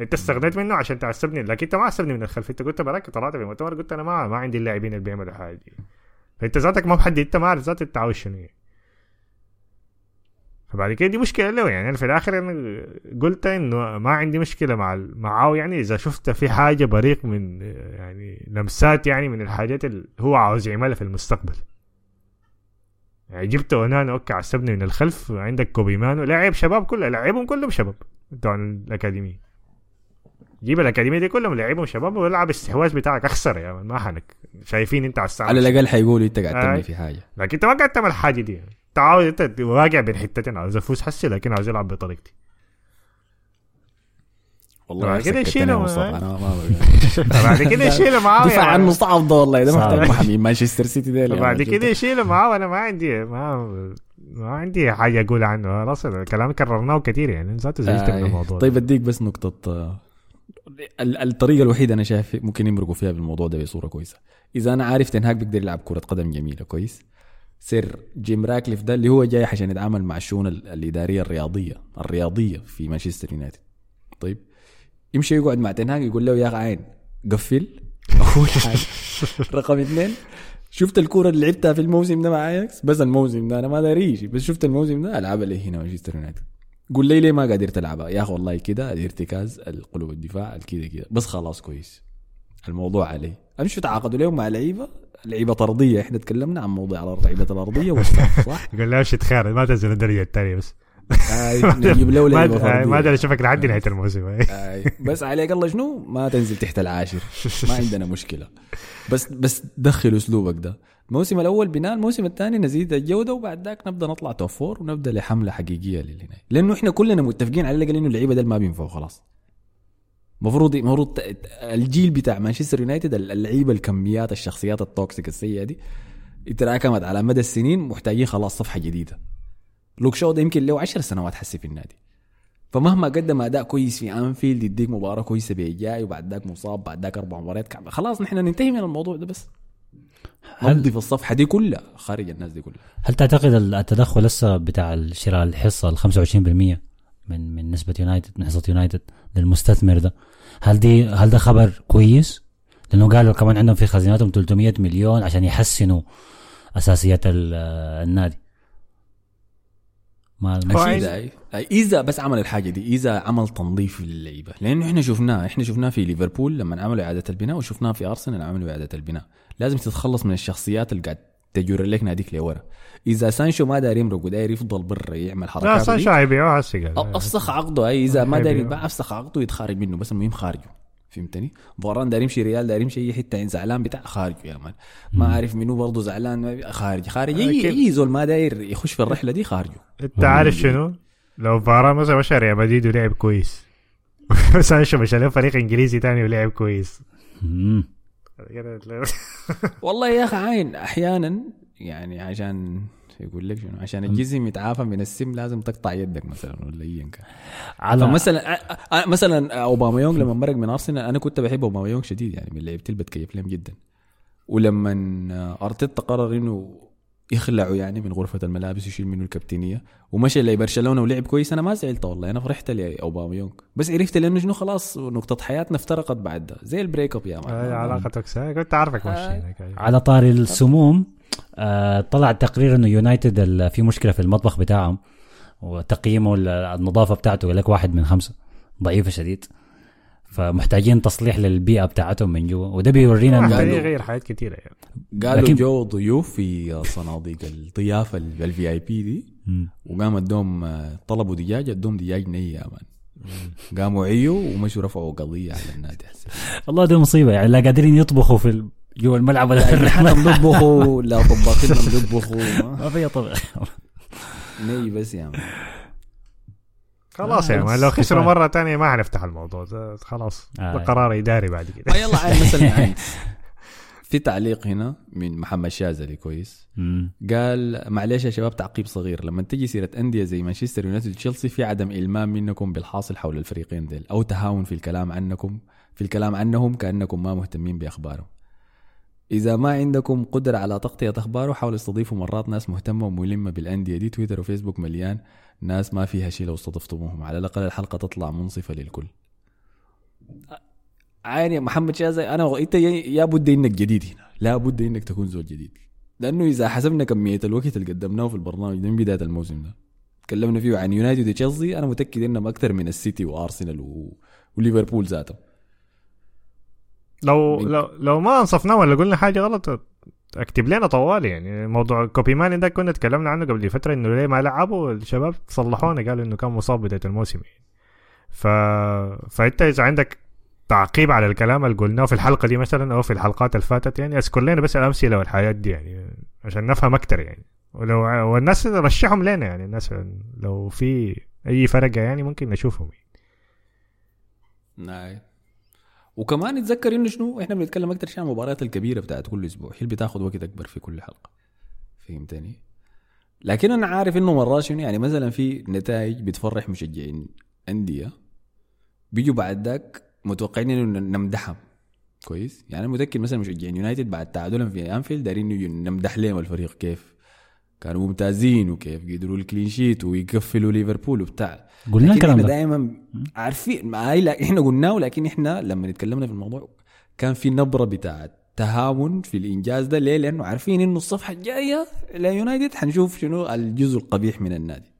أنت استغنيت منه عشان تعصبني لكن أنت ما عصبني من الخلف أنت قلت براك طلعت في المؤتمر قلت أنا ما ما عندي اللاعبين اللي بيعملوا حاجة. دي فأنت ذاتك ما محدد أنت ما عارف ذاتك انت عاوز شنو. فبعد كده دي مشكلة له. يعني أنا في الآخر أنا قلت إنه ما عندي مشكلة مع معاه. يعني إذا شفت في حاجة بريق من يعني لمسات يعني من الحاجات اللي هو عاوز يعملها في المستقبل. جبت اونانا okay عصبني من الخلف عندك كوبي ماينو. لاعب شباب كله لاعبهم كلهم شباب بتوع الأكاديمية. جيب الأكاديمية دي كلهم لاعبهم شباب والعب استحواذ بتاعك أخسر يا man ما حنك. شايفين أنت على الساعة على الأقل حيقولوا أنت قاعد. تعمل في حاجة. لكن أنت ما قاعد تعمل حاجة دي. انت عاوز أنت واقع بين حتتين عاوز أفوز حسي لكن عاوز ألعب بطريقتي. والله بعد كده يشيله مصطفى أنا ما *laughs* بعد كده *laughs* يشيله معاه دفع يعني. عنه صعب ده والله ده. محتاج محامي مانشستر سيتي ده اللي بعد كده يشيله معاه وأنا ما عندي ما ما عندي حاجة أقول عنه. خلاص الكلام كررناه كثير يعني. ذاته زعلت من الموضوع. طيب أديك بس نقطة آه، ال- الطريقة الوحيدة أنا شايف ممكن يمرقوا فيها بالموضوع ده بصورة كويسة. إذا أنا عارف تنهاك بيقدر يلعب كرة قدم جميلة كويس. سير جيم راتكليف ده اللي هو جاي عشان يتعامل مع الشؤون ال- الإدارية الرياضية الرياضية في مانشستر يونايتد. طيب. يمشي يقعد مع تنهاك يقول له يا عين قفل. أول حاجة *laughs* رقم اثنين. شفت الكورة اللي لعبتها في الموسم ده مع اياكس بس الموسم ده أنا ما داري بس شفت الموسم ده ألعبها لي هنا مانشستر يونايتد. قول لي ليه ما قدرت ألعبها؟ يا أخي والله كده ارتكاز القلوب الدفاع كده كده بس خلاص كويس. الموضوع عليه امشوا تعاقدوا لهم مع لعيبة لعيبة طردية. إحنا تكلمنا عن موضوع على اللعيبه الأرضية والصف صح؟ *laughs* يقول له امشي تخير ما تنزل الدرجه الثانية بس. *laughs* نجيب له ما أدري اشوفك لحد نهاية الموسم. *laughs* بس عليك الله شنو؟ ما تنزل تحت العاشر. *laughs* ما عندنا مشكلة. بس بس دخل أسلوبك ده. الموسم الأول بناء الموسم الثاني نزيد الجودة وبعد ذاك نبدأ نطلع توب فور ونبدأ لحملة حقيقية للهنا لأنه إحنا كلنا متفقين على الأقل إنه اللعيبة ده ما بينفعوا خلاص. المفروض المفروض الجيل بتاع مانشستر يونايتد اللعيبة الكميات الشخصيات ال toxic السيئة دي تراكمت على مدى السنين محتاجين خلاص صفحة جديدة. لوك شو ده يمكن له 10 سنوات حسي في النادي. فمهما قدم أداء كويس في أنفيلد يديك مباراة كويسة بالجاي وبعد ذاك مصاب بعد ذاك أربع مباريات. كعب. خلاص نحن ننتهي من الموضوع ده بس. هل- ننظف الصفحة دي كلها خارج الناس دي كلها. هل تعتقد التدخل لسه بتاع شراء الحصة ال 25% من من نسبة يونايتد من حصة يونايتد للمستثمر ده؟ هل دي هل ده خبر كويس؟ لأنه قالوا كمان عندهم في خزينتهم 300 مليون عشان يحسنوا أساسيات ال- النادي. ما هو مش عايز- اذا بس عمل الحاجة دي إذا عمل تنظيف للعيبه لأنه إحنا شفناه إحنا شفناه في ليفربول لما عملوا إعادة البناء وشفناه في أرسنال عملوا إعادة البناء. لازم تتخلص من الشخصيات اللي قاعد تجر لك ناديك لورا. إذا سانشو ما داير يمرق وداير يفضل برا يعمل لا حركات سانشو حيبيعوه هسه قال. أ- أفسخ عقده. اي اذا ما داير حيبيعه. يتباع أفسخ عقده يتخارج منه بس المهم خارجه. فهمتني؟ فاران داير يمشي ريال داير يمشي أي حتة زعلان بتاع خارجه يا man ما عارف منو برضه زعلان خارج خارج اي. أي زول ما داير يخش في الرحلة دي خارجه أنت عارف شنو؟ لو فاران مثلا مشى ريال مدريد ولعب كويس سانشو مشى له فريق إنجليزي تاني ولعب كويس. *laughs* والله يا أخي عين أحيانا يعني عشان يقول لك شنو؟ عشان الجسم يتعافى من السم لازم تقطع يدك مثلا ولا ايا كان. على فمثلا أ- مثلا اوباما لما مرق من ارسنال أنا كنت بحب اوباما شديد يعني من لعيبتي اللي بتكيف لهم جدا. ولما أرتيتا قرر إنه يخلعه يعني من غرفة الملابس ويشيل منه الكابتنية ومشى لبرشلونة ولعب كويس أنا ما زعلت والله أنا فرحت لاوباما بس عرفت لأنه شنو خلاص نقطة حياتنا افترقت بعد ده زي ال break up يا man علاقتك كنت عارفك ماشي هناك على طاري السموم آه طلع تقرير إنه يونايتد ال- في مشكلة في المطبخ بتاعهم وتقييمه ال- النظافه بتاعته يقول لك واحد من خمسة. ضعيفة شديد. فمحتاجين تصليح للبيئة بتاعتهم من جوا وده بيورينا إنه يغير حاجات كثيره يعني. قالوا لكن- جو ضيوف في صناديق الضيافة ال VIP دي. وقام ادوهم طلبوا دجاج ادوهم دجاج ني يا man. قاموا عيوا ومشوا رفعوا قضية على النادي. *laughs* والله دي مصيبة يعني لا قادرين يطبخوا في ال- جوا الملعب ولا لا إحنا *laughs* بنطبخوا لا طباخين بنطبخوا *laughs* ما- في طبع ني بس يا مان خلاص آه، يا بس لو خسروا كفاية. مرة تانية ما حنفتح الموضوع. ده خلاص آه. ده قرار إداري بعد كده. ما يلا عين مثلا. *laughs* في تعليق هنا من محمد شاذلي كويس. مم. قال معلش يا شباب تعقيب صغير. لما تجي سيرة أندية زي مانشستر يونايتد وتشيلسي في عدم إلمام منكم بالحاصل حول الفريقين ديل أو تهاون في الكلام عنكم في الكلام عنهم كأنكم ما مهتمين بأخبارهم. إذا ما عندكم قدرة على تغطية أخباره حاولوا استضيفوا مرات ناس مهتمة وملمة بالأندية دي. تويتر وفيسبوك مليان ناس ما فيها شيء لو استضفتموهم. على الأقل الحلقة تطلع منصفة للكل. عين يا محمد شاذلي أنا إنت يا بد إنك جديد هنا. لا بد إنك تكون زول جديد. لأنه إذا حسبنا كمية الوقت اللي قدمناه في البرنامج من بداية الموسم ده. تكلمنا فيه عن يونايتد وتشيلسي أنا متأكد إنهم أكثر من السيتي وارسنال و... وليفربول ذاتهم. لو لو لو ما انصفناه ولا قلنا حاجة غلط اكتب لنا طوال يعني. موضوع كوبي ماني ده كنا تكلمنا عنه قبل فترة إنه ليه ما لعبوا الشباب صلحونا قالوا إنه كان مصاب بداية الموسم يعني. ف... فأنت إذا عندك تعقيب على الكلام اللي قلناه في الحلقة دي مثلا أو في الحلقات اللي فاتت يعني اذكر لنا بس الأمثلة والحاجات دي يعني عشان نفهم أكتر يعني. ولو والناس رشحهم لنا يعني الناس لو في أي فرقة يعني ممكن نشوفهم نعم. وكمان نتذكر انه شنو إحنا بنتكلم أكثر شيء عن المباريات الكبيرة بتاعت كل أسبوع هي اللي بتاخذ وقت أكبر في كل حلقة. فهمتني؟ لكن أنا عارف إنه مرات شنو يعني مثلا في نتائج بتفرح مشجعين أندية بيجوا بعد ذاك متوقعين إنه نمدحهم. كويس؟ يعني أنا متأكد مثلا مشجعين يونايتد بعد تعادلهم في أنفيلد دارين نمدح لهم الفريق كيف؟ كانوا ممتازين وكيف قدروا ال clean sheet ويقفلوا ليفربول وبتاع. قلنا الكلام ده. دائما عارفين ما هي لا إحنا قلناه لكن إحنا لما اتكلمنا في الموضوع كان في نبرة بتاعت تهاون في الإنجاز ده. ليه؟ لأنه عارفين إنه الصفحة الجاية ليونايتد حنشوف شنو الجزء القبيح من النادي.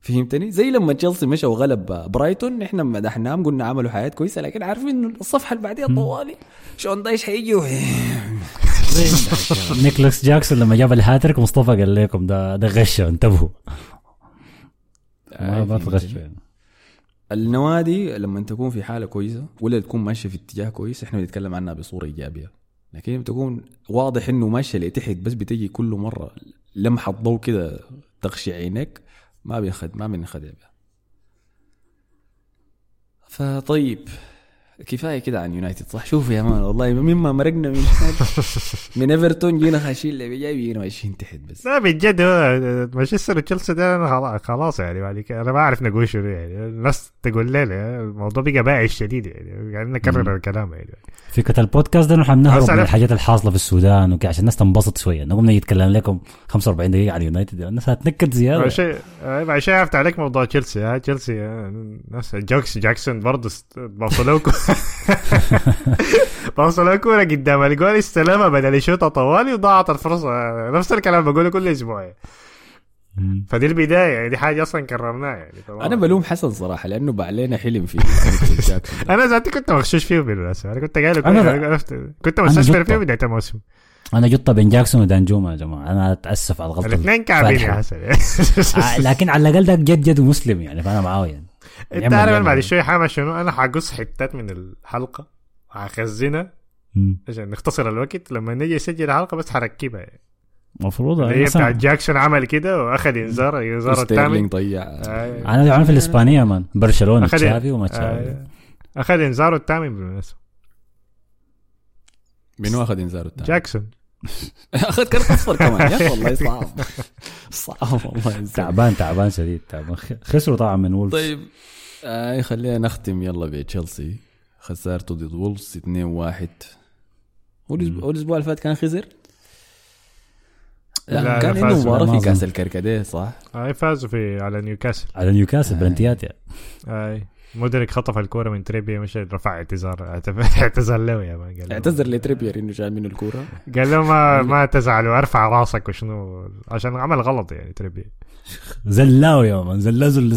فهمتني؟ زي لما تشيلسي مشى وغلب برايتون إحنا مدحناهم قلنا عملوا حاجة كويسة لكن عارفين إنه الصفحة اللي بعديها طوالي. شون دايش حيجي؟ *laughs* *laughs* نيكلاس جاكسون لما جاب الهاتريك مصطفى قال لكم ده ده غشة انتبهوا. ما ما تغشوا يعني. النوادي لما تكون في حالة كويسة ولا تكون ماشية في اتجاه كويس إحنا بنتكلم عنها بصورة إيجابية. لكن لما تكون واضح إنه ماشية لتحت بس بتجي كل مرة لمحة ضوء كده تغشي عينك ما بينخد ما بنخدع بها. فطيب كفاية كده عن يونايتد صح؟ شوف يا man والله مما مرقنا من *laughs* من إيفرتون جينا خاشين اللي جاي جينا ماشيين تحت بس. لا بجد هو مانشستر وتشيلسي ده خلاص- يعني بعد كده أنا ما أعرف نقول شنو يعني. الناس تقول لي الموضوع بقى بايخ شديد يعني يعني نكرر الكلام يعني. فكرة البودكاست ده نحن نهرب بس من الحاجات الحاصلة في السودان وكده عشان الناس تنبسط شوية. نقوم نتكلم لكم 45 دقيقة على اليونايتد الناس هتنكد زيادة. بعد شيء بعد شيء عرفت عليك موضوع تشيلسي تشيلسي ناس جاكس جاكسون برضه است- *laughs* بوصلوا كو- بوصلوا كوره قدام الجول استلمها بدل يشوطها طوالي وضاعت الفرصه نفس الكلام بقوله كل أسبوع يعني. فدي البدايه يعني دي حاجة أصلا كررناها يعني طبعاً. أنا بلوم حسن صراحة لأنه باع لنا حلم في جاكسون أنا ذاتي كنت مغشوش فيه بالمناسبه أنا كنت قايل أنا- كنت مستبشر. فيه بدايه الموسم أنا جطة بين جاكسون ودانجوما يا جماعة أنا اتاسف على الغلطه الاثنين كعبين يا. حسن لكن على الاقل ده جد جد مسلم يعني فانا معاه يعني انت عارف أنا. بعد شوي حامل شنو أنا حقص حتات من الحلقة وحخزنها مم. عشان نختصر الوقت لما نجي نسجل الحلقة بس حركبها يعني. المفروض هي بتاع جاكسون عمل كده وأخذ إنذار إنذار الثامن ضيع. آه، أنا دعوان في الإسبانية مان برشلونة أخذ- تشافي وما تشافي. آه، أخذ انذاره الثامن بالمناسبة. منو أخذ إنذار الثاني؟ جاكسون. *laughs* اخذ كرت أصفر كمان. يا والله *laughs* صعب. صعب والله إنسان. تعبان تعبان شديد تعبان. خسروا طبعا من وولفز. طيب آه خلينا نختم. يلا بتشيلسي خسارته ضد وولفز 2 1 هو الأسبوع- هو الأسبوع اللي فات كان خسر لا, لا، كان عنده مباراة في كاس. الكركديه صح؟ هاي فازوا في على نيوكاسل. على نيوكاسل بلنتيات يعني هاي مودريك خطف الكورة من تريبير مشى رفع اعتذار. *laughs* اعتذر له يا man. قال اعتذر لتريبير إنه شال منه الكورة. قال له ما *laughs* ما تزعل وارفع راسك وشنو. عشان عمل غلط يعني تريبير. زلاو يا man زلا زل.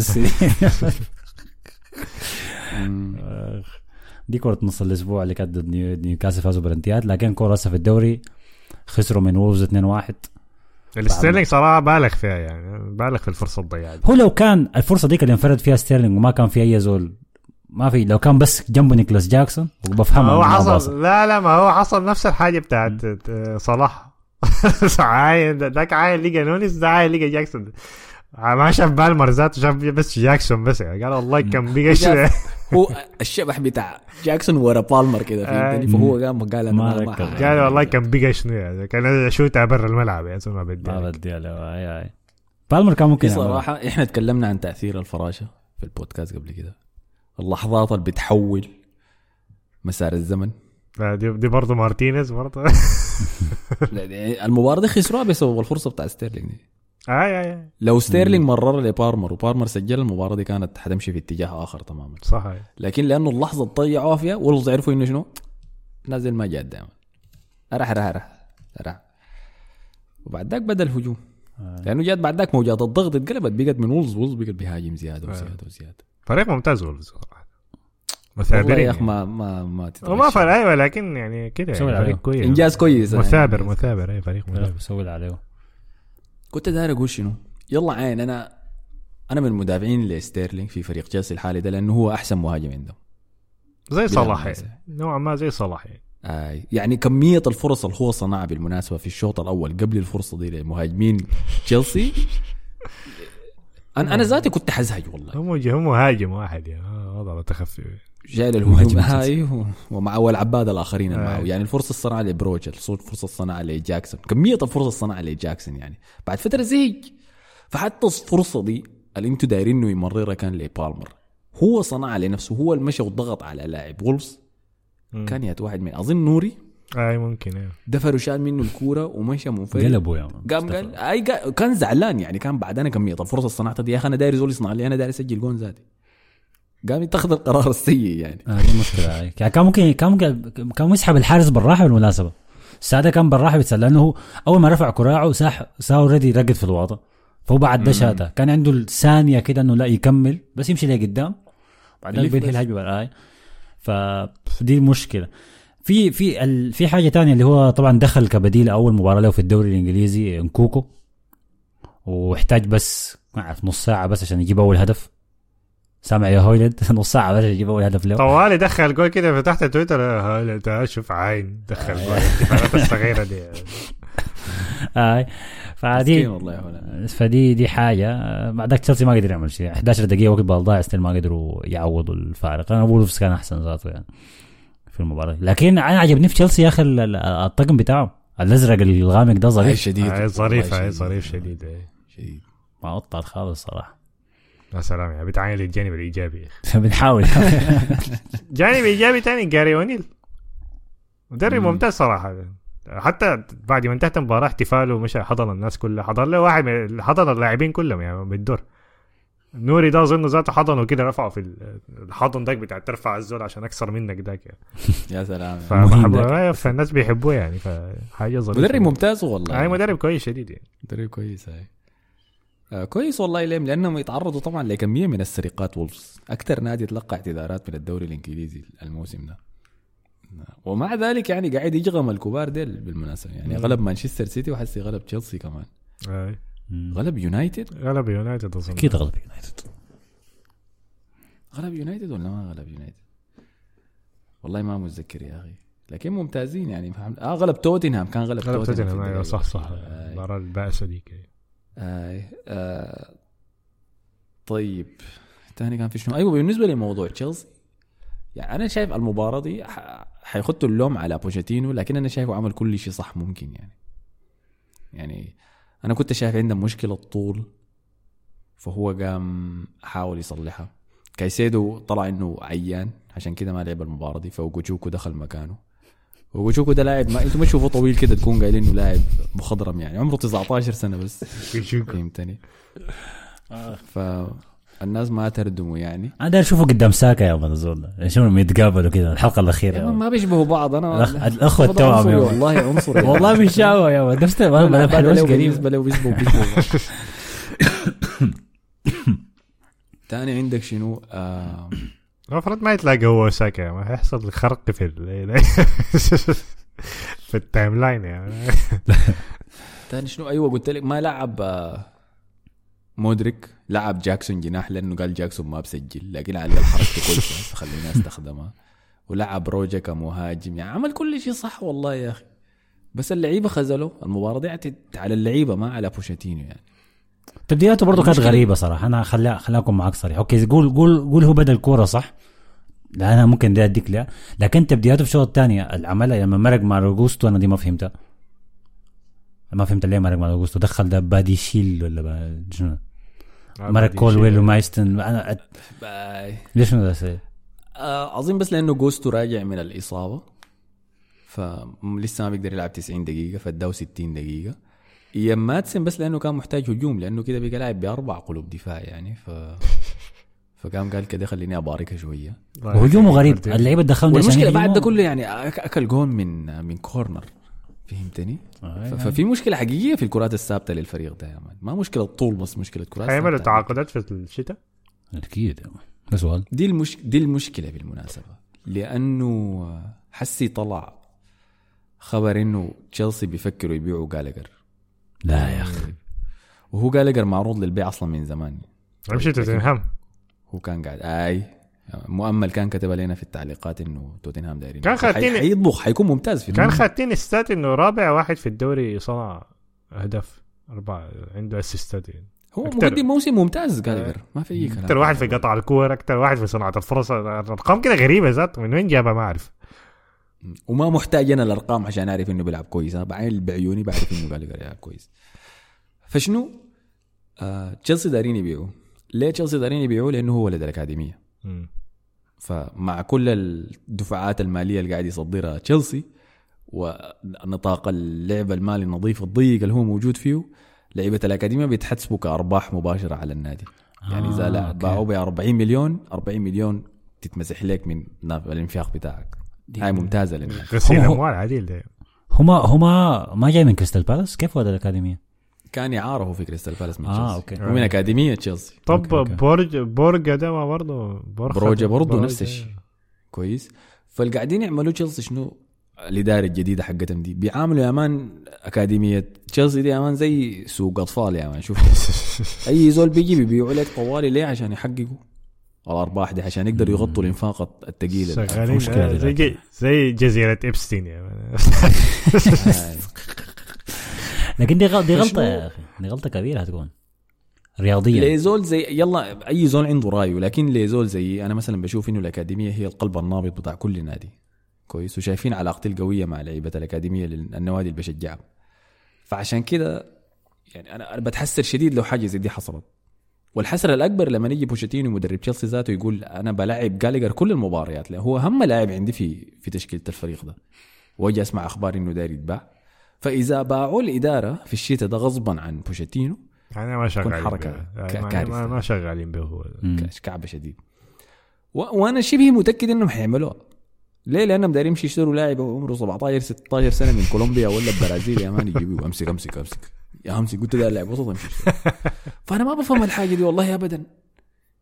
دي كرة نص الأسبوع اللي كانت ضد نيوكاسل فازوا بلنتيات لكن كرة هسه في الدوري خسروا من وولفز 2-1 الستيرلينج صراحة بالغ فيها يعني بالغ في الفرصة الضيعة هو لو كان الفرصة ديك اللي انفرد فيها ستيرلينج وما كان في أي زول ما في لو كان بس جنبه نيكلاس جاكسون ما بفهمها هو. حصل لا لا ما هو حصل نفس الحاجة بتاعت صلاح. *laughs* عاين ذاك عاين لقى نونيس ده عاين لقى جاكسون. ما شاف بالمر ذاته شاف بس جاكسون بس يعني. قال والله كان بقى *laughs* هو الشبح بتاع جاكسون ورا بالمر كده فهمتني؟ فهو قام قال أنا ما ما- ما. قال والله كان بقى شنو يعني؟ كان اشوتها برا الملعب يا زلمه بدي ما بدي بالمر كان ممكن. صراحة إحنا تكلمنا عن تأثير الفراشة في البودكاست قبل كده. اللحظات اللي بتحول مسار الزمن. آه، دي, دي برضه مارتينيز برضه يعني المباراة دي خسروها بسبب الفرصة بتاع ستيرلينج دي. اي اي اي لو ستيرلينج مرر لبالمر وبالمر سجل المباراة دي كانت حتمشي في اتجاه آخر تماما. صح هاي. لكن لأنه اللحظة ضيعوها فيها وولفز عرفوا إنه شنو؟ نازل ما جاد دائما رح رح رح رح وبعد ذاك بدأ الهجوم. لأنه جات بعد ذاك موجات الضغط اتقلبت بقت من وولفز وولفز بقت بيهاجم زيادة وزيادة وزيادة. فريق ممتاز وولفز صراحة. مثابرين يا أخي يعني. ما ما ما ما. فرق أيوه لكن يعني كده سوي يعني. فريق كويس. إنجاز كويس. يعني. مثابر مثابر أي فريق مثابر. بسوي اللي عليه. كنت داير أقول شنو؟ يلا عين أنا أنا من المدافعين لستيرلينج في فريق تشيلسي الحالي ده لأنه هو أحسن مهاجم عندهم. زي صلاح. يعني. نوعا ما زي صلاح آه يعني كمية الفرص اللي هو صنعها بالمناسبة في الشوط الأول قبل الفرصة دي لمهاجمين تشيلسي أنا أنا ذاتي كنت حزهج والله. هم هم مهاجم واحد يعني. آه، وضع متخفي جاي تشيلسي. هاي ومع والعباد الآخرين اللي معه. آه. يعني الفرصة الصناعه لبروج الفرصه الصناعه لجاكسون. كمية الفرصة الصناعه لجاكسون يعني. بعد فترة زهق فحتى الفرصة دي اللي أنتم دايرين إنه يمررها كان لبالمر هو صنعها لنفسه. هو اللي مشى وضغط على لاعب وولفز. كان ياتو واحد من أظن نوري. أي ممكن إيه. دفره وشال منه الكورة ومشى منفرد قلبوا يا قام قال أي كان زعلان يعني. كان بعد أنا كمية الفرصة صنعتها دي يا أخي أنا داير زول يصنع لي. أنا داير أسجل جون ذاتي. قام يتخذ القرار السيء يعني. آه دي المشكلة هاي. يعني كان ممكن كان ممكن كان يسحب الحارس بالراحة بالمناسبة. الساعة كان بالراحة بيتسلى لأنه هو أول ما رفع كراعه ساح ساو اوريدي رقد في الوضع فهو بعد ده شاتا كان عنده الثانية كده إنه لا يكمل بس يمشي لقدام بعدين بينهي. الهجمه بالآي فدي المشكلة. في في ال... في حاجة تانية اللي هو طبعا دخل كبديل أول مباراة له في الدوري الإنجليزي إنكوكو. وإحتاج بس ما أعرف نص ساعة بس عشان يجيب أول هدف. سامع يا هويلد *laughs* نص ساعة بس يجيب اول هدف له طوالي دخل جول كده فتحت تويتر تعال شوف عين دخل جول الصغيره دي آي. فدي. فدي دي حاجة. آه، بعدك تشيلسي ما قدر يعمل شيء. 11 دقيقة وقت ضايع still ما قدروا يعوضوا الفارق. أنا وولفز كان أحسن ذاته يعني في المباراة. لكن أنا عجبني في تشيلسي يا أخي ال- ال- الطقم بتاعه. الأزرق الغامق ده ظريف. شديد. هاي ظريف ظريف شديد. إيه. شديد. ما قطع خالص صراحة. يا سلام يعني بتعاين للجانب الإيجابي. يا *laughs* أخي. بنحاول. *laughs* جانب إيجابي تاني جاري أونيل. مدرب مم. ممتاز صراحة. حتى بعد ما انتهت المباراة احتفاله مش حضن الناس كلها. حضن له واحد من حضن اللاعبين كلهم يعني بالدور. نوري ده أظن ذاته حضنه كده رفعه في ال- الحضن داك بتاع ترفع الزول عشان أكثر منك داك. يعني يا سلام. فالناس بيحبوه يعني فحاجة ظريفة. مدرب ممتاز والله. هاي مدرب كويس شديد يعني. مدرب كويس هاي آه كويس والله ليهم لأنهم يتعرضوا طبعا لكمية من السرقات وولفز أكثر نادي تلقى اعتذارات من الدوري الإنجليزي الموسم ده. ومع ذلك يعني قاعد يجغم الكبار ديل بالمناسبة يعني غلب مانشستر سيتي وحسي غلب تشيلسي كمان. هاي. غلب يونايتد؟ غلب يونايتد أظن. أكيد غلب يونايتد. غلب يونايتد ولا ما غلب يونايتد؟ والله ما متذكر يا أخي. لكن ممتازين يعني فهمت آه غلب توتنهام كان غلب غلب توتنهام الدوري. صح صح. آه. المباراة البائسة ديك آه. آه. طيب تاني كان في شنو أيوه بالنسبة لموضوع تشيلسي يعني أنا شايف المباراة دي ح- حيخطوا اللوم على بوتشيتينو لكن أنا شايفه عمل كل شيء صح ممكن يعني يعني أنا كنت شايف عندهم مشكلة طول فهو قام حاول يصلحها كايسيدو طلع إنه عيان عشان كده ما لعب المباراة دي فأوجوتشوكو دخل مكانه وأوجوتشوكو ده لاعب ما أنتم ما تشوفوا طويل كده تكون قايلين إنه لاعب مخضرم يعني. عمره 19 سنة بس. فهمتني؟ فالناس ما تردموا يعني. أنا داير أشوفه قدام ساكا يا الزول ده شوفهم يتقابلوا كده الحلقة الأخيرة مان. ما بيشبهوا بعض. أنا الأخ- الأخوة والله عنصري،. والله عنصر يا والله مان. نفس ما حلوش له- قريب بالنسبة له بيشبهوا بيشبهوا. *laughs* تاني عندك شنو؟ آه المفروض ما يتلاقى هو وساكا ما هيحصل خرق في ال *laughs* في التايم لاين يعني. *laughs* تاني شنو؟ أيوه قلت لك ما لعب آه مودريك لعب جاكسون جناح لأنه قال جاكسون ما بسجل لكن على حركته كويسة *laughs* فخلينا استخدمها ولعب بروجا كمهاجم يعني عمل كل شيء صح والله يا أخي. بس اللعيبة خذلوا المباراة دي على اللعيبة ما على بوتشيتينو يعني. تبديلاته برضه كانت غريبة صراحة. أنا خليها اكون معك صريح. okay قول قول قول هو بدأ الكورة صح. لا أنا ممكن دي أديك لها لكن تبديلاته في الشوط الثانية العملها لما مرق مالو جوستو أنا دي ما فهمتها. ما فهمت ليه مرق مالو جوستو. دخل ده بادياشيل ولا با- شنو؟ مرق كولويل وماتسن. أنا أت- باي. ليش شنو ده؟ آه اظن بس لأنه جوستو راجع من الإصابة. فلسه ما بيقدر يلعب 90 دقيقة فاداه 60 دقيقة. أيام ماتسن بس لأنه كان محتاج هجوم لأنه كده بقى لاعب بأربع قلوب دفاع يعني ف *laughs* فقام قال كده خليني اباركها شوية وهجومه غريب اللعيبة عشان والمشكلة بعد. ده كله يعني أكل جون من من corner فهمتني؟ آه، ف- ففي مشكلة حقيقية في الكرات الثابتة للفريق ده يا مان ما مشكلة طول بس مشكلة كرات هيعملوا. تعاقدات في الشتاء أكيد يا man. ده سؤال دي المش... دي المشكلة بالمناسبة لأنه حسي طلع خبر إنه تشيلسي بيفكروا يبيعوا جالاجر لا يا أخي. وهو جالاجر معروض للبيع أصلا من زمان. امشي توتنهام. هو كان قاعد أي. مؤمل كان كتب لنا في التعليقات إنه توتنهام دايرين كان خاتين- حيطبخ حيكون ممتاز في كان. خاتين استات إنه رابع واحد في الدوري صنع اهداف أربعة عنده اسيستات يعني. هو أكتر. مقدم موسم ممتاز جالجر ما في أي كلام. أكثر واحد في قطع الكور أكثر واحد في صناعة الفرص. ارقام كده غريبه ذات من وين جابها ما أعرف. وما محتاج أنا الأرقام عشان أعرف إنه بيلعب كويس. أنا بعين بعيوني بعرف إنه جالجر يلعب كويس. فشنو؟ آه تشيلسي دارين يبيعوه. ليه تشيلسي دارين يبيعوه؟ لأنه هو ولد الأكاديمية. فمع كل الدفعات المالية اللي قاعد يصدرها تشيلسي ونطاق اللعب المالي النظيف الضيق اللي هو موجود فيه لعيبة الأكاديمية بيتحسبوا كأرباح مباشرة على النادي. يعني إذا آه،. باعوا ب 40 مليون 40 مليون تتمسح لك من الانفاق بتاعك. هاي ممتازة للنادي غسيل هو- أموال عديل ده هما هما ما جاي من كريستال بالاس كيف هو الأكاديمية؟ كان اعاره في كريستال بالاس من آه تشيلسي okay. ومن أكاديمية تشيلسي طب okay،. بروج بروجا ده ما برضه بروجا برضه. نفس الشيء. كويس. فالقاعدين يعملوا تشيلسي شنو؟ الإدارة الجديدة حقتهم دي. بيعاملوا يا man أكاديمية تشيلسي دي يا man زي سوق أطفال يا man. شوف. *laughs* أي زول بيجي بيبيعوا لك طوالي ليه؟ عشان يحققوا. الأرباح دي عشان يقدروا يغطوا الإنفاق الثقيل دي. زي زي جزيرة إبستين. آه. *laughs* لكن دي غلطه دي غلطة؟ يا أخي. دي غلطة كبيرة هتكون. رياضيا. ليزول زي يلا أي زول عنده رأيه لكن ليزول زي أنا مثلا بشوف إنه الأكاديمية هي القلب النابض بتاع كل نادي. كويس؟ وشايفين علاقتي القوية مع لعيبة الأكاديمية للنوادي اللي بشجعها فعشان كده يعني أنا بتحسر شديد لو حاجة زي دي حصلت. والحسرة الأكبر لما يجي بوتشيتينو مدرب تشيلسي ذاته يقول أنا بلاعب جالاجر كل المباريات لأ هو أهم لاعب عندي في في تشكيلة الفريق ده. وأجي أسمع أخبار إنه داير يتباع. فإذا باعوا الإدارة في الشتاء ده غصبا عن بوتشيتينو أنا ما شغالين حركة به. ما- كارثة. ما, ما شغالين به هو كعبه شديد. و... وأنا شبه متأكد إنهم حيعملوها ليه؟ لأنهم دايرين يمشي يشتروا لاعب عمره 17 16 سنة من كولومبيا ولا البرازيل يا man يجيبوه. أمسك أمسك أمسك. يا امسك قلت ده لاعب وسط أمشي. *laughs* فأنا ما بفهم الحاجة دي والله ابدا.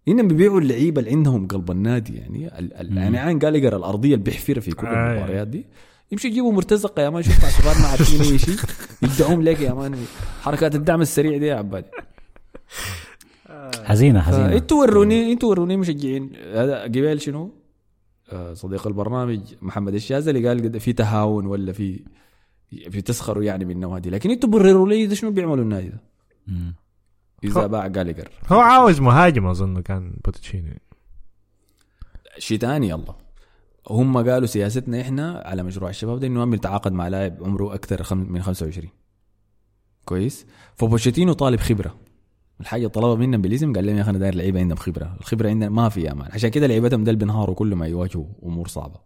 إنهم بيبيعوا اللعيبة اللي عندهم قلب النادي يعني ال... ال... يعني عين جالاجر الأرضية اللي بيحفرها في كل آه. المباريات دي. يمشوا يجيبوا مرتزقة يا man شوف مع شباب ما عارفين اي شيء يدعوهم لك يا man. حركات الدعم السريع دي يا عبادي. حزينة حزينة. أنتوا وروني أنتوا وروني مشجعين. هذا قبل شنو؟ آه، صديق البرنامج محمد الشاذلي قال قد- في تهاون ولا في في تسخروا يعني من النوادي. لكن أنتوا برروا لي شنو بيعملوا النادي ده. إذا باع جالجر هو عاوز مهاجم أظن كان بوتشيتينو شيء ثاني يلا. هم قالوا سياستنا إحنا على مشروع الشباب ده إنه نعمل تعاقد مع لاعب عمره أكثر من 25 كويس؟ فبوشيتينو طالب خبرة. الحاجة طلبها منا بالاسم قال لهم يا أخي أنا داير لعيبة عندهم خبرة. الخبرة عندنا ما في يا man. عشان كده لعيبتهم ده بينهاروا كل ما يواجهوا أمور صعبة.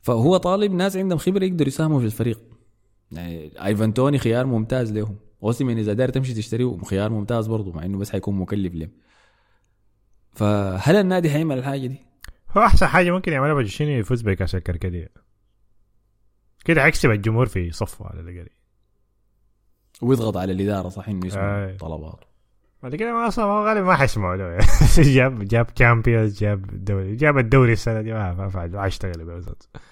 فهو طالب ناس عندهم خبرة يقدروا يساهموا في الفريق. يعني ايفان توني خيار ممتاز لهم. أوسيمين إذا داير تمشي تشتريه خيار ممتاز برضه مع إنه بس حيكون مكلف لهم. فهل النادي حيعمل الحاجة دي؟ هو أحسن حاجة ممكن يعملها بوتشيتينو يفوز بكاس الكركديه كده حيكسب الجمهور في صفه على الأقل. ويضغط على الإدارة صح إنه يسمع أي. طلبات بعد كده ما أصلا ما غالبا ما حيسمعوا له. *laughs* جاب جاب Champions جاب دوري جاب الدوري السنة دي ما ما فعل اشتغل به بالظبط. يعني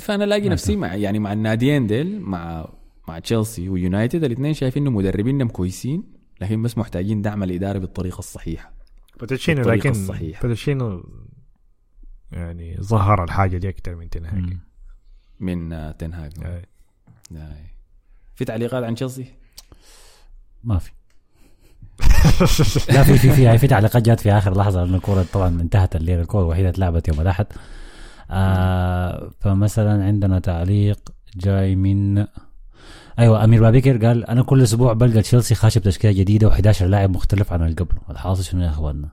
فأنا الاقي نفسي مع يعني مع الناديين ديل مع مع تشيلسي ويونايتد الاثنين شايفين إنه مدربينهم كويسين لكن بس محتاجين دعم الإدارة بالطريقة الصحيحة بوتشيتينو لكن الصحيحة. بوتشيتينو يعني ظهر الحاجة دي أكثر من تنهاج. من آه، تنهاج. في تعليقات عن تشيلسي؟ ما في *laughs* لا في في في في تعليقات جات في آخر لحظة لأن الكورة طبعا انتهت الليلة الكورة الوحيدة اتلعبت يوم الأحد آه فمثلا عندنا تعليق جاي من أيوه أمير بابكر قال أنا كل أسبوع بلقى تشيلسي خاشب تشكيلة جديدة و11 لاعب مختلف عن اللي قبله الحاصل شنو يا أخواننا؟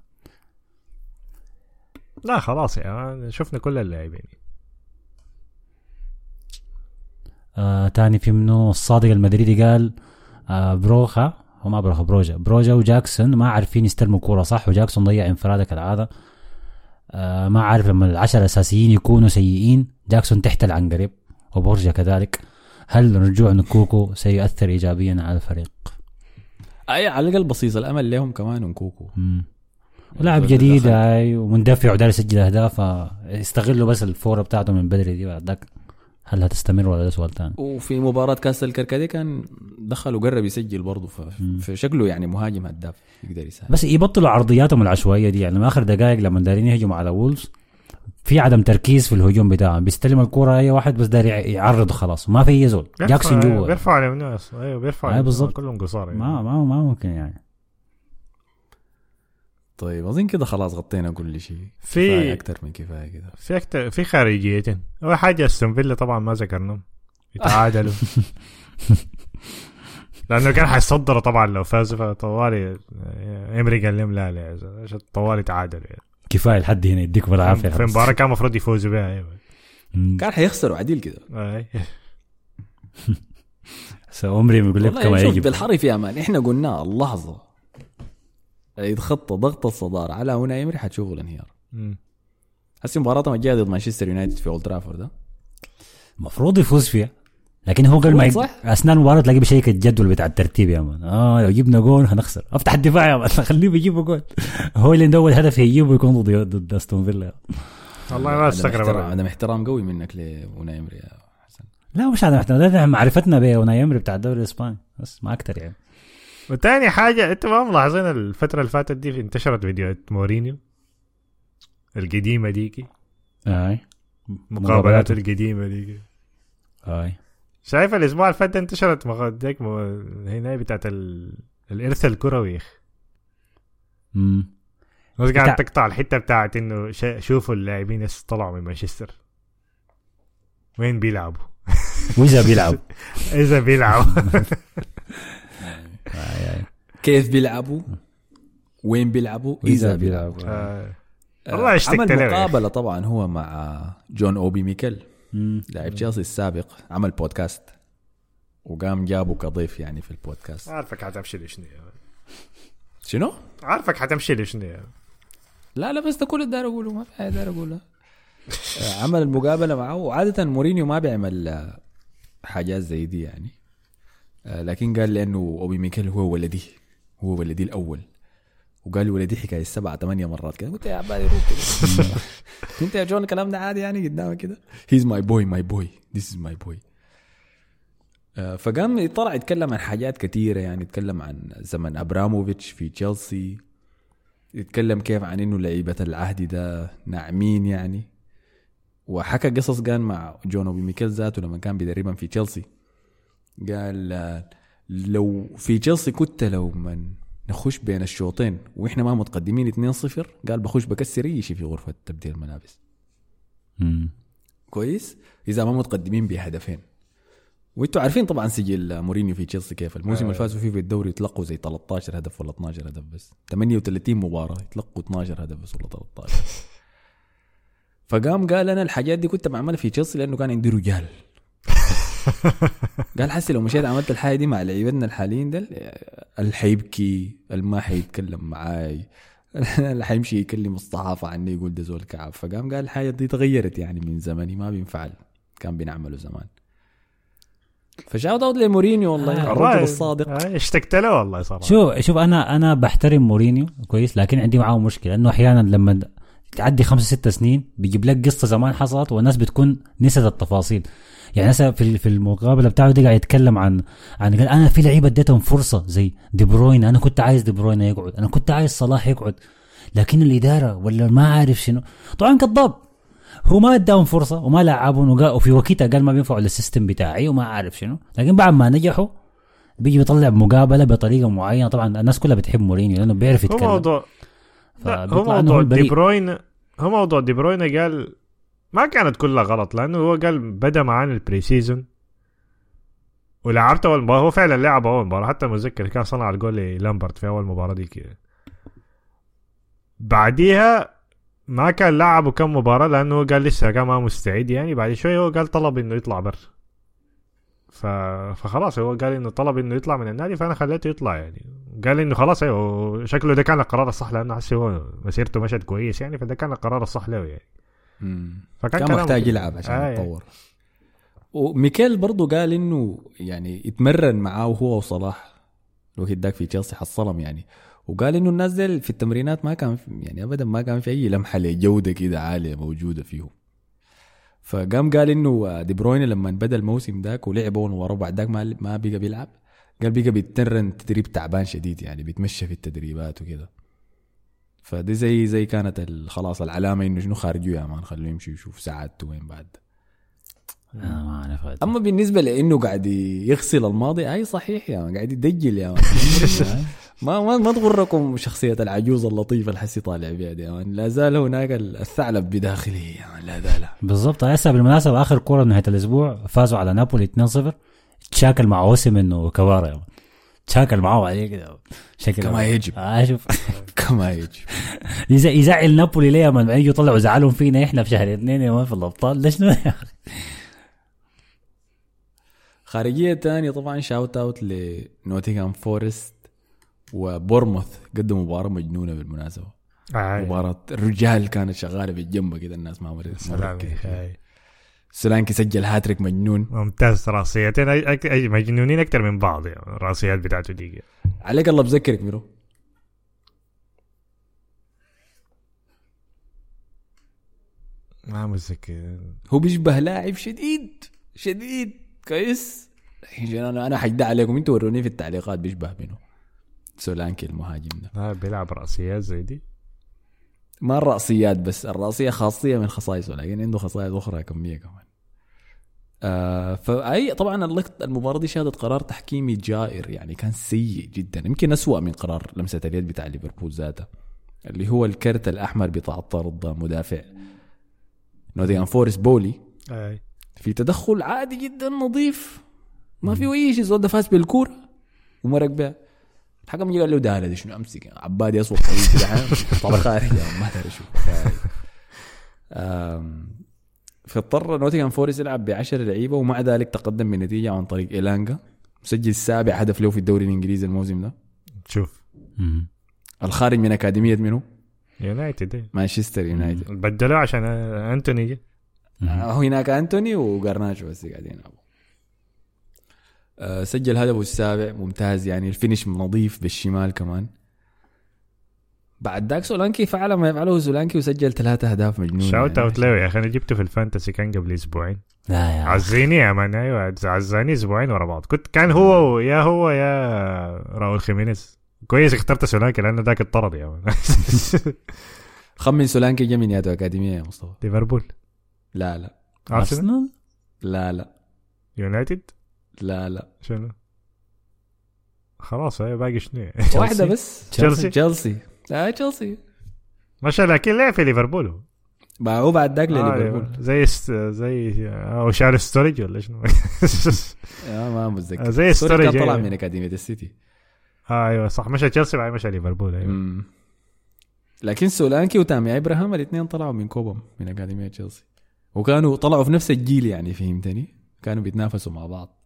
لا خلاص مان، شفنا كل اللاعبين. آه تاني في منه الصادق المدريدي قال آه بروخا هو ما بروخا بروجا. بروجا وجاكسون ما عارفين يستلموا كورة صح؟ وجاكسون ضيع انفرادة كالعادة آه ما عارف لما العشرة الأساسيين يكونوا سيئين جاكسون تحت العنقريب وبورجا كذلك. هل رجوع نكونكو سيؤثر إيجابيا على الفريق؟ أي على الأقل بصيص الأمل لهم كمان نكونكو. دخل- جديد. هاي ومندفع ودار يسجل أهداف يستغلوا بس الفورة بتاعته من بدري دي بعد ذاك. هل هتستمر ولا ده سؤال ثاني وفي مباراة كأس الكركديه كان دخل وقرب يسجل برضه فشكله يعني مهاجم هداف يقدر يساهم بس يبطلوا عرضياتهم العشوائية دي يعني آخر دقائق لما دارين يهجموا على وولز في عدم تركيز في الهجوم بتاعهم. بيستلم الكرة أي واحد بس داري يعرض خلاص ما في أي زول. جاكسون جوا. بيرفع على الناس أيوه بيرفع بالظبط. كلهم قصار يعني. ما ما ما ممكن يعني. طيب أظن كده خلاص غطينا كل شيء. في أكثر من كفاية كده. في أكتر في خارجيتين. أول حاجة استون فيلا طبعا ما ذكرناهم. يتعادلوا. *laughs* لأنه كان حيصدروا طبعا لو فازوا فطوالي امري قال لهم لا لا عشان طوالي تعادلوا يعني. كفاية لحد هنا يديكم العافيه في مباراة كان المفروض يفوزوا بها أيوه. كان حيخسروا عديل كده. امري *laughs* يقول لك كما يجب. بالحرف يا man إحنا قلنا اللحظة يتخطى ضغط الصدارة. على هنا امري حتشوفوا الانهيار. هسه مباراتهم الجايه ضد مانشستر يونايتد في أولد ترافورد ده المفروض يفوز فيها. لكن هو قبل ما. صح. أثناء المباراة تلاقيه بيشيك الجدول بتاع الترتيب يا man. آه لو جبنا جول هنخسر. أفتح الدفاع يا man. *laughs* خليه بيجيبوا جول. هو اللي اول هدف يجيبه يكون ضد ضد أستون فيلا. والله ما عدم أستغرب. احترام. عدم احترام قوي منك لأوناي إمري يا حسن. لا مش إحنا ده معرفتنا بأوناي امري بتاع الدوري الإسباني. بس ما أكثر يعني. وتاني حاجة أنتوا ما ملاحظين الفترة اللي فاتت دي انتشرت فيديوهات مورينيو؟ القديمة ديكي. آي. مقابلات القديمة ديكي. آي. شايف الأسبوع اللي فات انتشرت مق- ديك مو- هنا بتاعت ال... الإرث الكروي امم بتاع- قاعد تقطع الحتة بتاعت إنه. شوفوا اللاعبين اللي طلعوا من مانشستر. وين بيلعبوا؟ وإذا بيلعب *laughs* إذا بيلعبوا. *laughs* كيف بيلعبوا؟ وين بيلعبوا؟ واذا بيلعب آه. آه، والله اشتقت عمل له يا أخي. مقابلة طبعا هو مع جون أوبي ميكيل مم. لاعب تشيلسي السابق عمل بودكاست وقام جابه كضيف يعني في البودكاست. عارفك حتمشي لشنو شنو؟ عارفك حتمشي لشنو لا لا بس ده كل اللي داير أقوله ما في حاجة داير اقولها *laughs* آه، عمل المقابلة معه وعادة مورينيو ما بيعمل حاجات زي دي يعني. لكن قال لي انه اوبي ميكيل هو ولدي هو ولدي الأول. وقال لي ولدي حكاية سبعة ثمانية مرات كده. قلت يا عبالي روح كده. *laughs* انت يا جون الكلام ده عادي يعني قدامك كده. he's my boy my boy this is my boy فقام طلع يتكلم عن حاجات كثيرة يعني يتكلم عن زمن أبراموفيتش في تشيلسي. يتكلم كيف عن إنه لعيبة العهد ده ناعمين يعني. وحكى قصص قال مع جون أوبي ميكيل ذاته لما كان بيدربهم في تشيلسي. قال آه، لو في تشيلسي كنت لو من نخش بين الشوطين وإحنا ما متقدمين 2-0 قال بخش بكسر أي شيء في غرفة تبديل الملابس. مم. كويس؟ إذا ما متقدمين بهدفين. وإنتوا عارفين طبعا سجل مورينيو في تشيلسي كيف. الموسم اللي فازوا فيه في الدوري يتلقوا زي 13 هدف ولا 12 هدف بس. 38 مباراة يتلقوا 12 هدف بس ولا 13 *laughs* فقام قال أنا الحاجات دي كنت بعملها في تشيلسي لأنه كان عندي رجال. قال حسي لو مشيت عملت الحاجة دي مع لعيبتنا الحاليين ده اللي حيبكي اللي ما حيتكلم معاي *laughs* اللي حيمشي يكلم الصحافة عني يقول ده زول كعب. فقام قال الحاجة دي تغيرت يعني من زمني ما بينفعل. كان بينعمله زمان. ف shout out لمورينيو والله الرجل الصادق. آه، اشتقت له والله صراحة. شوف شوف أنا أنا بحترم مورينيو كويس لكن عندي معاه مشكلة إنه أحيانا لما تعدي خمسة ستة سنين بيجيب لك قصة زمان حصلت والناس بتكون نسيت التفاصيل. يعني هسه في في المقابلة بتاعه دي قاعد يتكلم عن عن قال أنا في لعيبة اديتهم فرصة زي دي بروين أنا كنت عايز دي بروين يقعد أنا كنت عايز صلاح يقعد. لكن الإدارة ولا ما عارف شنو. طبعا كذاب. هو ما اداهم فرصة وما لعبهم وقا- وفي وقتها قال ما بينفعوا لل system بتاعي وما عارف شنو. لكن بعد ما نجحوا بيجي بيطلع مقابلة بطريقة معينة. طبعا الناس كلها بتحب مورينيو لأنه بيعرف يتكلم. لا، هو موضوع. دي بروين هو موضوع دي بروين قال ما كانت كلها غلط لأنه هو قال بدأ معانا ال pre-season ولعبت أول مباراة هو فعلا لعب أول مباراة حتى متذكر كان صنع الجول للامبرت في أول مباراة دي كده بعديها ما كان لعبه كم مباراة لأنه هو قال لسه كان ما مستعد يعني بعد شوية هو قال طلب إنه يطلع بر ف... فخلاص هو قال إنه طلب إنه يطلع من النادي فأنا خليته يطلع يعني. قال إنه خلاص أيوه شكله ده كان القرار الصح لأنه حسي هو مسيرته مشت كويس يعني فده كان القرار الصح له يعني. مم. فكان كان محتاج. يلعب عشان آه، يتطور. وميكيل برضو قال إنه يعني يتمرن معاه هو وصلاح الوقت داك في تشيلسي حصلهم يعني. وقال إنه الناس دي في التمرينات ما كان يعني ابدا ما كان في أي لمحة لجودة كده عالية موجودة فيهم. فقام قال إنه دي بروين لما بدأ الموسم داك ولعب اول مباراه وبعد داك ما ما بقى بيلعب. قال بقى بيتمرن تدريب تعبان شديد يعني بيتمشى في التدريبات وكده. فدي زي زي كانت خلاص العلامة إنه شنو خارجه يا مان خلوه يمشي يشوف سعادته وين بعد. أنا ما هذا. أما بالنسبة لإنه قاعد يغسل الماضي أي صحيح يا مان قاعد يدجل يا مان. *laughs* ما ما ما تغركم شخصية العجوز اللطيفة اللي حسي طالع بها دي يا مان لا زال هناك الثعلب بداخله يا مان لا زال. بالضبط. هسه بالمناسبه آخر كوره نهاية الأسبوع فازوا على نابولي 2-0 تشاكل مع اوسيمن وكوارا يا مان. تشاكل معاه عليه كده. شكل كما يجب. آه شوف. *laughs* كما يجب. يز- يزعل نابولي ليه ما يجوا يطلعوا زعلهم فينا إحنا في شهر اثنين يا مان في الأبطال. ليش يا أخي خارجية تانية طبعا shout out لنوتنغهام فورست. وبورنموث قدموا مباراة مجنونة بالمناسبة. آه، مباراة الرجال كانت شغالة بالجنب كده الناس ما مرت. سولانكي سجل هاتريك مجنون. ممتاز راسيتين. مجنونين أكثر من بعض يعني الراسيات بتاعته دي. عليك الله بذكرك ميرو. ما متذكر. هو بيشبه لاعب شديد شديد كويس. عشان أنا أنا حجد عليكم أنتوا وروني في التعليقات بيشبه منه. سولانكي المهاجم ده. ما بيلعب رأسيات زي دي؟ ما الرأسيات بس الرأسية خاصية من خصائصه لكن عنده خصائص أخرى كمية كمان. آه فأي طبعا اللقط- المباراة دي شهدت قرار تحكيمي جائر يعني كان سيء جدا يمكن أسوأ من قرار لمسة اليد بتاع ليفربول ذاته اللي هو الكرت الأحمر بتاع طرد مدافع نوتنغهام فورست بولي. أي. في تدخل عادي جدا نظيف ما في أي شيء زود فاز بالكورة ومرق بها. الحكم قال له ده دي شنو أمسك؟ عبادي اصوب طويل كده؟ *laughs* طلع خارج. ما أدري شو. فاضطر نوتنغهام فورست يلعب ب 10 لعيبة ومع ذلك تقدم بنتيجة عن طريق ايلانجا مسجل سابع هدف له في الدوري الإنجليزي الموسم ده. شوف. مم. الخارج من أكاديمية منه يونايتد. مانشستر يونايتد. بدلوه عشان أنتوني. هناك أنتوني وغارناتشو بس قاعدين يلعبوا. سجل هدفه السابع ممتاز. يعني ال finish نظيف بالشمال كمان. بعد ذاك سولانكي فعل ما يفعله سولانكي وسجل ثلاثة أهداف مجنون shout. out له يا أخي أنا جبته في ال fantasy كان قبل أسبوعين. لا يا عزيني يا مان أيوه عزاني أسبوعين ورا بعض. كنت كان هو يا هو يا راؤول خيمينيز. كويس اخترت سولانكي لأنه ذاك الطرد يا مان. *laughs* خمن سولانكي جا من ياتو أكاديمية يا مصطفى. ليفربول. لا لا. أرسنال؟ لا لا. يونايتد؟ لا لا. شنو؟ خلاص هي باقي شنو؟ *laughs* واحدة بس. تشيلسي؟ تشيلسي لا تشيلسي مش لكن لعب في ليفربول؟ هو. ما هو بعد ذاك آه، لليفربول. زي است... زي أو شارل ستوريج ولا شنو؟ *laughs* آه، ما متذكر. زي ستوريج طلع إيه. من أكاديمية السيتي. آه أيوه صح. مشى تشيلسي بعدين مشى ليفربول أيوه. مم. لكن سولانكي وتامي إبراهام الاثنين طلعوا من كوبهام من أكاديمية تشيلسي. وكانوا طلعوا في نفس الجيل يعني فهمتني؟ كانوا بيتنافسوا مع بعض. آه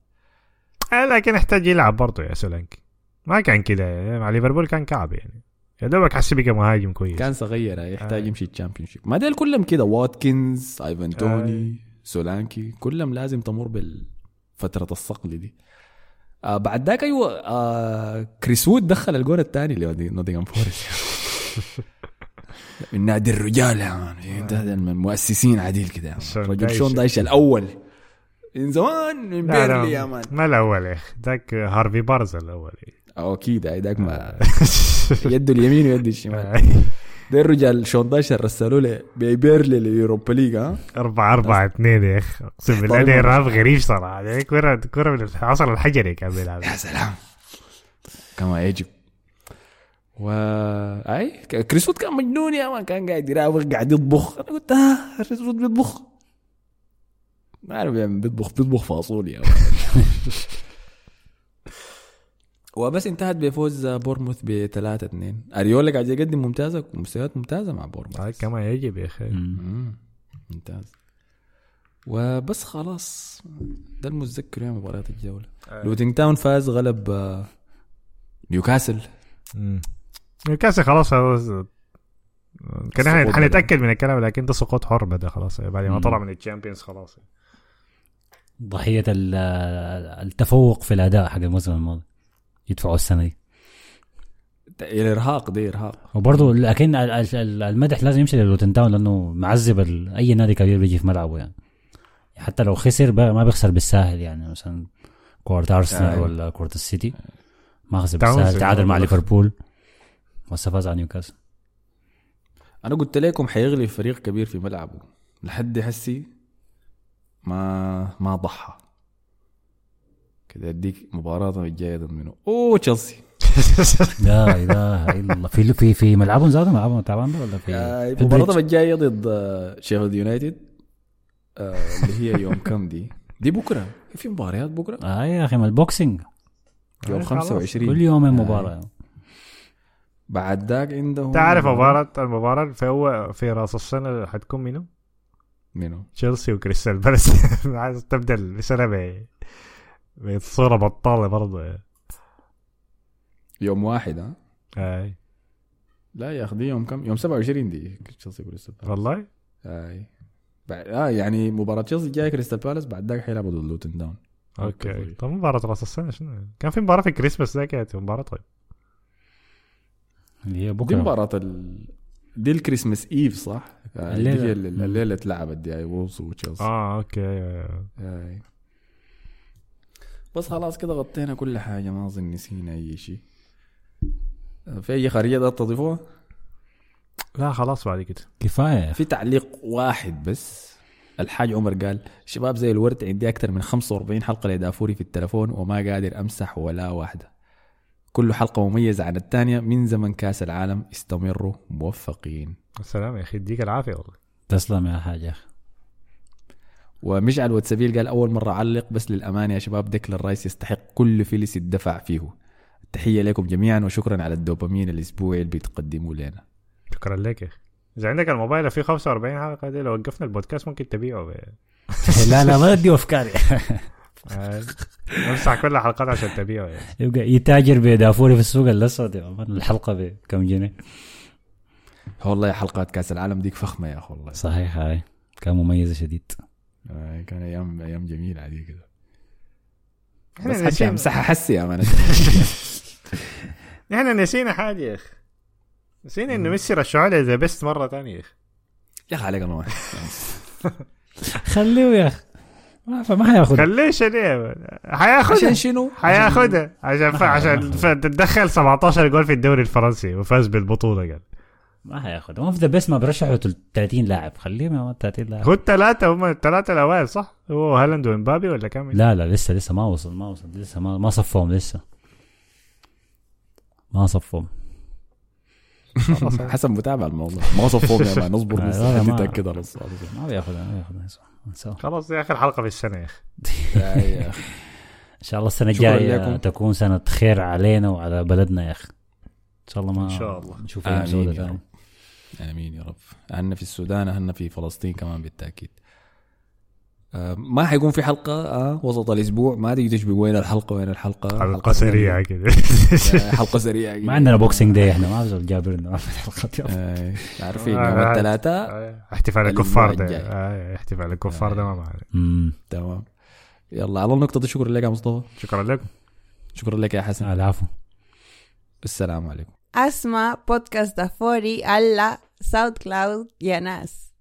لكن احتاج يلعب برضه يا سولانكي ما كان كده يعني مع ليفربول كان كعب يعني. يا دوبك حسي بقى مهاجم كويس. كان صغير يحتاج آه. يمشي ال Championship ما ديل كلهم كده واتكنز ايفان توني سولانكي كلهم لازم تمر بالفترة الصقل دي. آه بعد ذاك أيوه آه كريس وود دخل الجول الثاني لنوتنغهام فورست. *laughs* من نادي الرجال يا مان ده ده من المؤسسين عديل كده مان رجل. شون دايش الأول. من زمان من بيرلي يا مان. ما الأول يا أخي. ذاك هارفي بارز الأول. أو أكيد ذاك ما. *laughs* يده اليمين ويده الشمال. *laughs* ده الرجال شون دايشر رسلوا له بيبيرلي لليوروبا ليج ها أربعة أربعة اثنين يا أخي. أقسم بالله. ده إرهاب غريب صراحة. يعني كرة كرة من العصر الحجري كان بيلعب. يا سلام. كما يجب. و أي؟ كريس وود كان مجنون يا مان. كان قاعد يراوغ قاعد يطبخ. أنا قلت آه كريس وود بيطبخ. ما أعرف يعني بيطبخ بيطبخ فاصوليا. *laughs* وبس انتهت بفوز بورموث ب 3 2 أريولا قاعد يقدم ممتازة مستويات ممتازة مع بورموث هاي كمان يجب يا. مم. ممتاز وبس خلاص ده المتذكر يا مباراة الجولة لوتن تاون فاز غلب آه، نيوكاسل. نيوكاسل خلاص خلاص. كان إحنا سقوط حنتأكد من الكلام لكن ده سقوط حر بدا خلاص بعد ما. طلع من ال Champions خلاص ضحية ال- التفوق في الأداء حق الموسم الماضي يدفعوا السنة دي. الارهاق دي إرهاق. وبرضه لكن ال- ال- ال- المدح لازم يمشي للوتن تاون لأنه معذب ال- أي نادي كبير بيجي في ملعبه يعني. حتى لو خسر ما بيخسر بالساهل يعني مثلا كورة أرسنال آه. ولا كورة السيتي ما خسر بالساهل تعادل مع. ليفربول. بس فاز على نيوكاسل. أنا قلت لكم حيغلب فريق كبير في ملعبه. لحد حسي ما ما ضحى. كده اديك مباراة الجاية ضد منه. أوه تشيلسي. *laughs* لا إله إلا الله في في في ملعبهم زادوا ملعبهم تعبان ده ولا في آه، البريدج؟ الجاية ضد آه، شيفيلد يونايتد. آه، اللي هي يوم كم دي؟ دي بكرة. في مباريات بكرة. آه يا أخي ما ال Boxing يوم آه، خلاص. 25 كل يوم مباراة. بعد ذاك عندهم تعرف مباراة المباراة في هو في رأس السنة حتكون منو؟ منو؟ تشيلسي وكريستال بالاس *laughs* عايز تبدأ السنة ب بصورة بطالة برضه يوم واحد ها؟ أي لا يا أخي دي يوم كم؟ يوم 27 دي تشيلسي كريستال بالاس. والله أي بعد آه يعني مباراة تشيلسي الجايه كريستال بالاس بعد ذاك حيلعبوا ضد لوتن تاون okay طب مباراة راس السنة شنو؟ كان في مباراة في كريسماس ذاك مباراة طيب اللي هي دي بكرة مباراة ال... دي ال Christmas Eve صح؟ الليلة. دي هي الليلة الليلة اتلعبت دي وولفز وتشيلسي آه أوكي. آي. بس خلاص كده غطينا كل حاجة ما أظن نسينا أي شيء في أي خارجية ده تضيفوها؟ لا خلاص بعد كده كفاية في تعليق واحد بس الحاج عمر قال شباب زي الورد عندي أكثر من 45 حلقة لدافوري في التلفون وما قادر أمسح ولا واحدة كل حلقة مميزة عن الثانية من زمن كأس العالم. استمروا موفقين. السلام يا أخي يديك العافية والله. تسلم يا حاج يا أخي. ومشعل وتسبيل قال أول مرة أعلق بس للأمانة يا شباب ديكلان رايس يستحق كل فلس الدفع فيه. تحية لكم جميعا وشكرا على الدوبامين الأسبوعي اللي بتقدموه لنا. شكرا لك يا أخي. إذا عندك الموبايل فيه 45 حلقة دي لو وقفنا البودكاست ممكن تبيعه. *laughs* لا لا ما أدي أفكاري. آه، *laughs* امسح كل الحلقات عشان تبيعه يعني. يبقى يتاجر بدافوري في السوق الأسود يا مان الحلقة بكم جنيه؟ والله حلقات كأس العالم ديك فخمة يا أخي والله. صحيح هاي. كان مميزه شديد. آه، كان أيام أيام جميلة عادي كده. بس حتى نسينا- أمسحها حسي يا man. *laughs* إحنا نسينا حاجة يا أخي. نسينا إنه ميسي رشحوا له The Best مرة ثانية يا أخي. يا أخي عليك الله *laughs* خليه يا أخي. ما ما حياخذ خليش ليه حياخدها. عشان شنو؟ حياخدها. عشان ف... عشان ف... تدخل 17 جول في الدوري الفرنسي وفاز بالبطولة قال ما حياخذ ما في The Best ما برشحوا 30 لاعب. خليهم يا man 30 لاعب. هو الثلاثة هم الثلاثة الأوائل صح؟ هو هالاند ومبابي ولا كم؟ لا لا لسه لسه ما وصل ما وصل لسه ما ما صفهم لسه. ما صفهم *laughs* حسب متابع الموضوع. ما صفوهم يا man اصبر *laughs* لسه ما- تتأكد على الصوت ما بياخذها ما بياخذها نسوا. خلاص دي آخر حلقة في السنة يا أخي *laughs* يا أخي. إن شاء الله السنة الجاية. تكون سنة خير علينا وعلى بلدنا يا أخي إن شاء الله ما إن شاء الله. نشوف سوداء يا رب. آمين يا رب اهلنا في السودان اهلنا في فلسطين كمان بالتأكيد ما حيكون في حلقة آه وسط الأسبوع. ما تيجي تشبه وين الحلقة وين الحلقة. حلقة سريعة. كده. آه، حلقة سريعة ما عندنا Boxing Day إحنا ما زول جابرنا ما في حلقات. آه، عارفين آه، يوم آه. الثلاثاء آه، احتفال الكفار ده. آه، احتفال الكفار ده ما. تمام. يلا على النقطة دي شكرا لك يا مصطفى. شكرا لكم. شكرا لك يا حسن. العفو. السلام عليكم. Asma Podcast Dafori alla SoundCloud y Anas.